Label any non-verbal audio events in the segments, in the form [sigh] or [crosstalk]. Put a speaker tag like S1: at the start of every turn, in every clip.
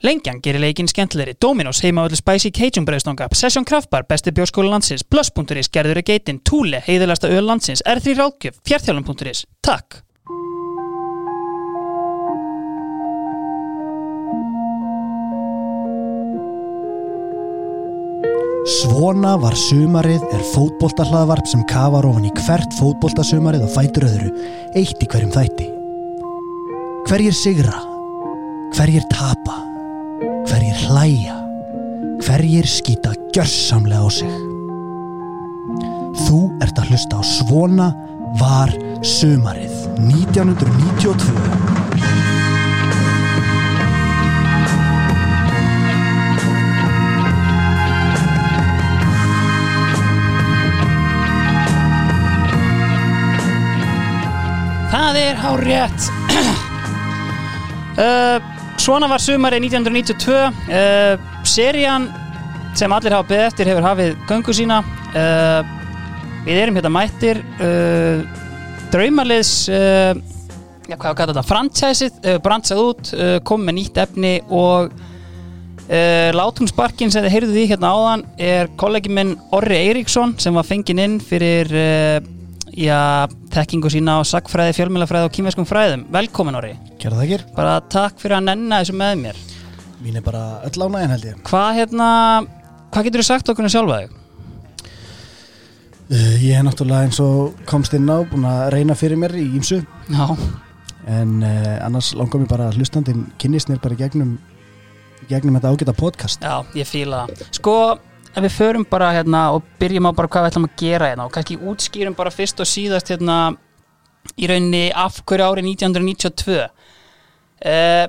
S1: Lengjan gerir leikin skemmtilegri, Dominos heima öllu Spicy Cajun breyðstonga, Session Kraftbar, besti bjórskóla landsins, Plus.is, gerður í geitin, Túle, heiðalasta öl landsins, R3 Ráðgjöf, fjartjálum.is. Takk!
S2: Svona var sumarið er fótboltahlaðvarp sem kafar ofan í hvert fótboltasumarið og fætur öðru, eitt í hverjum þætti. Hverjir sigra? Hverjir tapa? Hverjir hlæja? Hverjir skýta gjörsamlega á sig? Þú ert að hlusta á Svona var sumarið 1992.
S1: Það er hár rétt [clears throat] uh, Svona var sumarið 1992 uh, Serían sem allir hafa beðið eftir hefur hafið göngu sína uh, Við erum hérna mættir uh, Draumaliðs uh, Já, hvað var þetta? Fransæsið, bransað út kom með nýtt efni og Látungsbarkin sem þið heyrðuð í hérna áðan er kollegi minn Orri Eiríksson sem var fenginn inn fyrir já, þekkingu sína á sagfræði, fjölmjölafræði og kýmverskum fræðum. Velkomin Orri,
S2: Kjæra þakkir.
S1: bara takk fyrir að nenna þessu með mér.
S2: Mín er bara öll ánægin held ég.
S1: Hvað hérna, hvað getur þú sagt okkur um sjálfa þig?
S2: Uh, ég er náttúrulega eins og komst inn á búin að reyna fyrir mér í ímsu
S1: Já,
S2: en uh, annars langar mér bara kynnist mér bara gegnum gegnum þetta ágæta podcast.
S1: Já, ég fíla það. Sko, ef við förum bara hérna og byrjum á bara hvað við ætlum að gera hérna og kannski útskýrum bara fyrst og síðast hérna í rauninni af hverju ári 1992 uh,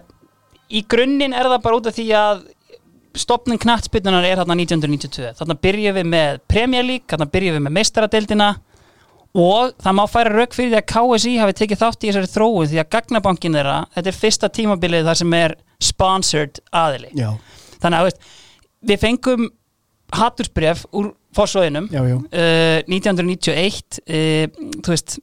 S1: Í grunninn er það bara út af því að stopnum knattspinnunar er þarna 1992 þarna byrjum við með Premier League þarna byrjum við með meistaradeildina og það má færa rauk fyrir því að KSI hafi tekið þátt í þessari þróun því að gagnabankin þeirra, þetta er fyrsta tímabilið þar sem er sponsored aðili.
S2: Já,
S1: þannig að veist, við fengum hattursbref úr fórsóðinum uh, 1991 uh, þú veist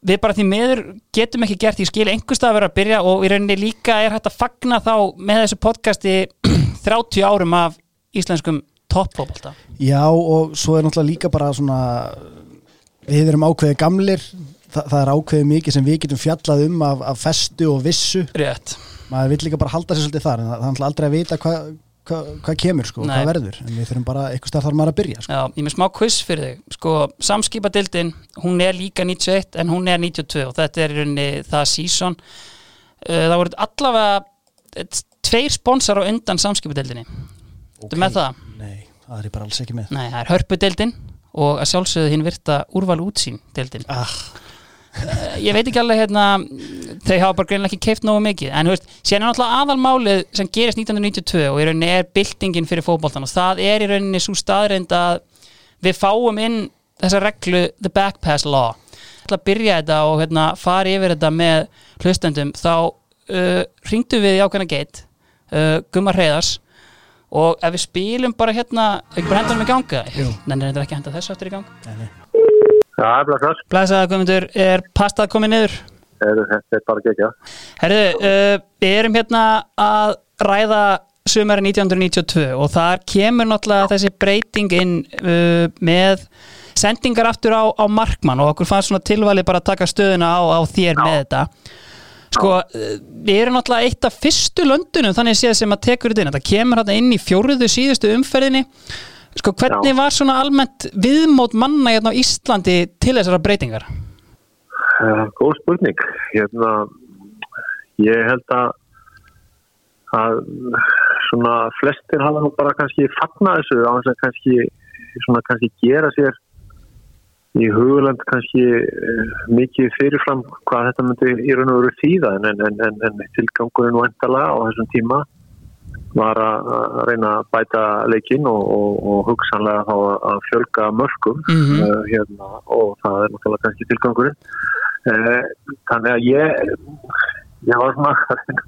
S1: við bara því meður getum ekki gert ég skil einhverstað að vera að byrja og í rauninni líka er hægt að fagna þá með þessu podcasti [clears throat] 30 árum af íslenskum toppfóbolta
S2: já og svo er náttúrulega líka bara svona við erum ákveðið gamlir Þa, það er ákveðið mikið sem við getum fjallað um af, af festu og vissu.
S1: Rétt.
S2: Maður vill líka bara halda sér svolítið þar en það er náttúrulega aldrei að vita hvað hva, hva kemur sko,
S1: Nei.
S2: hvað verður. En við þurfum bara, eitthvað stað þarf maður að byrja sko.
S1: Já, ég með smá quiz fyrir þig. Sko, samskipadildin, hún er líka 91 en hún er 92 og þetta er í rauninni það season. Uh, það voru allavega eh, tveir sponsor á undan samskipadildinni. Þú með það?
S2: Nei, það er ég bara alls ekki með.
S1: Nei, það er hörpudeildin og að sjálfsögðu hinn virta úrval útsýn deildin
S2: ah,
S1: ég veit ekki alveg hérna þau hafa bara greinlega ekki keift nógu mikið en þú veist, síðan er náttúrulega aðalmálið sem gerist 1992 og í rauninni er byltingin fyrir fótboltan og það er í rauninni svo staðreind að við fáum inn þessa reglu the back pass law ætla að byrja þetta og hérna, fara yfir þetta með hlustendum þá uh, ringdu við í ákveðna geit uh, Gummar Hreiðars og ef við spilum bara hérna ekki bara henda hann í ganga
S2: Jú.
S1: Nei, þetta er ekki að henda þessu aftur í gang
S2: nei, nei.
S3: Já, blessar.
S1: Blæsaða Guðmundur, er pastað komið niður?
S3: Þetta er bara ekki
S1: Herðu, uh, við erum hérna að ræða sumari 1992 og þar kemur náttúrulega þessi breyting inn uh, með sendingar aftur á, á markmann og okkur fannst svona tilvalið bara að taka stöðuna á, á þér með þetta. Sko, uh, við erum náttúrulega eitt af fyrstu löndunum þannig séð sem að tekur þetta inn. Þetta kemur hérna inn í fjóruðu síðustu umferðinni. Sko, hvernig
S3: Já.
S1: var svona almennt viðmót manna hérna á Íslandi til þessara breytingar?
S3: Uh, góð spurning. Hérna, ég held að að svona flestir hafa nú bara kannski fagnað þessu á þess að kannski svona kannski gera sér í hugulend kannski uh, mikið fyrirfram hvað þetta myndi í raun og veru þýða en, en, en, en, tilgangurinn vantalega á þessum tíma var að reyna að bæta leikinn og, og, og hugsanlega að- fjölga mörgum
S1: Mhm.
S3: uh, hérna, og það er náttúrulega kannski tilgangurinn þannig að ég ég var svona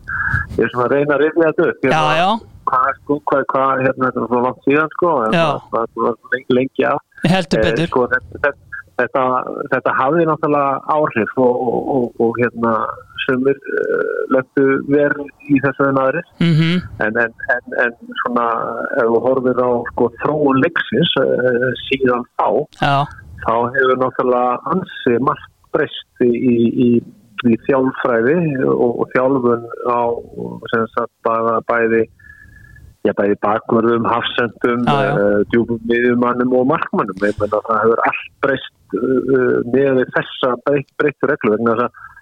S3: [laughs] ég er svona að reyna að reyna þetta upp
S1: Já, já,
S3: hvað, sko, hvað, hvað hérna, þetta var svo langt síðan sko, það var lengi, lengi af
S1: heldur
S3: Eh,
S1: betur.
S3: sko, þetta, þetta, þetta, hafði náttúrulega áhrif og, og, og, og hérna sumir uh, lögtu verð í þessu en aðri
S1: mm
S3: en, en, en, en svona ef þú horfir á sko, þróun leiksins uh, síðan þá
S1: já,
S3: þá hefur náttúrulega ansi margt breyst í, í, í, þjálfræði og, og þjálfun á sem sagt bara bæði Já, bæði bakverðum, hafsendum,
S1: já.
S3: uh, djúpum miðjumannum og markmannum. Ég menna það hefur allt breyst uh, með þessa breytt, breyttu reglu vegna þess að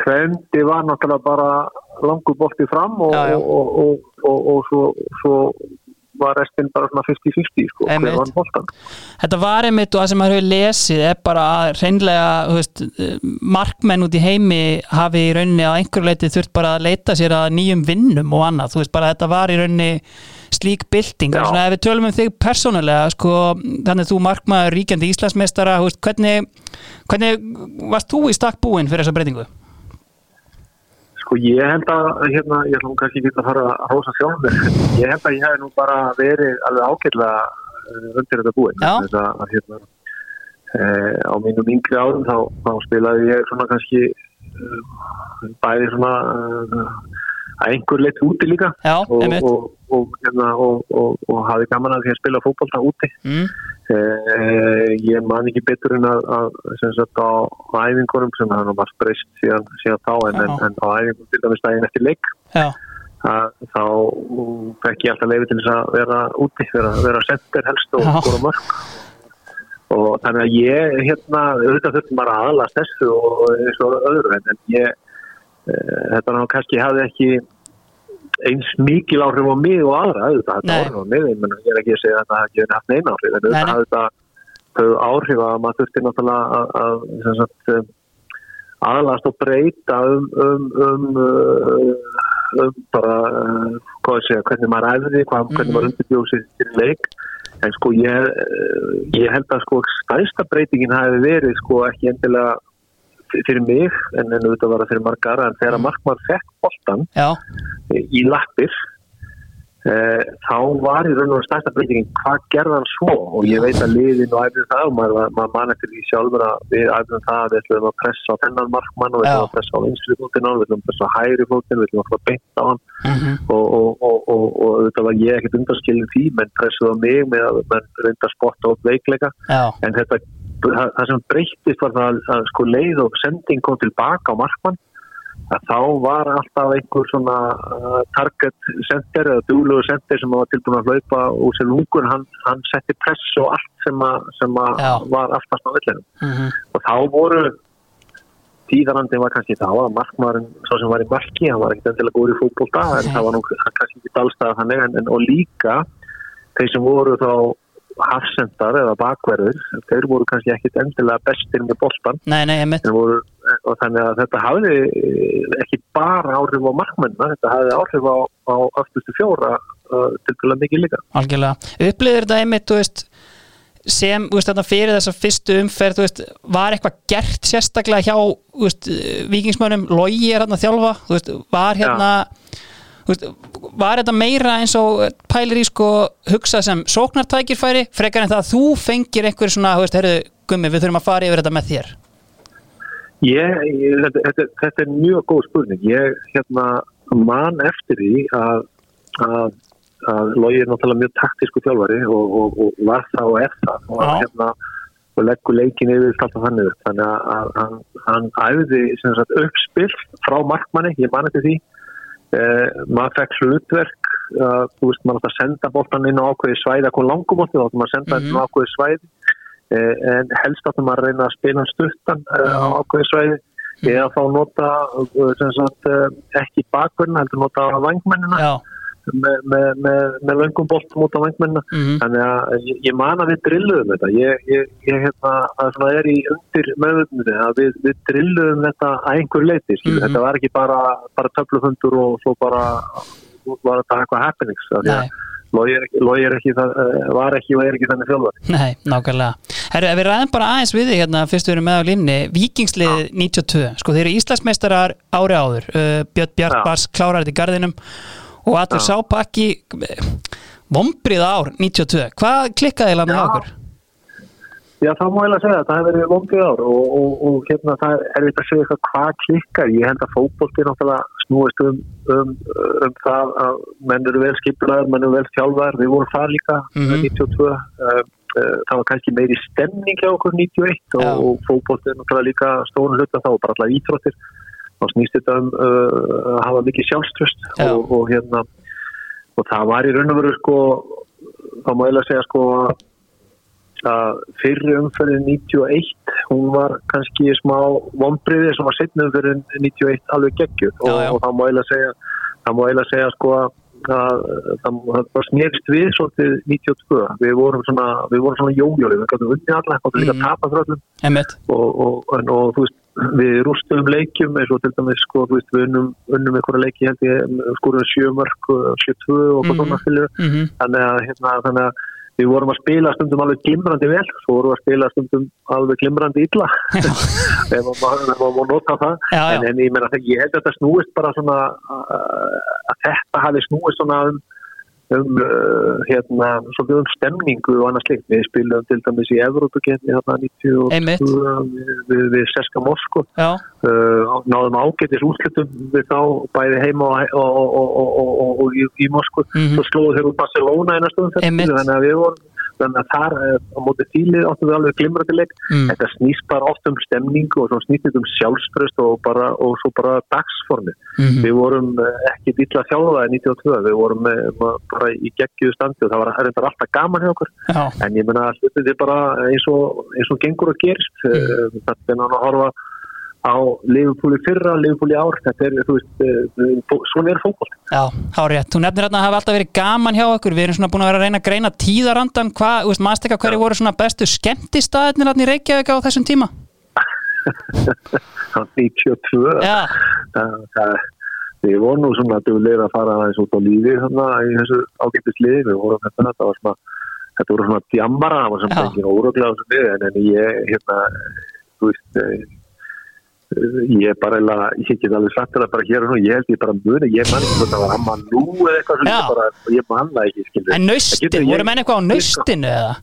S3: trendi var náttúrulega bara langur bolti fram og,
S1: Já, já.
S3: og, og, og, og svo, svo var restin bara svona 50-50 sko, hver var boltan.
S1: þetta var einmitt og það sem maður hefur lesið er bara að reynlega veist, markmenn út í heimi hafi í rauninni á einhverju leiti þurft bara að leita sér að nýjum vinnum og annað, þú veist bara þetta var í rauninni slík bylting,
S3: Já.
S1: svona ef við tölum um þig persónulega, sko, þannig að þú markmaður ríkjandi veist, hvernig hvernig varst þú í stakk búinn fyrir þessa breytingu?
S3: Sko ég held að, hérna, ég ætlum kannski ekki að fara að rosa sjálf mér, en ég held að ég hef nú bara verið alveg ágætlega eh, undir þetta búin. Þess að, að hérna, e, á mínum yngri árum þá, þá spilaði ég svona kannski e, bæði svona e, að einhver leitt úti líka.
S1: Já,
S3: og, og, og, hérna, og, og, og hafi gaman að því að spila fótbolta úti.
S1: Mm.
S3: Eh, ég man ekki betur en að, að sem sagt á æfingunum sem það var breyst síðan, síðan þá en, en, en á æfingunum til dæmis daginn eftir leik þá fekk ég alltaf leiði til þess að vera úti, vera, vera sender helst og skora mörg og þannig að ég hérna auðvitað þurftum bara að aðlast þessu og eins og öðru en, ég þetta ná kannski hafði ekki eins mikil áhrif á mig og aðra þetta
S1: Nei.
S3: áhrif á mig, ég, er ekki að segja að það ekki haft neina áhrif en auðvitað hafði þetta þau áhrif að maður þurfti náttúrulega að, að sagt, um, aðlast og breyta um, um, um, uh, um bara segja, hvernig maður æfði hvað, hvernig maður undirbjóð sér til leik. En sko ég, ég held að sko stærsta breytingin hafi verið sko ekki endilega fyrir mig en auðvitað var það fyrir margar en þegar markmann fekk boltan
S1: já,
S3: í lappir e, þá var í raun og stærsta breytingin hvað gerði hann svo? Og ég veit að liðin og æfðum það og maður, maður man eftir því sjálfur að við æfðum það að við ætlum að pressa á þennan markmann og við ætlum að pressa á vinstri fótinn við ætlum að pressa á hægri fótinn við ætlum að fara beint á hann.
S1: Mm
S3: og, og, og, og, og auðvitað var ég ekkert undarskilin því menn pressuð á mig með að menn reynda það, það sem breyttist var það að sko leið og sending kom tilbaka á markmann að þá var alltaf einhver svona uh, target center eða dúlugur center sem var tilbúin að hlaupa úr sér lungun, hann, hann setti press og allt sem, að, sem
S1: Já.
S3: var aftast á villinu
S1: mm
S3: og þá voru tíðarandi var kannski þá að markmaðurinn svo sem var í marki, hann var ekkert endilega góður í fótbolta en það var nú kannski ekki dalstað þannig en, en, og líka þeir sem voru þá hafsendar eða bakverður, þeir voru kannski ekkert endilega bestir með voru, og þannig að þetta hafði eh, ekki bara áhrif á markmennina, þetta hafði áhrif á, á aftustu fjóra uh, til til að mikið líka.
S1: algjörlega, upplýðir þetta einmitt veist, sem veist, fyrir þessa fyrstu umferð veist, var eitthvað gert sérstaklega hjá vikingsmönnum, logi er hérna að þjálfa var hérna þú veist, var þetta meira eins og pælir í sko hugsa sem sóknartækirfæri, frekar en það að þú fengir einhver svona, þú veist, heyrðu gummi, við þurfum að fara yfir þetta með þér
S3: Ég, ég, þetta, þetta, þetta er mjög góð spurning. Ég hérna, man eftir því að, að, að Logi er náttúrulega mjög taktísku þjálfari og, og, og var það og er það og, hérna, og leggur leikin yfir alltaf þannig upp. Þannig að, hann, hann sagt, uppspill frá markmanni, ég man eftir því. Eh, maður fekk hlutverk uh, þú veist, maður átt að senda boltan inn á ákveði svæði, að koma langumótti þá átt maður að senda
S1: Mhm.
S3: inn á ákveði svæði. Eh, en helst áttum maður að reyna að spila stuttan eh, á ákveði svæði. Eða þá nota eh, sagt, eh, ekki bakverðina, heldur nota vangmennina með, með, með, með löngum boltum út á vangmennina
S1: mm
S3: þannig að ég, ég man að við drilluðum þetta. Ég, ég, ég hérna, það svona er í undir meðvöndinni að við, við drilluðum þetta að einhver leiti mm
S1: Mhm.
S3: þetta var ekki bara, bara töflufundur og svo bara var þetta eitthvað happenings Logi er ekki, Logi er ekki það, eh, var ekki og er ekki þannig þjálfari.
S1: Nei, nákvæmlega. Herru, ef við ræðum bara aðeins við þig hérna fyrst við erum með á línni, Víkingslið 92, sko þeir eru Íslandsmeistarar ári áður, uh, Björn Bjartbars klárar þetta í gardinum og allir
S3: Já.
S1: sápakki vombrið ár 92, hvað klikkaði með
S3: Já.
S1: okkur?
S3: Já, það má ég að segja að það hefur verið vondið ár og, og, og hérna það er erfitt að segja eitthvað hvað klikkar. Ég held að fókbólti náttúrulega snúist um, um, um það að menn eru vel skiplaðar, menn eru vel þjálfar, við vorum það líka mm. -hmm. 92. Uh, uh, það var kannski meiri stemning hjá okkur 91 og, og fókbólti er náttúrulega líka stórun hluta þá og bara allar íþróttir. Þá snýst þetta um uh, að hafa mikið sjálfströst
S1: Já.
S3: og, og hérna og það var í raun og veru sko þá má ég að segja sko að fyrri umferðin 91 hún var kannski smá vonbriði sem var setna umferðin 91 alveg geggjuð. Og, og það má ég að segja það má ég að segja sko að að það það bara snerist við svolítið 92, við vorum svona við vorum svona jójóli, við gætum unnið alla gætum líka
S1: Mhm.
S3: tapa frá öllum.
S1: Emmett,
S3: og, og, og, og þú veist við rústum leikjum eins og til dæmis sko, veist, við unnum, unnum einhverja leiki held ég, skorum sjömörk 72 og
S1: Mhm.
S3: hvað svona skilju
S1: mm
S3: þannig að, hérna, við vorum að spila stundum alveg glimrandi vel svo vorum við að spila stundum alveg glimrandi illa [laughs] ef maður má nota það
S1: Já, já.
S3: En, en ég meina að ég held að þetta snúist bara svona uh, að þetta hafi snúist svona um, um uh, hérna, svolítið um stemningu og annað slikt við spilum til dæmis í Evrópukenni hérna 92
S1: Einmitt.
S3: við, við, við Seska Moskó uh, náðum ágætis úrslutum við þá bæði heima og, og, og, og, í, í Moskvu
S1: Mhm.
S3: svo slóðu þeir út Barcelona
S1: Einmitt.
S3: þannig að við vorum þannig að þar eh, á móti fílið áttum við alveg glimrandi leik
S1: Mm.
S3: þetta snýst bara oft um stemningu og snýst um sjálfspröst og, bara, og svo bara dagsformi
S1: Mhm.
S3: við vorum eh, ekki dýtla þjálfaði 92, við vorum bara í geggjuðu standi og það var reyndar alltaf gaman hjá okkur
S1: já,
S3: en ég meina að hlutin þið bara eins og, eins og gengur og gerist mm. þetta er náttúrulega að horfa á Liverpool í fyrra, Liverpool í ár. Þetta er, þú veist, eh, fó- svona er fókból
S1: já, hárið Þú nefnir hérna að hafa alltaf verið gaman hjá okkur. Við erum svona búin að vera að reyna að greina tíðarandan Hvað, þú veist, maður stekka hverju voru svona bestu skemmtistaðirnir hérna í Reykjavík á þessum tíma? [laughs]
S3: 92
S1: Já,
S3: það, það, við vorum nú svona duglega að fara aðeins út á lífi þarna í þessu ágættisliði, við vorum þetta þetta var svona, þetta voru svona djammara það var
S1: Já.
S3: liði en, en ég, hérna, veist eh, ég bara ég get alveg sagt þetta bara hér og nú, ég held ég bara muni ég man ekki hvort það var amma nú eða eitthvað ég bara, ég man það ekki skilur.
S1: en
S3: Það ég-
S1: voru menn eitthvað á naustinu eða?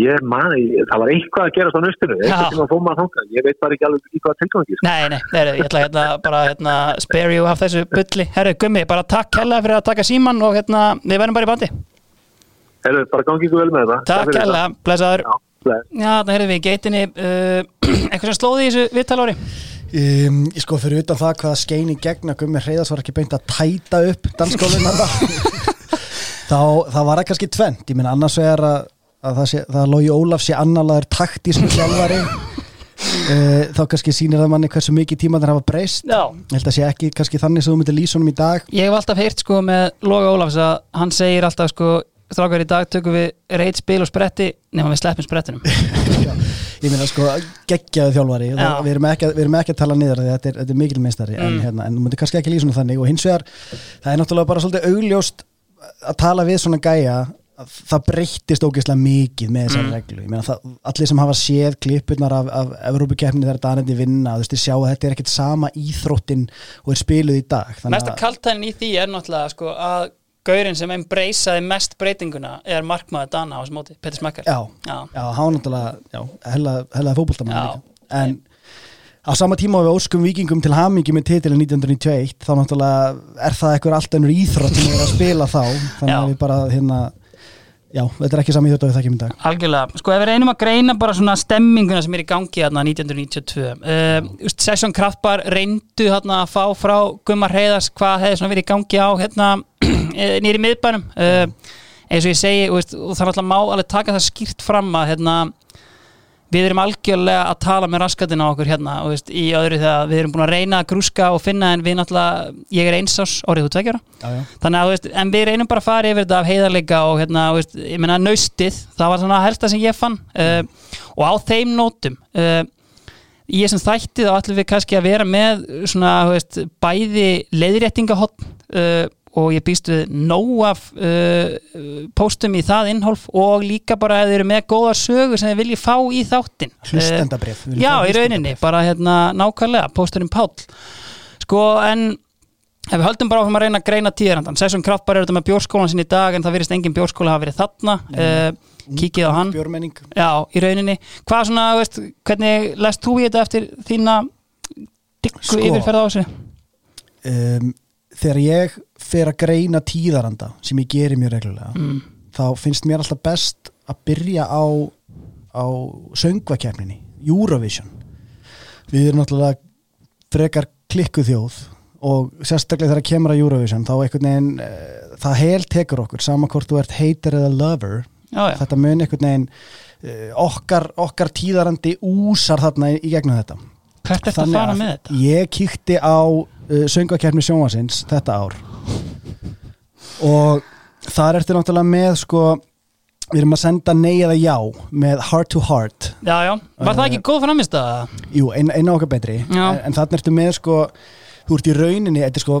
S3: ég man, ég, það var eitthvað að gerast á nöstinu, eitthvað sem að fóma að þanga ég veit bara ekki alveg í hvað tilgangi sko.
S1: Nei, nei, heru, ég ætla hérna bara hérna, spare you af þessu bulli Herru, gummi, bara takk hella fyrir að taka síman og hérna, við verðum bara í bandi
S3: Heru, bara gangi ykkur vel með þetta
S1: Takk hella, blessaður.
S3: Já,
S1: það heyrðum við í geitinni uh, [clears throat] eitthvað sem slóði í þessu viðtalári
S2: Um, ég sko fyrir utan það hvaða skein í gegn að Gummi Hreiðars var ekki beint að tæta upp dansskólinn [laughs] þá það var það kannski tvent ég minna annars vegar að, að það, sé, það Lógi Ólaf sé annarlaður taktísku þjálfari. Uh, [laughs] þá kannski sýnir það manni hversu mikið tíma þeir hafa breyst. Ég held að sé ekki kannski þannig sem þú myndir lýsa honum í dag.
S1: Ég hef alltaf heyrt sko með Loga Ólafs að hann segir alltaf sko strákar í dag tökum við reyt spil og spretti nema við sleppum sprettinum [laughs]
S2: ég minna sko geggjaðu þjálfari
S1: Já.
S2: það, við, erum ekki, við erum ekki að tala niður þetta er, þetta er mikil meistari en,
S1: Mm.
S2: hérna, en þú myndir kannski ekki lýsa þannig og hins vegar það er náttúrulega bara svolítið augljóst að tala við svona gæja að það breyttist ógeðslega mikið með þessari
S1: Mm.
S2: reglu ég meina það, allir sem hafa séð klippurnar af, af Evrópukeppni þegar Danandi vinna þú veist, þið sjá að þetta er ekkert sama íþróttin og er spiluð í dag
S1: Mesta kaltænin í því er náttúrulega sko að gaurinn sem embraceiði mest breytinguna er markmaður Dana á þessu móti, Petur Smekkar
S2: já,
S1: Já.
S2: já, hann náttúrulega já, hella, hella fótboltamann
S1: Já.
S2: líka en á sama tíma við óskum vikingum til hamingi með titilin 1991 þá náttúrulega er það eitthvað allt önnur íþrótt sem er að spila þá þannig
S1: Já.
S2: að við bara hérna já, þetta er ekki sami íþrótt og við þekkjum í dag
S1: Algjörlega, sko ef við reynum að greina bara svona stemminguna sem er í gangi hérna 1992 uh, Session Kraftbar reyndu hérna að fá frá Gummar Heiðars hvað hefði svona verið í gangi á hérna nýri miðbænum uh, eins og ég segi, veist, og það er alltaf má alveg taka það skýrt fram að hérna við erum algjörlega að tala með raskatina okkur hérna og veist, í öðru þegar við erum búin að reyna að grúska og finna en við náttúrulega, ég er einsás orðið þú tveggjara
S2: já, já.
S1: þannig að, veist, en við reynum bara að fara yfir þetta af heiðarleika og hérna, veist, ég meina naustið, það var svona helsta sem ég fann uh, og á þeim nótum uh, í þessum þætti þá ætlum við kannski að vera með svona, bæði leiðréttingahotn uh, og ég býst við nóg af uh, póstum í það innhólf og líka bara að þið eru með góða sögur sem þið viljið fá í þáttin
S2: Hlustendabrif, við viljum
S1: Já, í rauninni, bara hérna nákvæmlega, pósturinn Páll. Sko, en ef við höldum bara áfram að reyna að greina tíðarandan Sessun Kraftbar er þetta með bjórskólan sinni í dag en það virðist engin bjórskóla hafa verið þarna uh, kíkið á hann.
S2: Björmenning
S1: Já, í rauninni. Hvað svona, veist, hvernig lest þú í þetta eftir þína diggu
S2: Sko.
S1: yfirferð á
S2: Þegar ég fer að greina tíðaranda sem ég geri mjög reglulega
S1: Mm.
S2: þá finnst mér alltaf best að byrja á, á söngvakefninni, Eurovision. Við erum náttúrulega frekar klikku þjóð og sérstaklega þegar kemur að Eurovision þá einhvern veginn, uh, það hel tekur okkur sama hvort þú ert hater eða lover.
S1: Já, já,
S2: þetta mun einhvern veginn uh, okkar, okkar tíðarandi úsar þarna í gegnum þetta
S1: hvert er þetta að fara með þetta?
S2: Ég kíkti á uh, söngvakefni sjónvarsins þetta ár. Og þar ertu náttúrulega með sko við erum að senda nei eða já með heart to heart.
S1: Já, já, var það ekki góð framist að
S2: jú, eina ein okkar betri.
S1: Já.
S2: en, en þannig ertu með sko þú ert í rauninni, þetta er sko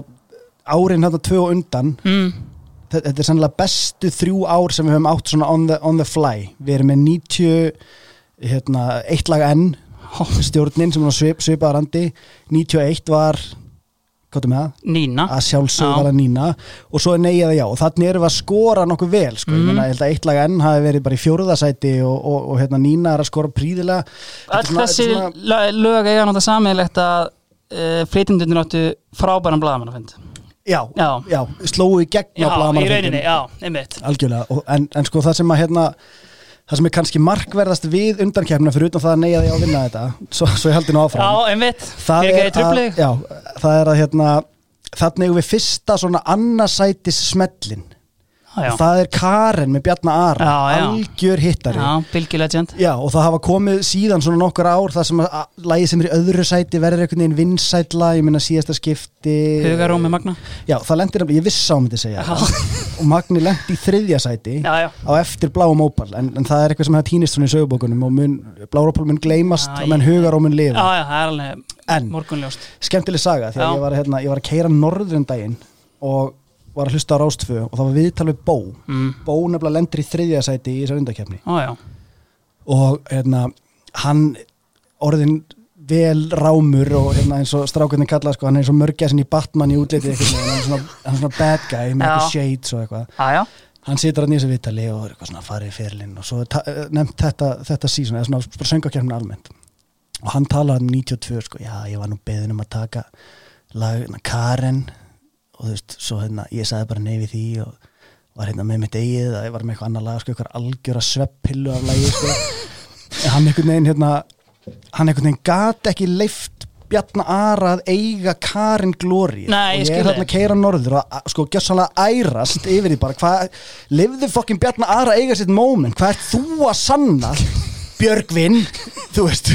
S2: árin þetta tvö og undan.
S1: Mm.
S2: þetta er sannlega bestu þrjú ár sem við höfum átt svona on the, on the fly. Við erum með 90 hérna, eitt lag enn stjórnin sem á svip, svipaðar andi 91 var?
S1: Nína.
S2: Að sjálfsögðu
S1: Já.
S2: var að nína. Og svo er eða já. Og þannig erum við að skora nokkuð vel sko. ég, meina, ég held að eitt lag enn hafi verið bara í fjóruðasæti og, og, og hérna nína er að skora príðilega svona-
S1: þessi
S2: svona-
S1: lög eiga náttúrulega sammeilegt að uh, flytjendunir áttu frábæran blaðamannafund.
S2: Já,
S1: Já.
S2: já, slóu í gegn á
S1: Já, í rauninni, já, einmitt.
S2: Algjörlega, og, en, en sko það sem að hérna það sem er kannski markverðast við undankefna fyrir utan það að neyja því að vinna þetta svo, svo ég haldi nú áfram.
S1: Já, einmitt,
S2: það er, að, já, það er að hérna þannig við fyrsta svona annarsætis smellin
S1: Já,
S2: það er Karen með Bjarna Ara
S1: Já, já.
S2: algjör hittari. Og það hafa komið síðan svona nokkur ár það sem að lagið sem er í öðru sæti verður einhvern veginn vinsætla, ég minna síðasta skipti.
S1: Hugaróm með Magna.
S2: Já, það lendir nefnilega, ég viss á myndi segja
S1: Já.
S2: og Magni lendi í þriðja sæti á eftir bláum ópal en, en það er eitthvað sem hefði týnist svona í sögubókunum og mun, bláum ópal mun gleymast og menn
S1: ég-
S2: hugar og mun
S1: já,
S2: lifa
S1: já, það er alveg
S2: En-
S1: morgunljóst.
S2: skemmtileg saga því að ég var, hérna, ég var að keira norður um daginn og var að hlusta á Rástfö og það var viðtal við Bó.
S1: Mm.
S2: Bó nefnilega lendir í þriðja sæti í þessar undakefni
S1: já,
S2: og hérna hann orðin vel rámur og hérna eins og strákurinn kallað sko, hann er eins og mörgæsin í Batman í útliti hann er svona, hann er svona bad guy með eitthvað shades og eitthvað.
S1: Já
S2: hann situr hann í þessu viðtali og er eitthvað svona farið í fyrirlinn og svo eh, nefnt þetta, þetta season eða svona bara söngakefnin almennt. Og hann talaði um 92 sko, já ég var nú beðin um að taka lag hérna, Karen og þú veist, svo hérna ég sagði bara nei við því og var hérna með mitt eigið að ég var með eitthvað annar lag sko, eitthvað algjöra sveppillu af lagi sko. [laughs] En hann einhvern veginn hérna hann einhvern veginn gat ekki leift Bjarna Ara að eiga Karin
S1: ég
S2: og ég er hérna að keira norður og að- sko gjössanlega ærast yfir því bara hvað, lifðu fokkin Bjarna Ara að eiga sitt moment, hvað ert þú að sanna [laughs] Björgvin þú veist,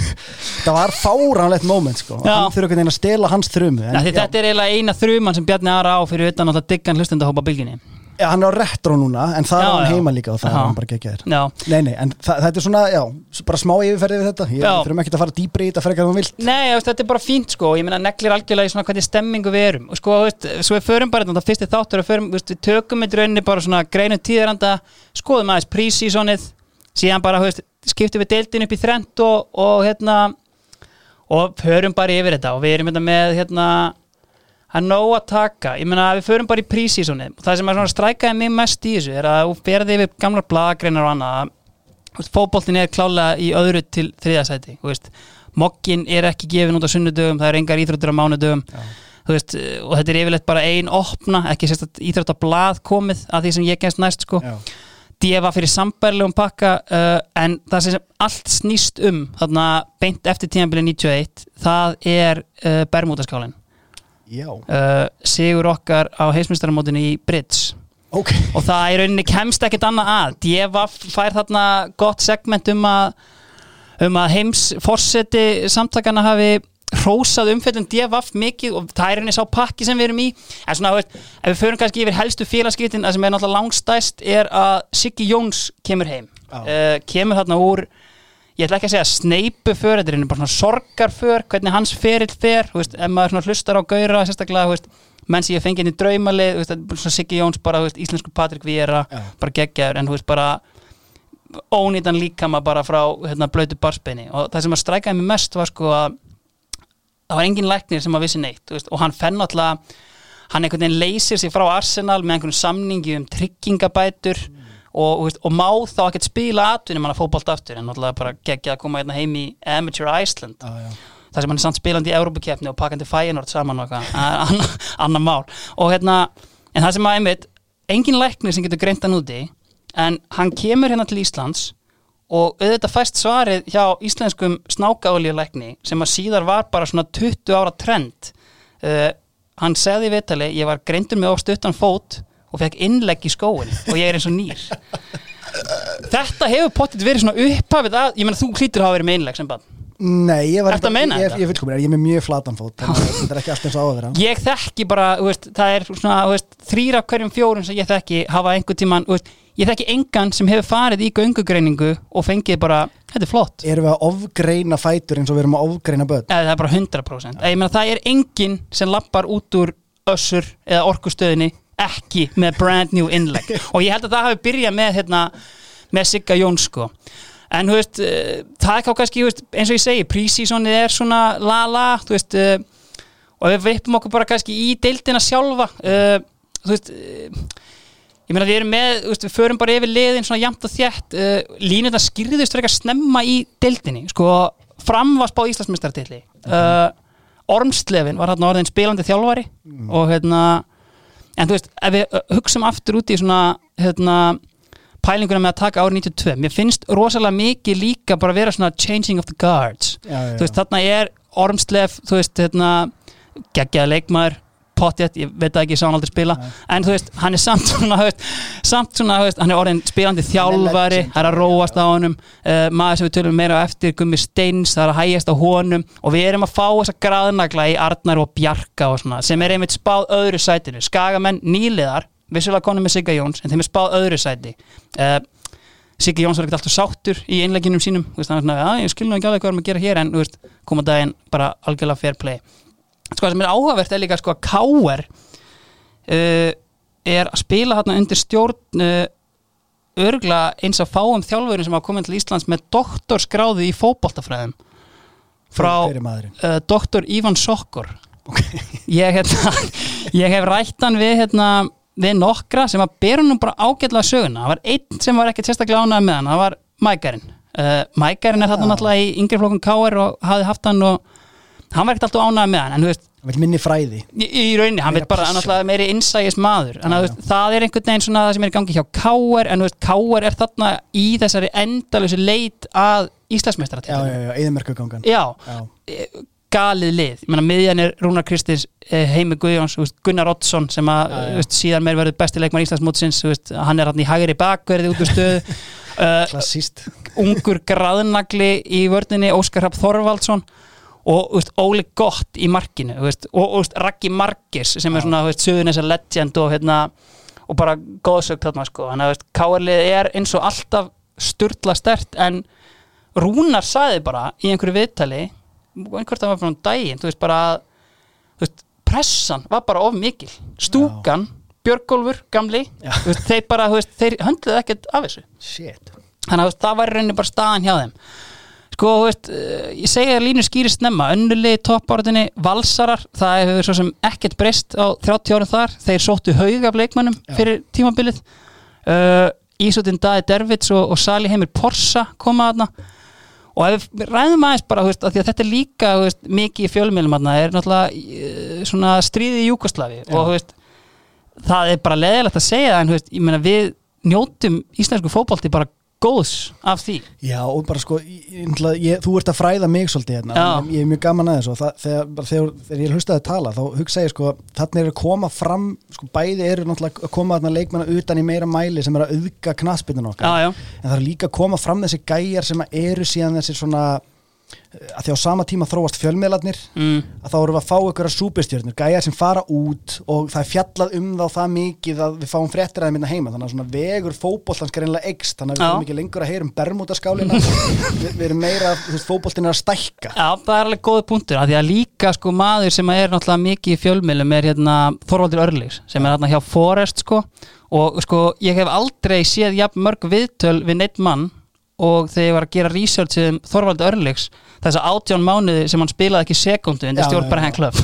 S2: það var fáránlegt moment sko,
S1: Já.
S2: hann þurfa einhvern veginn að stela hans þrumu en,
S1: Þetta er eiginlega eina þruman sem Bjarni Ara á fyrir utan alltaf diggan hlustendahópa bylginni
S2: já, hann er á retro núna, en það
S1: Já,
S2: er hann
S1: já.
S2: heima líka og það
S1: Já.
S2: er hann bara geggjaður
S1: Já,
S2: Nei, nei, en þa þetta er svona, já, bara smá yfirferði við þetta, ég
S1: Já.
S2: þurfum ekki að fara dýbri í þetta frekar en þú vilt
S1: Nei, þú veist, þetta er bara fínt sko, ég meina neglir algjörlega í svona hvernig stemmingu við erum og sko, þú veist, svo við förum bara þetta fyrsti þáttur og förum, þú veist, við tökum með rauninni bara svona greinum tíðaranda, skoðum aðeins prísísonið, síðan bara, veist, skiptum við deildin upp í þrent og, og hérna, og förum bara yfir þetta og við erum hérna með hérna, að nóg að taka, ég meina við förum bara í prísísonið og það sem svona strækaði mig mest í þessu er að þú ferði yfir gamlar blagreinar og annað. Fótboltin er klálega í öðru til þriðasæti mokkin er ekki gefin út á sunnudögum það er engar íþróttur á mánudögum. Veist, og þetta er yfirleitt bara ein opna ekki sérst íþróttablað komið að því sem ég genst næst sko.
S2: Já.
S1: Djefa fyrir sambærlegum pakka uh, en það sem allt snýst um þarna beint eftir tíðanbili 91 það er uh, Bermúdaskálin.
S2: Já,
S1: uh, sigur okkar á heismistaramótinu í Brits.
S2: Ok.
S1: Og það í rauninni kemst ekkert annað að. Djefaf fær þarna gott segment um að um að heims forseti samtakana hafi hrósað umfjöldum Djefaf mikið og það er rauninni sá pakki sem við erum í. En svona, veist, ef við förum kannski yfir helstu félagskiptin það sem er náttúrulega langstæst er að Siggi Jóns kemur heim. Uh, kemur þarna úr ég ætla ekki að segja sneipu för þetta er rauninni bara svona sorgarför hvernig hans ferill fer, þú veist, ef maður svona hlustar á gauðra sérstaklega, þú veist, menn sem ég fengi í draumalið, þú veist, Siggi Jóns bara, veist, íslensku Patrik Viera,
S2: Já.
S1: bara geggjaður en þú veist, bara ónýtan líkama bara frá hérna, blötu barsbeini og það sem að strækaði mig mest var sko að það var engin læknir sem að vissi neitt veist, og hann fenn alltaf hann einhvern veginn leysir sig frá Arsenal með einhvern samningi um tryggingabætur og, og, veist, og má þá ekkert spila atvinnum hann að fótbolt aftur en náttúrulega bara geggja að koma hérna heim í Amateur Iceland.
S2: Já.
S1: þar sem hann er samt spilandi í Európa-keppni og pakkandi Feyenoord saman og annar anna mál. Og hérna, en það sem að einmitt engin læknir sem getur greint hann úti en hann kemur hérna til Íslands og auðvitað fæst svarið hjá íslenskum snákaolíulækni sem að síðar var bara svona 20 ára trend. Uh, hann segði í vitali, ég var greindur með ofstuttan fót og fekk innlegg í skóin og ég er eins og nýr. [laughs] Þetta hefur pottit verið svona upphafið að, ég meina þú hlýtur að hafa verið með innlegg sem bann
S2: Nei, ég var
S1: meina
S2: ég, ég, ég, ég er með mjög flatan fót þannig að [laughs] þetta er ekki alltaf eins að vera
S1: ég þekki bara, veist, það er svona, veist, þrýra hverjum fjórun sem ég þekki hafa einhver tíman, veist, ég þekki engan sem hefur farið í göngugreiningu og fengið bara, þetta er flott.
S2: Erum við að ofgreina fætur eins og við erum að ofgreina börn?
S1: eða það er bara 100% ég meina það er enginn sem lappar út úr össur eða orkustöðinni ekki með brand new innleg [laughs] og ég held að það hafi byrjað með hérna, með Sigga Jóns sko en þú veist, uh, það er kannski veist, eins og ég segi, prísísonið er svona la la, þú veist uh, og við vippum okkur bara kannski í deildina sjálfa uh, þú veist ég meina við erum með, þú veist, við förum bara yfir liðin svona jamt og þjætt uh, línuna skýrðist frekar snemma í deildinni sko, fram var spáð Íslandsmeistartilli uh, Ormslefin var hérna orðin spilandi þjálfari og hérna en þú veist, ef við hugsum aftur út í svona hérna pælinguna með að taka árið 92 mér finnst rosalega mikið líka bara að vera svona changing of the guards.
S2: Já, já,
S1: þú veist, þarna er Ormslef þú veist, hérna geggjaða leikmaður, potjett, ég veit ekki sá hann aldrei spila, en þú veist, hann er samt svona, veist, samt svona, veist hann er orðin spilandi þjálfari, það er að róast á honum, uh, maður sem við tölum meira á eftir, Gummi Steins, það er að hægjast á honum. Og við erum að fá þessa graðnagla í Arnar og Bjarka og svona, sem er einmitt spáð öðru sætinu, skagamenn nýliðar vissulega konum með Sigga Jóns, en þeim er spáð öðru sæti. Uh, Siggi Jóns var ekkert alltaf sáttur í einlegginum sínum veist, hann var svona, já, ég skil nú ekki alveg hvað við erum að gera hér en, veist, koma daginn bara algjörlega fair play. Sko, það sem er áhugavert er líka, sko, að K.R. Uh, er að spila hérna undir stjórn uh, örgla eins af fáum þjálfurum sem hafa komið til Íslands með doktorskráði í fótboltafræðum. Frá
S2: er
S1: uh, doktor Ívan Sokkor ég, hérna, [laughs] ég hef rætt hann við, hérna, við nokkra sem að bera nú bara ágætlega söguna. Það var einn sem var ekkert sérstaklega ánægð með hann það var Mækarinn. Uh, Mækarinn er þarna náttúrulega í yngri flokkum KR og hafði haft hann og hann var ekkert alltaf ánægð með hann en þú veist,
S2: Hann vil minni fræði.
S1: Í, í rauninni, hann veit bara náttúrulega meiri innsægis maður. En
S2: Já,
S1: að, þú veist, það er einhvern veginn svona það sem er í gangi hjá KR en þú veist, KR er þarna í þessari endalösu leit að
S2: Já,
S1: Eh, galið lið. Ég meina miðjan er Rúnar Kristins eh, Heimi Guðjóns, Gunnar Oddsson sem að
S2: Já, já.
S1: síðan meir verður besti leikmann Íslandsmótsins hann er hann í hægri bakverði út úr stöðu. [laughs] Uh,
S2: klassíst
S1: ungur graðnagli í vördinni Óskar Rapp Þorvaldsson og veist, Óli Gott í markinu veist, og, veist, Raggi Margis sem er svona, veist, söðunessa legend og hérna, og bara góðsögt þarna sko, hann að, Káarlið er eins og alltaf sturla stert en Rúnar saði bara í einhverju viðtali einhvert það var frá daginn, þú veist, bara að, þú veist, pressan var bara of mikil, stúkan Björgólfur, gamli,
S2: Já.
S1: þú veist, þeir bara, veist, þeir höndluðu ekkert af þessu.
S2: Shit.
S1: Þannig að veist, það var rauninni bara staðan hjá þeim. Sko, þú veist, uh, ég segja að línu skýrist snemma, önnuli toppártunni valsarar, það hefur svo sem ekkert breyst á 30 árum þar, þeir sóttu haug af leikmönnum
S2: Já.
S1: fyrir tímabilið. Uh, Ísútin Daði Dervits og, og Sali Heimir Porsa koma þarna og ef við ræðum aðeins bara, veist, að að þetta er líka veist, mikið í fjölmjölum þarna, er náttúrulega svona stríði í Júkoslavi og veist, það er bara leðilegt að segja það en ég meina við njótum íslensku fótbolti bara góðs af því?
S2: Já, og bara sko, ég, ég, þú ert að fræða mig svolítið hérna,
S1: Já.
S2: ég, er mjög gaman að þessu og það, þegar, þegar, þegar ég hlustaði að tala þá hugsa ég sko, þarna er að koma fram sko, bæði eru náttúrulega að koma þarna leikmanna utan í meira mæli sem er að auðga knaspinu okkar,
S1: já, já,
S2: en það er líka að koma fram þessi gæjar sem eru síðan þessi svona að því á sama tíma þróast fjölmiðlarnir
S1: mm,
S2: að þá erum við að fá ykkur að súpistjörnur gæjar sem fara út og það er fjallað um þá það mikið að við fáum fréttir að þeim hérna heima. Þannig að svona vegur fótboltans greinlega ekst þannig að við erum ekki lengur að heyra um bermútaskálina [laughs] við, við erum meira, þú veist, fótboltin er að stækka.
S1: Já, það er alveg góð punktur af því að líka sko maður sem er náttúrulega mikið í fjölmjölum er hérna Þorvaldur Örlíks sem er hérna hjá Forest sko. Og sko ég hef aldrei séð jafn mörg viðtöl við neitt mann og þegar ég var að gera research um Þorvald Örliks þess að átján mánuði sem hann spilaði ekki sekundu en það stjórn bara henn klöf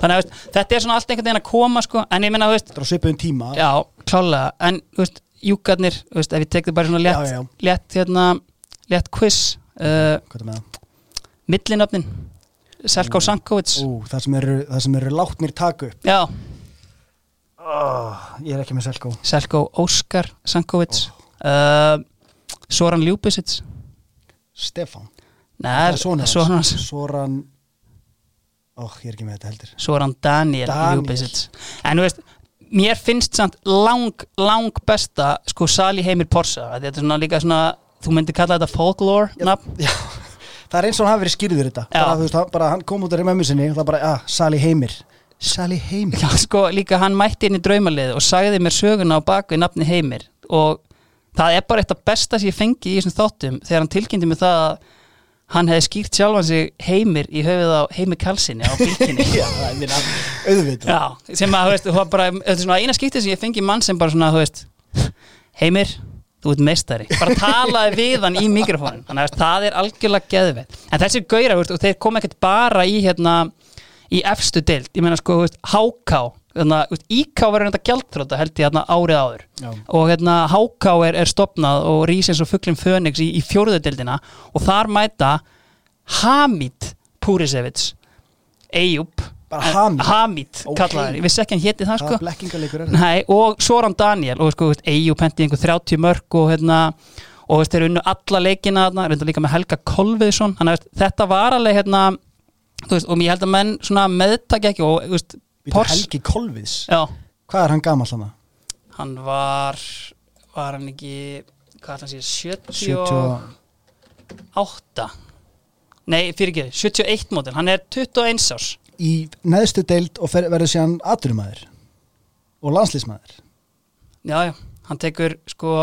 S1: þannig að þetta er svona allt einhvern veginn að koma sko, en ég minna,
S2: Þetta er á svipuðum tíma.
S1: Já, klálega. En, veist, júkarnir, veist, ef ég tek þið bara svona létt,
S2: Já, já.
S1: létt, hérna létt quiz uh, millinöfnin Selko Sankovic.
S2: Ú, það sem eru, eru látnir taku
S1: já,
S2: oh, Ég er ekki með Selko.
S1: Selko Óskar Sankovic. Uh, Soran Ljúbisic
S2: Stefán.
S1: Nei, Soran.
S2: Soran Ó, ég er ekki með þetta heldur.
S1: Soran Daniel,
S2: Daniel.
S1: Ljúbisic En þú veist, mér finnst samt lang, lang besta sko Sali Heimir Porsa þetta er svona líka svona, þú myndir kalla þetta folklore nafn,
S2: Já, það er eins og hann hafi verið skýrður þetta.
S1: Já.
S2: bara, veist, hann, bara hann kom út af mömmu sinni og það bara, ah, Sali Heimir. Sali Heimir?
S1: Já, sko, líka hann mætti inn í draumalið og sagði mér söguna á bakvið nafni Heimir. Og það er bara eitt af besta sem ég fengi í þessum þáttum þegar hann tilkynnti mig það að hann hefði skýrt sjálfan sig Heimir í höfuð á Heimir Kalsinni á [laughs]
S2: Já,
S1: sem að, þú veist, það var bara þetta svona eina skiptið sem ég fengi mann sem bara svona, þú veist Heimir, þú ert meistari. Bara talaði við hann í mikrofónin þannig að það er algjörlega geðveit en þessi gaura, þú veist, og þeir kom ekkert bara í hérna, í efstu deild. Ég meina sko, þú veist, HK þannig að IK verður þetta gjaldþróta held ég hérna árið áður.
S2: Já.
S1: og hérna HK er, er stopnað og rís eins og fugglin Fönix í, í fjóruðu deildina. Og þar mæta Hamid Púrisevits Eyjúb
S2: Bara Hamid?
S1: Hamid,
S2: Ok.
S1: kallaður, ég vissi ekki hann héti það sko.
S2: er
S1: Nei, og Soran Daniel og sko, Eyjú penti einhver 30 mörg og hérna og þeir unnu alla leikina þarna, reynda líka með Helga Kolviðsson. Þetta var alveg hérna þú veist, og ég held að menn svona meðtaki ekki og veist,
S2: Býtu Helgi Kolviðs.
S1: Já,
S2: Hvað er hann gamall hann?
S1: hann var var hann ekki hvað hann sé,
S2: 70
S1: 78 nei, fyrir ekki, 71 mótil hann er 21 árs.
S2: Í neðstu deild og verður síðan aturumæður og landslýsmæður
S1: já, já, hann tekur sko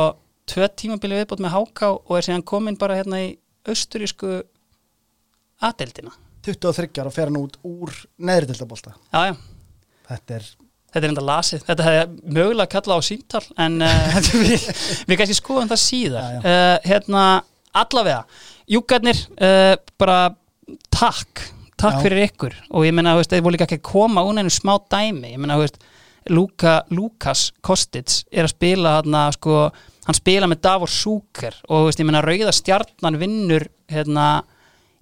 S1: tvö tímabili viðbót með HK og er síðan komin bara hérna í austurísku aðdeldina
S2: 23 ára fer hann út úr neðri deildabólta
S1: já, já,
S2: Þetta er
S1: þetta er enda lasið. Þetta hefði mögulega kallað á síntal en [laughs] uh, við, við kannski skoðum það síðar.
S2: Já,
S1: Uh, hérna, allavega júkarnir, uh, bara takk, takk
S2: Já.
S1: fyrir ykkur. Og ég veist, þeir voru líka ekki að komaún einu smá dæmi, ég veist Luka, Lukas Kostic er að spila hann sko, hann spila með Davor Súker og veist, ég meina, Rauða stjarnan vinnur hérna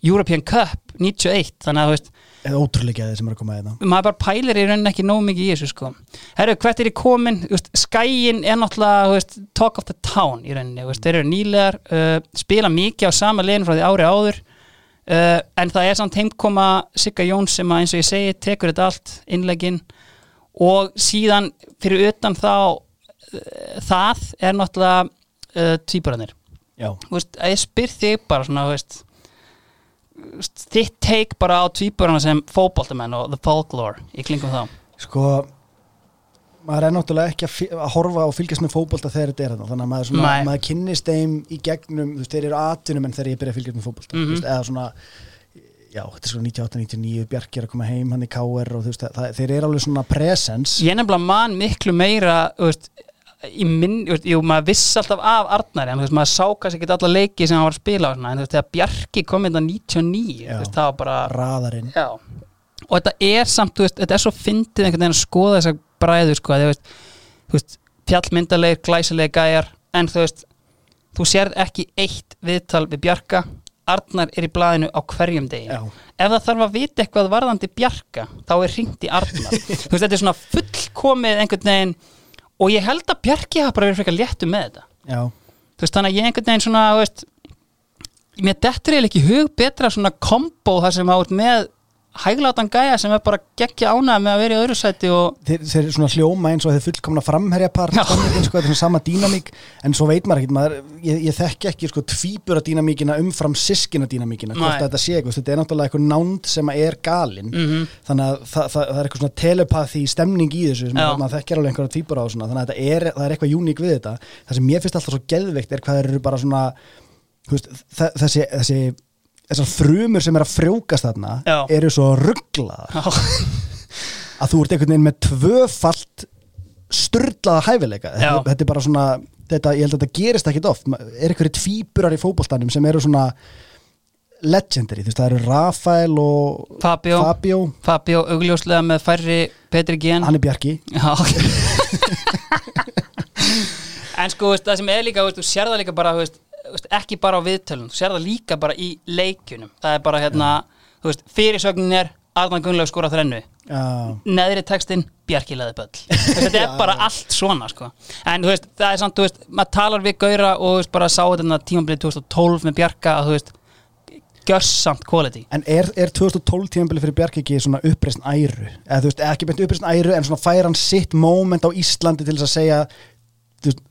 S1: European Cup 91, þannig að þú veist
S2: eða ótrúlega þeir sem eru að koma að þetta
S1: maður bara pælir í rauninni ekki nóg mikið í þessu sko. Herru, hvert er í komin? Skæin er náttúrulega veist, talk of the town í rauninni veist, þeir eru nýlegar, uh, spila mikið á sama leginn frá því ári áður uh, en það er samt heimkoma Sigga Jóns sem að eins og ég segi tekur þetta allt innlegginn. Og síðan fyrir utan þá uh, það er náttúrulega uh, að ég spyr þig bara svona, veist, þitt take bara á tvíburana sem fótboltamenn og the folklore í klingum þá
S2: sko maður er náttúrulega ekki að, að horfa og fylgjast með fótbolta þegar þetta er þetta þannig að maður, svona, maður kynnist þeim í gegnum þú veist, þeir eru atunum en þegar ég byrja að fylgjast með fólkbólta
S1: Mhm.
S2: mm -hmm. eða svona já, þetta er svona 98-99, Bjarki er að koma heim hann í KR og þú veist, það, þeir eru alveg svona presence
S1: ég nefnilega man miklu meira veist, minn, jú, maður vissi alltaf af Arnari, en veist, maður sá kannski ekki alla leiki sem hann var að spila svona, en veist, þegar Bjarki kom inn að 99,
S2: Já.
S1: veist, það var bara
S2: raðarinn
S1: Já, og þetta er samt, þetta er svo fyndið einhvern veginn að skoða þessa bræður, sko, að fjallmyndalegir, glæsilegir gæjar, en þú veist, þú sérð ekki eitt viðtal við Bjarka, Arnar er í blaðinu á hverjum degi.
S2: Já.
S1: Ef það þarf að vita eitthvað varðandi Bjarka, þá er hringt í Arnar. [laughs] þetta er svona fullkomið einhvern veginn, og ég held að Bjarki hafa bara verið frekar léttu með þetta.
S2: já,
S1: Þú veist, þannig að ég einhvern veginn svona, veist, mér dettur eiginlega ekki hug betra svona kombo þar sem átt með hæglátan gæja sem er bara geggja ánægð með að vera í öðru sæti og
S2: þeir, þeir eru svona hljóma eins og þeir fullkomna framherjapar
S1: Já.
S2: sannleikin, sko, þetta er sama dýnamík en svo veit maður ekkert, maður, ég, ég þekki ekki sko tvíbura dýnamíkina umfram sískina dýnamíkina, hvort þetta sé eitthvað þetta er náttúrulega eitthvað nánd sem er galinn
S1: Mhm.
S2: þannig að það, það, það er eitthvað svona telepathy stemning í þessu sem
S1: Já.
S2: maður þekkir alveg einhverja tvíbura á svona, þannig að er, það er eitthvað uník við þetta það sem mér finnst alltaf svo geðveikt er hvað eru bara svona veist, þe- þessi, þessi þessar frumur sem er að frjókast þarna
S1: Já.
S2: eru svo rugglaðar. [laughs] Að þú ert einhvern veginn með tvöfalt styrlaða hæfileika.
S1: Já.
S2: þetta, er bara svona þetta ég held að þetta gerist ekkit oft. Er einhverju tvíburar í fótboltanum sem eru svona legendary, þú veist, það eru Rafael og
S1: Fabio,
S2: Fabio.
S1: Fabio augljóslega með færri Petri Gen
S2: hann er Bjarki.
S1: Já [laughs] En sko, veist, það sem er líka, veist, þú sér það líka bara veist, veist, ekki bara á viðtölum, þú sér það líka bara í leikjunum, það er bara hérna þú veist, fyrirsögnin er Arnar Gunnlaug skora þrennu,
S2: Já,
S1: neðri textin Bjarki leði böll, þetta er bara allt svona, sko, en þú veist það er samt, þú veist, maður talar við Gaura og þú veist, bara sá þetta tímabilið 2012 með Bjarka að þú veist, gjörsamt quality.
S2: En er, er 2012 tímabili fyrir Bjarki ekki svona uppreisn æru? Eða þú veist, ekki beint uppreisn æru en svona fær hann sitt moment á Íslandi til þess að segja þú veist,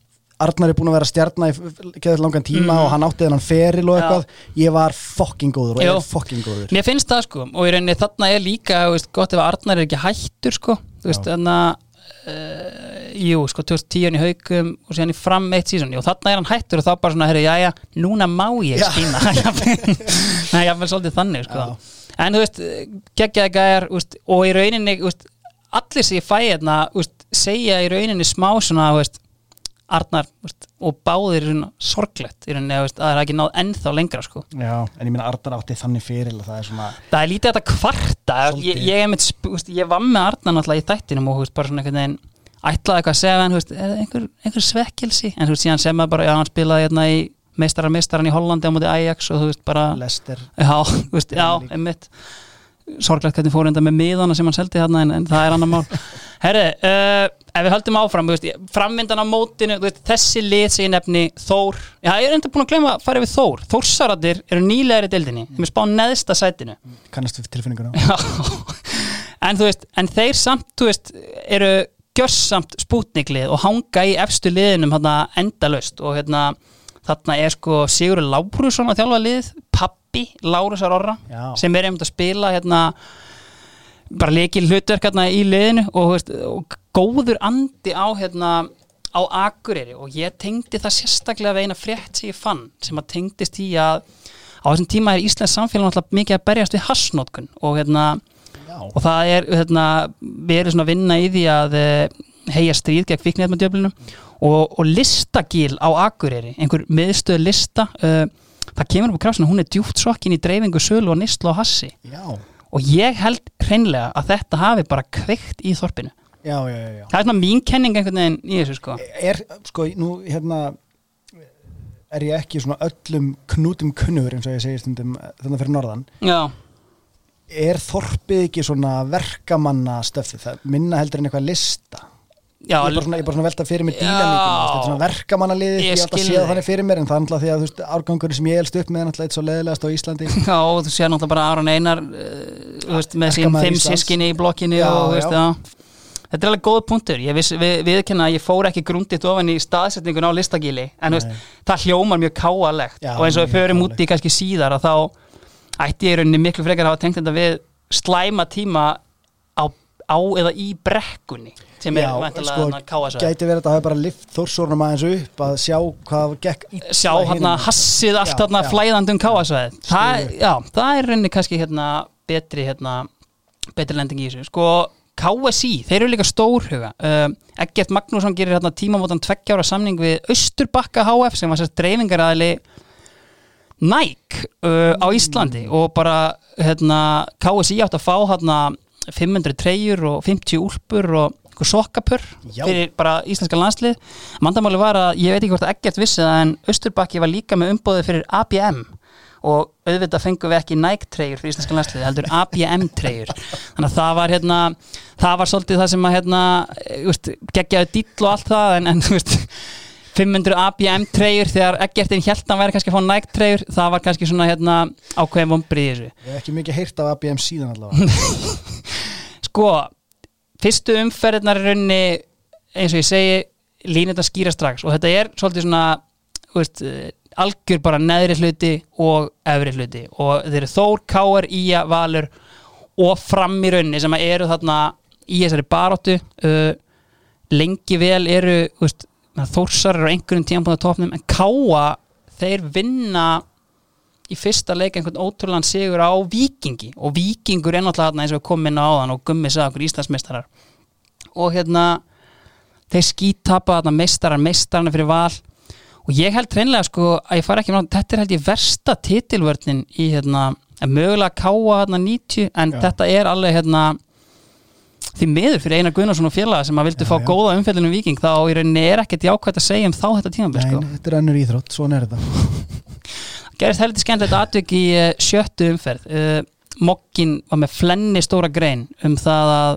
S2: Arnar er búin að vera stjarna í keður langan tíma og hann átti þennan feril og.
S1: Já.
S2: eitthvað ég var fucking góður og ég er fucking góður
S1: Mér finnst það sko og í rauninni þarna er líka veist, gott ef Arnar er ekki hættur sko veist
S2: Já.
S1: þannig að uh, jú sko 2010 í haugum og síðan í fram eitt sísón og þarna er hann hættur og þá bara svona herri jæja núna má ég
S2: Já.
S1: skýna það er jafnvel svolítið þannig sko
S2: Já.
S1: en þú veist geggjaði gæjar og í rauninni veist, allir sem ég fæ hérna segja í rauninni smá svona veist, Arnar veist, og báðir sorglegt veist, að það er ekki náð ennþá lengra sko.
S2: Já, en ég meina Arnar átti þannig að það er svona
S1: það er lítið þetta kvarta ég, ég, einmitt, úst, ég var með Arna náttúrulega í þættinum og úst, bara svona einhvern veginn ætlaði eitthvað að segja úst, er einhver, einhver svekkilsi en veist síðan sem maður bara, já hann spilaði hérna í meistarar meistaran í Hollandi á móti Ajax og þú veist bara,
S2: Lester
S1: já, [laughs] veist, já, einmitt sorglegt hvernig fór enda með miðana sem hann seldi þarna en, en það er annar mál. Herri, uh, ef við höldum áfram veist, framvindan á mótinu, veist, þessi lið sem ég nefni, Þór já, ég er enda búin að glemma að fara yfir Þór. Þórsaradir eru nýlegri deildinni, þeim er spáð neðsta sætinu.
S2: Kannast við tilfinninguna. [laughs]
S1: Já, en þú veist, en þeir samt, þú veist, eru gjörsamt spútniklið og hanga í efstu liðinum hérna endalaust og hérna þarna er sko Sigur Lárusson að þjálfa lið, pappi Lárusar Orra,
S2: Já.
S1: sem er einmitt að spila hérna bara leikil hlutverk hérna í liðinu og, veist, og góður andi á hérna á Akureyri. Og ég tengdi það sérstaklega við eina frétt sem ég fann sem að tengdist í að á þessum tíma er Íslands samfélag náttúrulega mikið að berjast við hassnótkun og hérna
S2: Já,
S1: og það er hérna, við erum svona að vinna í því að heia stríð gegn viknið og, og listagíl á Akureyri, einhver miðstöð lista uh, það kemur upp á krafsinu, hún er djúpt sokkin í dreifingu sölu og nýstlu á hassi.
S2: Já,
S1: og ég held hreinlega að þetta hafi bara kveikt í þorpinu.
S2: Já, já, já,
S1: það er svona mín kenning einhvern veginn í þessu sko.
S2: Er, sko, nú, hérna er ég ekki svona öllum knútum kunnur eins og ég segir stundum þannig fyrir norðan.
S1: Já,
S2: er þorpið ekki svona verkamanna stöfið, það minna heldur en eitthvað lista
S1: já,
S2: ég er bara svona, er svona að velta fyrir er svona verkamannaliðið,
S1: Ég
S2: ég átt að
S1: skil
S2: sé það
S1: þig.
S2: þannig fyrir mér en það er náttúrulega því að þú veist, árgangur sem ég elst upp með er náttúrulega eitt svo leðilegast á Íslandi. [laughs]
S1: Já, og þú sér náttúrulega bara Aron Einar uh, veist, með sín fimm sískinni í blokkinni
S2: Já,
S1: og veist, þetta er alveg góð punktur. Ég viðkenna að ég fór ekki grunditt ofan í staðsetningun á listagíli en veist, það hljómar mjög káalegt. Og eins og við förum út í kannski síðar að þá ætti ég rauninni miklu frekar að hafa tengt þetta við slæma tíma á, á eða í brekkunni sem er væntanlega
S2: sko,
S1: þarna káasvæði
S2: gæti verið að það hafi bara lift þórsornum aðeins upp að sjá hvað gekk
S1: sjá
S2: hinum.
S1: hérna. hassið allt
S2: Já,
S1: hérna
S2: já.
S1: flæðandi um káasvæð það, já, það er rauninni kannski hérna betri hérna betri lending í þessu. Sko KSI, þeir eru líka stórhuga. Uh, Eggert Magnússon gerir hérna tímamótan tveggjára samning við Östurbakka HF sem var sérst dreifingaræðli Nike uh, á Íslandi. Og bara hérna, KSI átt að fá hérna 500 treyjur og 50 úlpur og sokkapur fyrir bara íslenska landslið mandamáli var að, ég veit ekki hvort að Eggert vissi það en Östurbakki var líka með umbóði fyrir ABM og auðvitað fengum við ekki Nike treyjur fyrir íslenska landslið, heldur ABM treyjur. Þannig að það var hérna það var svolítið það sem að hérna eh, geggjaði dýll og allt það en, en þú veist 500 ABM treyjur þegar Eggertin held hann væri kannski að fá Nike treyjur það var kannski svona hérna ákveðin vombrið í þessu.
S2: Ég hef ekki mikið heyrt af ABM síðan allavega. [laughs]
S1: Sko, fyrstu umferðirnar í rauninni eins og ég segi, línið þetta skýra strax og þetta er svolítið svona veist, eh, algjör bara neðri hluti og efri hluti og þeir eru Þór, Káar, Ía, Valur og fram í rauninni sem að eru þarna í þessari baróttu uh, lengi vel eru þú veist, Þórsar eru einhverjum tíma á topnum en Káa þeir vinna í fyrsta leik einhvern ótrúlan sigur á Víkingi. Og Víkingur er náttúrulega þarna eins og við komum inn á áðan og gummi sagði okkur Íslandsmeistarar. Og hérna þeir skítapa þarna meistarar, meistararna fyrir val. Og ég held hreinlega sko að ég fara ekki með þetta er held ég versta titilvörnin í hérna, mögulega káa hérna 90 en
S2: Já.
S1: þetta er alveg hérna því miður fyrir Einar Gunnarsson og félaga sem að vildu
S2: Já,
S1: fá
S2: já.
S1: góða umfellinu viking þá í rauninni er ekkert jákvæmt að segja um þá þetta
S2: Nei,
S1: sko.
S2: þetta er önnur íþrótt, svona er þetta [laughs]
S1: gerist heldur skemmtilegt atvik í uh, sjöttu umferð uh, Mokkin var með flenni stóra grein um það að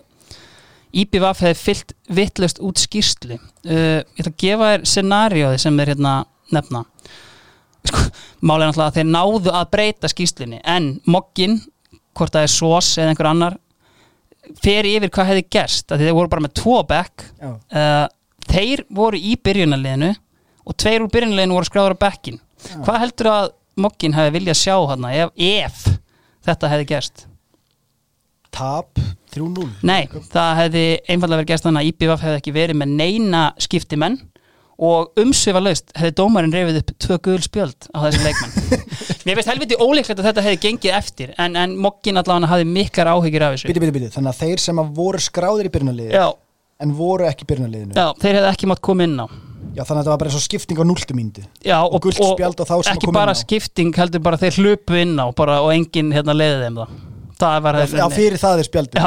S1: IBVF hefði fyllt vittlust út skýrslu uh, ég ætla að gefa þér scenarióði sem þeir hérna nefna sko, málega náttúrulega að þeir náðu að breyta skýrslunni en Mokkin, hvort það er SOS eða einhver annar fer yfir hvað hefði gerst þeir voru bara með tvo back.
S2: Já,
S1: uh, þeir voru í byrjunarliðinu og tveir úr byrjunarliðinu voru skráður á bekkin hvað heldur að Mokkin hefði viljað sjá hann ef, ef þetta hefði gerst?
S2: Tap 3-0
S1: nei, það hefði einfallega verið gerst þannig að IBVF hefði ekki verið með neina skiptimenn og umsvifa laust hefði dómarinn reyfið upp tvö gul spjöld á þessi leikmenn [laughs] mér veist helviti ólíklegt að þetta hefði gengið eftir en, en Mokkin allavega hafði miklar áhyggjur af þessu.
S2: Biti, biti, biti, þannig að þeir sem að voru skráðir í byrjunarliði
S1: já,
S2: en voru ekki í byrjunarliðinu.
S1: Já, þeir hefði ekki mátt koma inn á.
S2: Já, þannig að þetta var bara eins og skipting á núltu mínútu
S1: Já,
S2: Og og þá sem
S1: ekki bara skipting heldur bara þeir hlupu inn á bara, og enginn hérna leiði þeim það
S2: Já, já, fyrir það er spjaldi.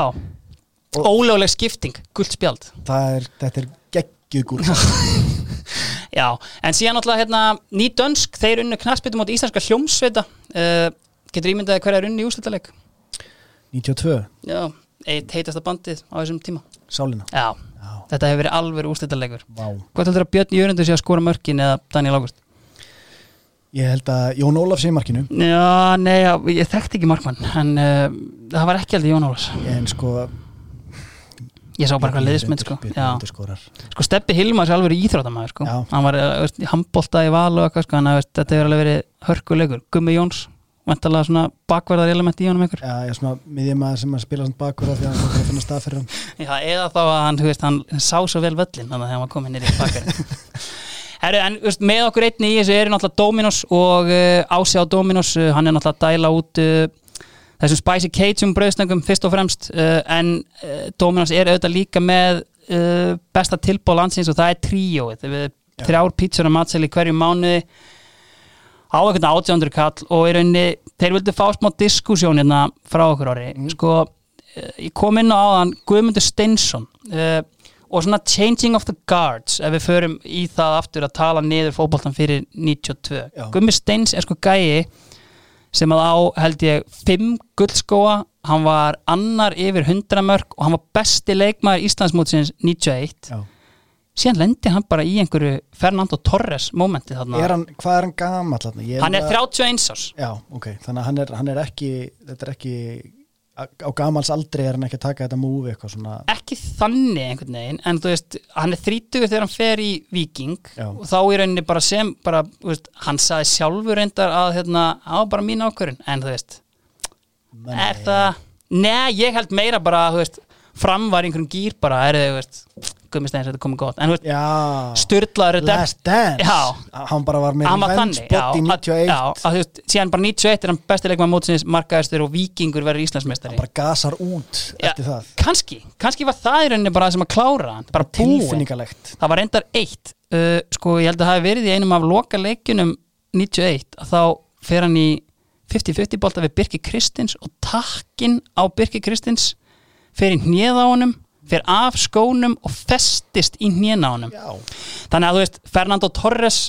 S2: Og-
S1: ólögleg skipting, gult spjald.
S2: Það er, þetta er geggjuð gúl [laughs]
S1: já, en síðan náttúrulega hérna, ný dönsk, þeir unnu knassbyttum átt íslenska hljómsveita. Uh, getur ímyndaði hverja er unni í úrslitaleg
S2: 92,
S1: já, eitt heitasta bandið á þessum tíma.
S2: Sálina.
S1: Já,
S2: Já,
S1: þetta hefur verið alveg úrslitalegur.
S2: Vá.
S1: Hvað heldur að Björn Jörundur sé að skora mörkin eða Daniel Ágúst?
S2: Ég held að Jón Ólaf sé markinu.
S1: Já, nei, já, ég þekkti ekki markmann en uh, það var ekki aldrei Jón Ólafs.
S2: En sko
S1: ég sá bara hvað liðsmynd sko.
S2: Björn
S1: sko Steppi Hilmar er alveg íþróttamæður sko.
S2: Já.
S1: hann var eh, veist, í val og eitthvað sko hann veist, þetta hefur alveg verið hörkulegur Gummi Jóns, vantalega svona bakverðar element í honum einhver.
S2: Já, ég er svona miðjumæður sem að spila svona því að hann þarf að finna stað fyrir hann. [laughs]
S1: Já, eða þá að hann, þú veist, hann sá svo vel völlin þannig að hann var komin nýri í bakverðin. [laughs] Herru, en veist, með okkur einni í þessu eru náttúrulega Dominos og uh, Ási á Dominos, uh, hann er náttúrulega að dæla út uh, þessum Spicy Cajun brauðsnöngum fyrst og fremst uh, en uh, Dominos er auðvitað líka með uh, besta tilbóð landsins og það er tríóið. Við
S2: Já.
S1: þrjár pítsur að matseli hverju mánuði. Á einhvern átjándur kall og í rauninni þeir vildu fá smá diskussjón hérna frá okkur ári sko, uh, ég kom inn á áðan Guðmundur Steinsson og svona changing of the guards ef við förum í það aftur að tala niður fótboltan fyrir 92
S2: Já.
S1: Guðmundur Steins er sko gæi sem að á held ég fimm guldskóa, hann var annar yfir 100 mörg og hann var besti leikmaður Íslandsmótsins 91
S2: Já.
S1: síðan lendi hann bara í einhverju Fernando Torres momenti þarna
S2: er hann, Hvað er hann? Ég
S1: hann er
S2: bara-
S1: 31 árs
S2: Já, ok, þannig að hann er, hann er ekki þetta er ekki á gamals aldrei er hann ekki að taka þetta múfi eitthvað svona
S1: ekki þannig einhvern veginn en þú veist, hann er 30 þegar hann fer í Viking
S2: Já.
S1: og þá í rauninni bara sem bara, veist, hann saði sjálfur reyndar að hérna, á bara mín ákvörun en þú veist,
S2: Menn,
S1: er það Nei, ég held meira bara, veist fram var í einhverjum gýr bara, er þú veist Gummisteins, þetta komið gott, en þú veist, styrlaður þetta
S2: Last Dance.
S1: Já.
S2: Hann bara var með
S1: hann
S2: spot í
S1: að,
S2: 91
S1: já, að þú veist, síðan bara 91 er hann besti leikmaður mótsins, markaðistur og Víkingur verður Íslandsmeistari.
S2: Bara gasar út
S1: Já,
S2: eftir það.
S1: kannski, kannski var það í rauninni bara það sem að klára hann, bara búin það var reyndar eitt. Uh, sko ég held að það hafi verið í einum af loka leikunum 91 að þá fer hann í 50-50 bolta við Birki Kristins og takkin á Birki Kristins fer í hnið á honum fer af skónum og festist í á honum. Þannig að þú veist, Fernando Torres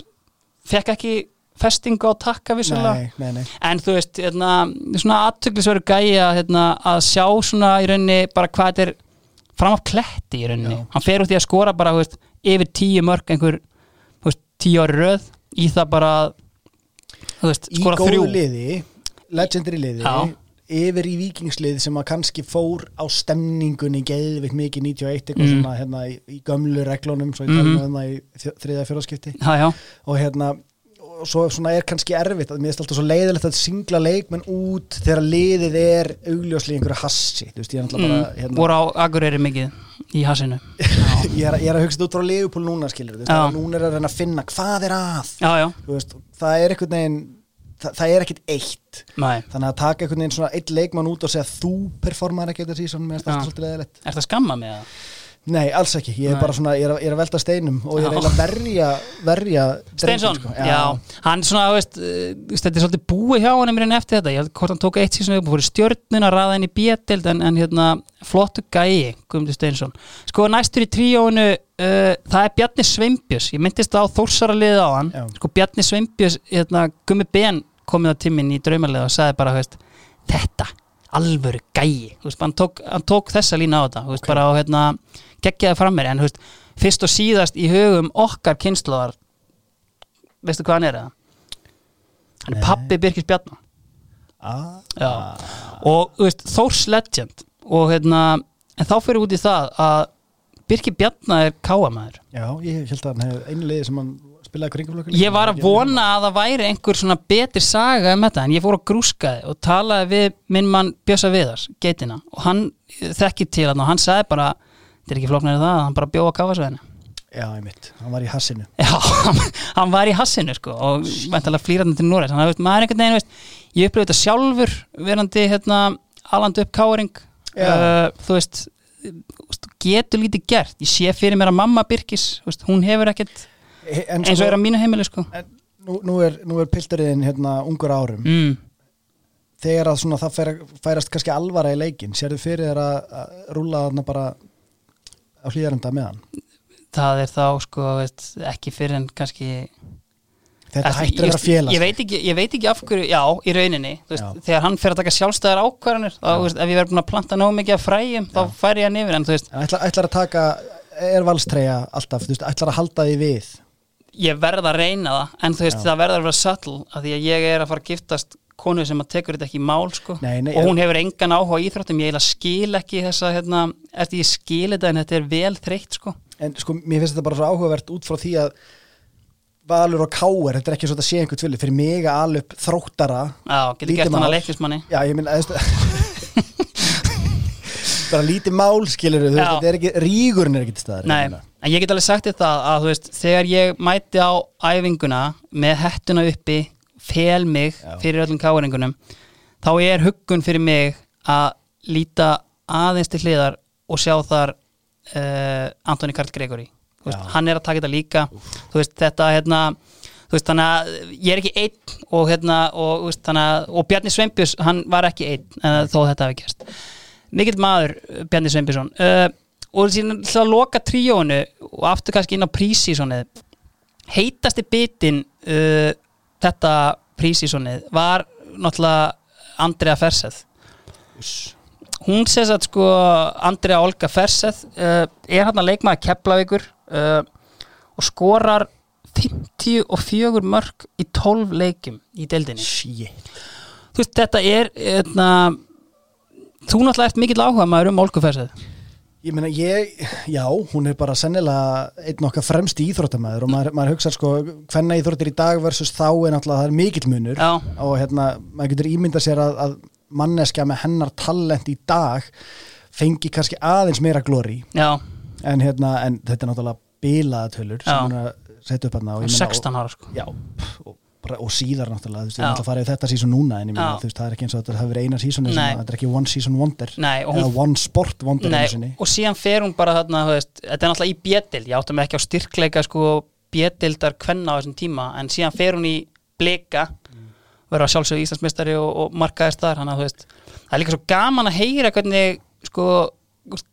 S1: fekk ekki festingu á takka vissulega.
S2: Nei, nei, nei.
S1: En þú veist, hérna, svona aðtöklisveru gæi að, hérna, að sjá svona í rauninni bara hvað þetta er fram af kletti í rauninni,
S2: Já.
S1: hann fer út í að skora bara, veist, yfir tíu mörg einhver, veist, tíu ári röð í það bara veist,
S2: Í
S1: skora
S2: góðu
S1: þrjú
S2: liði, legendary liði
S1: Já.
S2: Yfir í vikingslið sem að kannski fór á stemningunni geðvikt mikið 91 eitthvað
S1: Mm.
S2: svona hérna í, í gömlu reglunum svo ég tala
S1: Mhm.
S2: um það í þriðja fjóraskipti og hérna og svo svona er kannski erfitt að mér er alltaf svo leiðilegt að singla leikmenn út þegar liðið er augljóslega í einhverju hassi. Þú veist ég er alltaf bara
S1: mm,
S2: hérna,
S1: voru á Akureyri mikið í hasinu [laughs]
S2: ég, er, ég er að hugsa þetta út frá Leopold núna skilur þú veist, núna er að reyna að finna hvað er að.
S1: Já, já,
S2: veist, það er einhvern veginn það, það er ekkert eitt
S1: næ,
S2: þannig að taka einhvern veginn svona eitt leikmann út og segja þú performar ekki þetta síðan
S1: Já.
S2: þetta
S1: er það skamma með það?
S2: Nei, alls ekki, ég er
S1: Nei.
S2: bara svona, ég er, ég er að velta steinum og ég er eiginlega verja, verja
S1: Steinsson,
S2: sko.
S1: já. hann svona, veist, veist, þetta er svolítið búið hjá hann einhvern eftir þetta, ég held hvort hann tók eitt síðan upp og fór í stjörnun að raða henni í bjettild en, en hérna, flottu gæi Guðmundur Steinsson, sko næstur í tríóinu uh, það er Bjarni Sveinbjörns ég myndist á Þórsara liðið á hann
S2: Já.
S1: sko Bjarni Sveinbjörns, hérna, Gummi Ben komið á timmin í draumarlið og sagði bara, veist, þetta alvöru gæi, veist, hann tók, hann tók þessa lína á þetta, veist, bara á hérna geggjaði fram mér, en fyrst og síðast í hugum okkar kynnslóðar veistu hvað hann er eða? Hann er pappi Birkis Bjarnar
S2: ah,
S1: og Þórs Legend. Og hérna, en þá fyrir út í það að Birkir Bjarnar er káamæður
S2: já, ég held að hann hefði einu liði sem hann spilaði kringumflokkur
S1: ég var að vona að það væri einhver svona betri saga um þetta en ég fór að grúskaði og talaði við minn mann Bjösa Viðars, geitina og hann þekkir til hann og hann sagði bara þetta er ekki flóknari en það, hann bara bjóða að káfasveðinu
S2: Já, ég mitt, hann var í hassinu.
S1: Já, [laughs] hann var í hassinu sko og væntalega flýrandi til Noreg þannig að veist, maður er einhvern veginn, veist, ég upplifði þetta sjálfur verandi hérna alandi upp káring
S2: Já.
S1: uh, þú veist getur lítið gert, ég sé fyrir mér að mamma Birkis, hún hefur ekkert eins og er á mínu heimili sko.
S2: En nú, nú er, er pilturiðin hérna ungur árum.
S1: Mm.
S2: þegar að svona það fer, færast kannski alvara í leikin sérðu fyrir þér að, að rúla þarna bara á hlýðarenda með hann?
S1: Það er þá sko veist, ekki fyrir en kannski
S2: þetta hættir að vera
S1: ég,
S2: félags
S1: ég, veit ekki, ég veit ekki af hverju, já, í rauninni veist,
S2: Já.
S1: þegar hann fer að taka sjálfstæðar ákvarðanir þá, veist, ef ég verð búin að planta nóg mikið af fræjum þá færi ég hann yfir, en
S2: ætlar, ætlar að taka er valstreyja alltaf, þú veist, ætlar að halda því við
S1: ég verð að reyna það, en þú veist,
S2: Já.
S1: það verður að vera subtle, af því að ég er að fara að giftast konu sem að tekur þetta ekki í mál, sko.
S2: Nei, nei,
S1: og hún hefur engan áhuga á íþróttum, ég skil ekki þessa, hérna, eftir ég skil þetta en þetta er vel þreytt, sko.
S2: En sko, mér finnst þetta bara svo áhugavert út frá því að Valur og Káer, þetta er ekki svo að sé einhvern tvili fyrir mig að upp þróttara.
S1: Já, getur gert hann að leiklismanni
S2: já, ég minn að [laughs] bara lítið mál skilur þú veist, þetta er ekki, rígurinn er ekki til staðar
S1: Nei, en ég get alveg sagt þér það að þú veist, þegar ég mæti á æfinguna með hettuna uppi fel mig
S2: Já.
S1: fyrir öllum káringunum þá er huggun fyrir mig að líta aðeins til hliðar og sjá þar uh, Antoni Karl Gregory. Þú veist, hann er að taka þetta líka. Þú veist, þetta hérna þú veist, þannig að ég er ekki einn og hérna, og, þú veist, að, og Bjarni Sveinbjörns, hann var ekki einn uh, þó þetta hafi gerst mikill maður, Bjarni Sveinbjörnsson. Uh, og síðan til að loka tríónu og aftur kannski inn á prísísonið heitasti bitin uh, þetta prísísonið var náttúrulega Andrea Ferseth hún sést að sko Andrea Olga Ferseth uh, er hann að leikmaða Keflavíkur uh, og skorar 54 mörg í 12 leikjum í deildinni.
S2: Shit.
S1: þú veist þetta er etna, þú náttúrulega ert mikill áhuga maður um Olga Ferseth
S2: Ég meina, ég, já, hún er bara sennilega einn okkar fremst íþróttamæður og maður, maður hugsa sko, hvenna íþróttir í dag versus þá er náttúrulega, það er mikill munur
S1: Já.
S2: og hérna, maður getur ímyndað sér að, að manneskja með hennar talent í dag fengi kannski aðeins meira glóri en hérna, en þetta er náttúrulega bilaða tölur sem hún er að setja upp hann meina,
S1: 16 ára sko.
S2: já, og, og síðar náttúrulega, þú veist,
S1: Já.
S2: við erum alltaf að fara í þetta sísón núna en ég meina, þú veist, það er ekki eins og þetta verið eina sísóni sem
S1: Nei.
S2: að- þetta er ekki one season wonder
S1: Nei, hún-
S2: eða one sport wonder
S1: Nei, og síðan fer hún bara þarna, þú veist, þetta er náttúrulega í bjettild, ég áttum ekki á styrkleika sko bjettildar kvenna á þessum tíma en síðan fer hún í blika verður að sjálfsögðu Íslandsmeistari og, og markaðist þar, hann að þú veist það er líka svo gaman að heyra hvernig sko,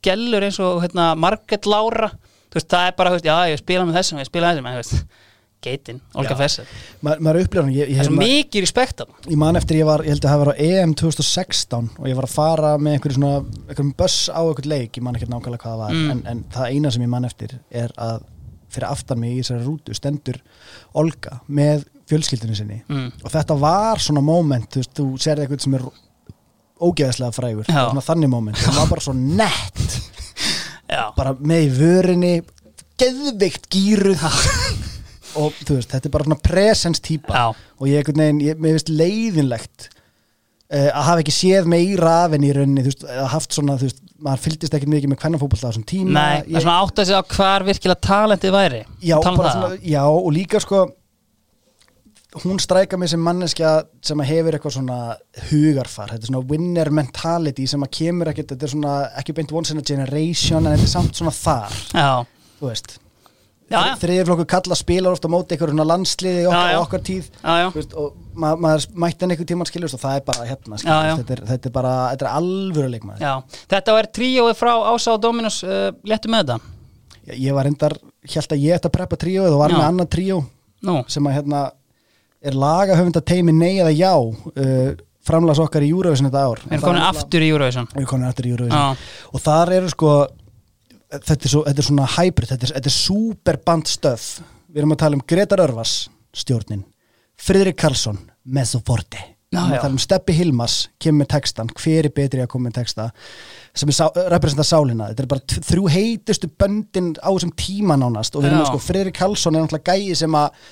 S1: gellur eins og hérna, Margrét Lára, þú veist, það er bara þú veist, já, ég spila með þessum, ég spila með þessum en þú veist, geitin, Olga
S2: Já.
S1: Fessel.
S2: Ma, maður upplifir hann, ég, ég,
S1: það er svo mikið respekt af
S2: ég man eftir ég var, ég held að það var á EM 2016 og ég var að fara með einhverju svona einhverjum buss á einhvern leik, ég man ekki nákvæmlega hvað það var
S1: Mm.
S2: en, en það eina sem ég man eftir er að fyrir aftan mig í þessari rútu stendur Olga með fjölskyldinu sinni.
S1: Mm.
S2: og þetta var svona moment, þú veist, þú serði eitthvað sem er ógeðslega frægur þannig moment, það var bara svo nett. [laughs]
S1: Já,
S2: bara með í vörinni geðveikt gýruð [laughs] og þú veist, þetta er bara svona presens típa.
S1: Já,
S2: og ég einhvern veginn, ég, mér finnst leiðinlegt uh, að hafa ekki séð meira af henni í rauninni, þú veist, að haft svona þú veist, maður fylgdist ekkert mikið með kvennafótbolta á þessum tíma.
S1: Nei, það er svona átt að segja á hvar virkilega talentið væri.
S2: Já,
S1: um
S2: bara
S1: það.
S2: svona, já, og líka sko hún stræka mig sem manneskja sem hefur eitthvað svona hugarfar, þetta er svona winner mentality sem að kemur ekkert, þetta er svona ekki beint once in a generation en þetta er samt svona þar,
S1: Já,
S2: þú veist þriðiflokku kalla spilar ofta móti svona landsliði okkar,
S1: Já, já.
S2: okkar tíð
S1: já,
S2: veist, og ma maður mætti hann einhver tímann skiljast og það er bara hérna þetta, er, þetta er bara, þetta er alvöru leikmaður.
S1: Já. Þetta var tríóið frá Ása og Dominus uh, Léttu með þetta.
S2: Ég, ég var endar, held að ég ætti að preppa tríóið og var með annað tríó
S1: Nú,
S2: sem að hérna er lagahöfunda teimi nei eða já uh, framlags okkar í Eurovision þetta ár.
S1: Við erum komin aftur í Eurovision.
S2: Við erum komin aftur í
S1: Já,
S2: og þar eru sko þetta er, svo, þetta er svona hybrid, þetta er, þetta er superband stöf við erum að tala um Gretar Örvas stjórnin, Friðrik Karlsson Mezzoforte við erum að tala um Steppi Hilmas, kemur textan hver er betri að koma með texta sem er sá, representa sálina, þetta er bara þrjú heitustu böndin á þessum tíma nánast. Og við erum að sko, Friðrik Karlsson er náttúrulega gæi sem að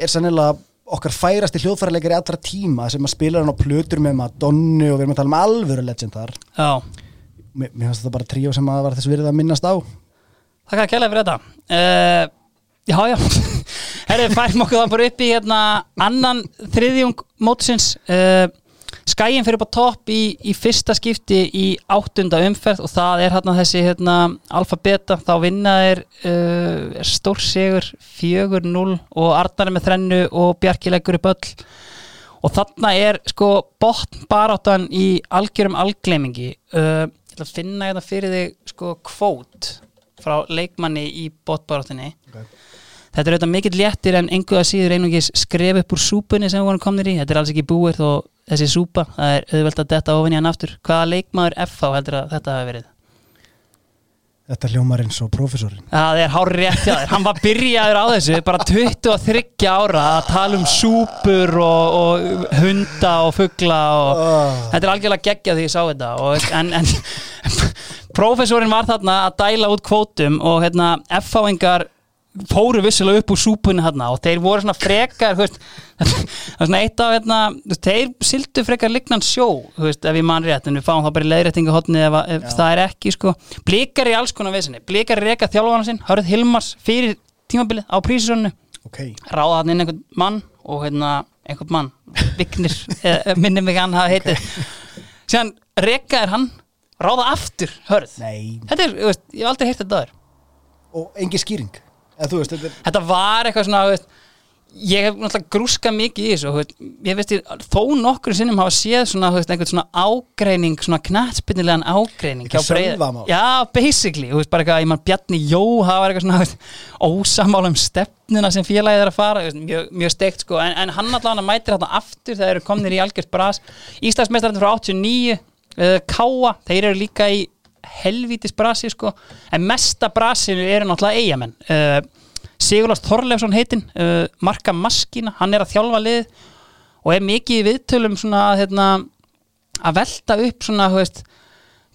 S2: er sannilega okkar færasti hljóðfæraleikari allra tíma sem að spila hann á plötur með Madonnu og við erum að tala um alvöru legend þar
S1: já
S2: mér, finnst þetta bara tríó sem að var þess virðið að minnast á.
S1: Takk að kælega fyrir þetta. Uh, Já, já. [laughs] Herri, færum okkur það bara upp í hérna annan þriðjung mótsins. Uh, Skæin fyrir á topp í, í fyrsta skipti í áttunda umferð og það er hérna þessi hérna alfa-beta, þá vinna er uh, stórsigur 4-0 og Arnar er með þrennu og Bjarki leggur upp öll. Og þarna er sko botn baráttan í algjörum algleimingi uh, ætla að finna hérna fyrir þig sko kvót frá leikmanni í botbaráttinni
S2: Ok.
S1: þetta er auðvitað mikill léttir en einhverja síður einungis skref upp úr súpunni sem við vorum komnir í. Þetta er alls ekki búið þó þessi súpa það er auðvelt að detta ofin í hann aftur. Hvaða leikmaður FH heldur að þetta hafi verið
S2: Þetta hljómar eins og prófessorinn
S1: Það er hár rétt þér, hann var byrjaður á þessu bara 23 ára að tala um súpur og, og hunda og fugla og
S2: oh.
S1: þetta er algjörlega geggja því ég sá þetta og, en, en [laughs] prófessorinn var þarna að dæla út kvótum og hérna F-fáingar fóru vissilega upp úr súpunni þarna og þeir voru svona frekar [laughs] það var svona eitt af hérna, veist, þeir sildu frekar lignan sjó veist, ef ég man rétt, en við fáum það bara í leiðréttingu hotni ef, ef það er ekki sko. blikar í alls konar vesinni, blikar reka þjálfana sinn, Hörð Hilmars fyrir tímabilið á prísisönnu
S2: Ok,
S1: ráða hann inn einhvern mann og hérna, einhvern mann, Vignir [laughs] eh, minni mig hann hafa heitið. Síðan reka er hann ráða aftur hörð.
S2: Nei.
S1: Þetta er, veist, ég hef aldrei heyrt þetta aður
S2: Og engi skýring Þú veist, þetta er
S1: þetta var eitthvað svona veist, ég hef náttúrulega grúskað mikið í þessu veist, ég veist ég þó nokkur sinnum hafa séð svona, einhvern svona ágreining svona knattspinnilegan ágreining já, basically, bara eitthvað, ég mann Bjarni Jó það var eitthvað svona, ósamála um stefnuna sem félagið er að fara mjög, mjög steikt, sko, en, en hann allavega mætir þarna aftur, þeir eru komnir í algjört bras. Íslandsmeistarinn frá 89 uh, Káa, þeir eru líka í helvítis brasi, sko. En mesta brasinu eru náttúrulega eigamenn uh, Sigurlás Þorleifsson heitinn uh, Marka Maskína, hann er að þjálfa lið og er mikið í viðtölum svona að, hérna, að velta upp svona, þú veist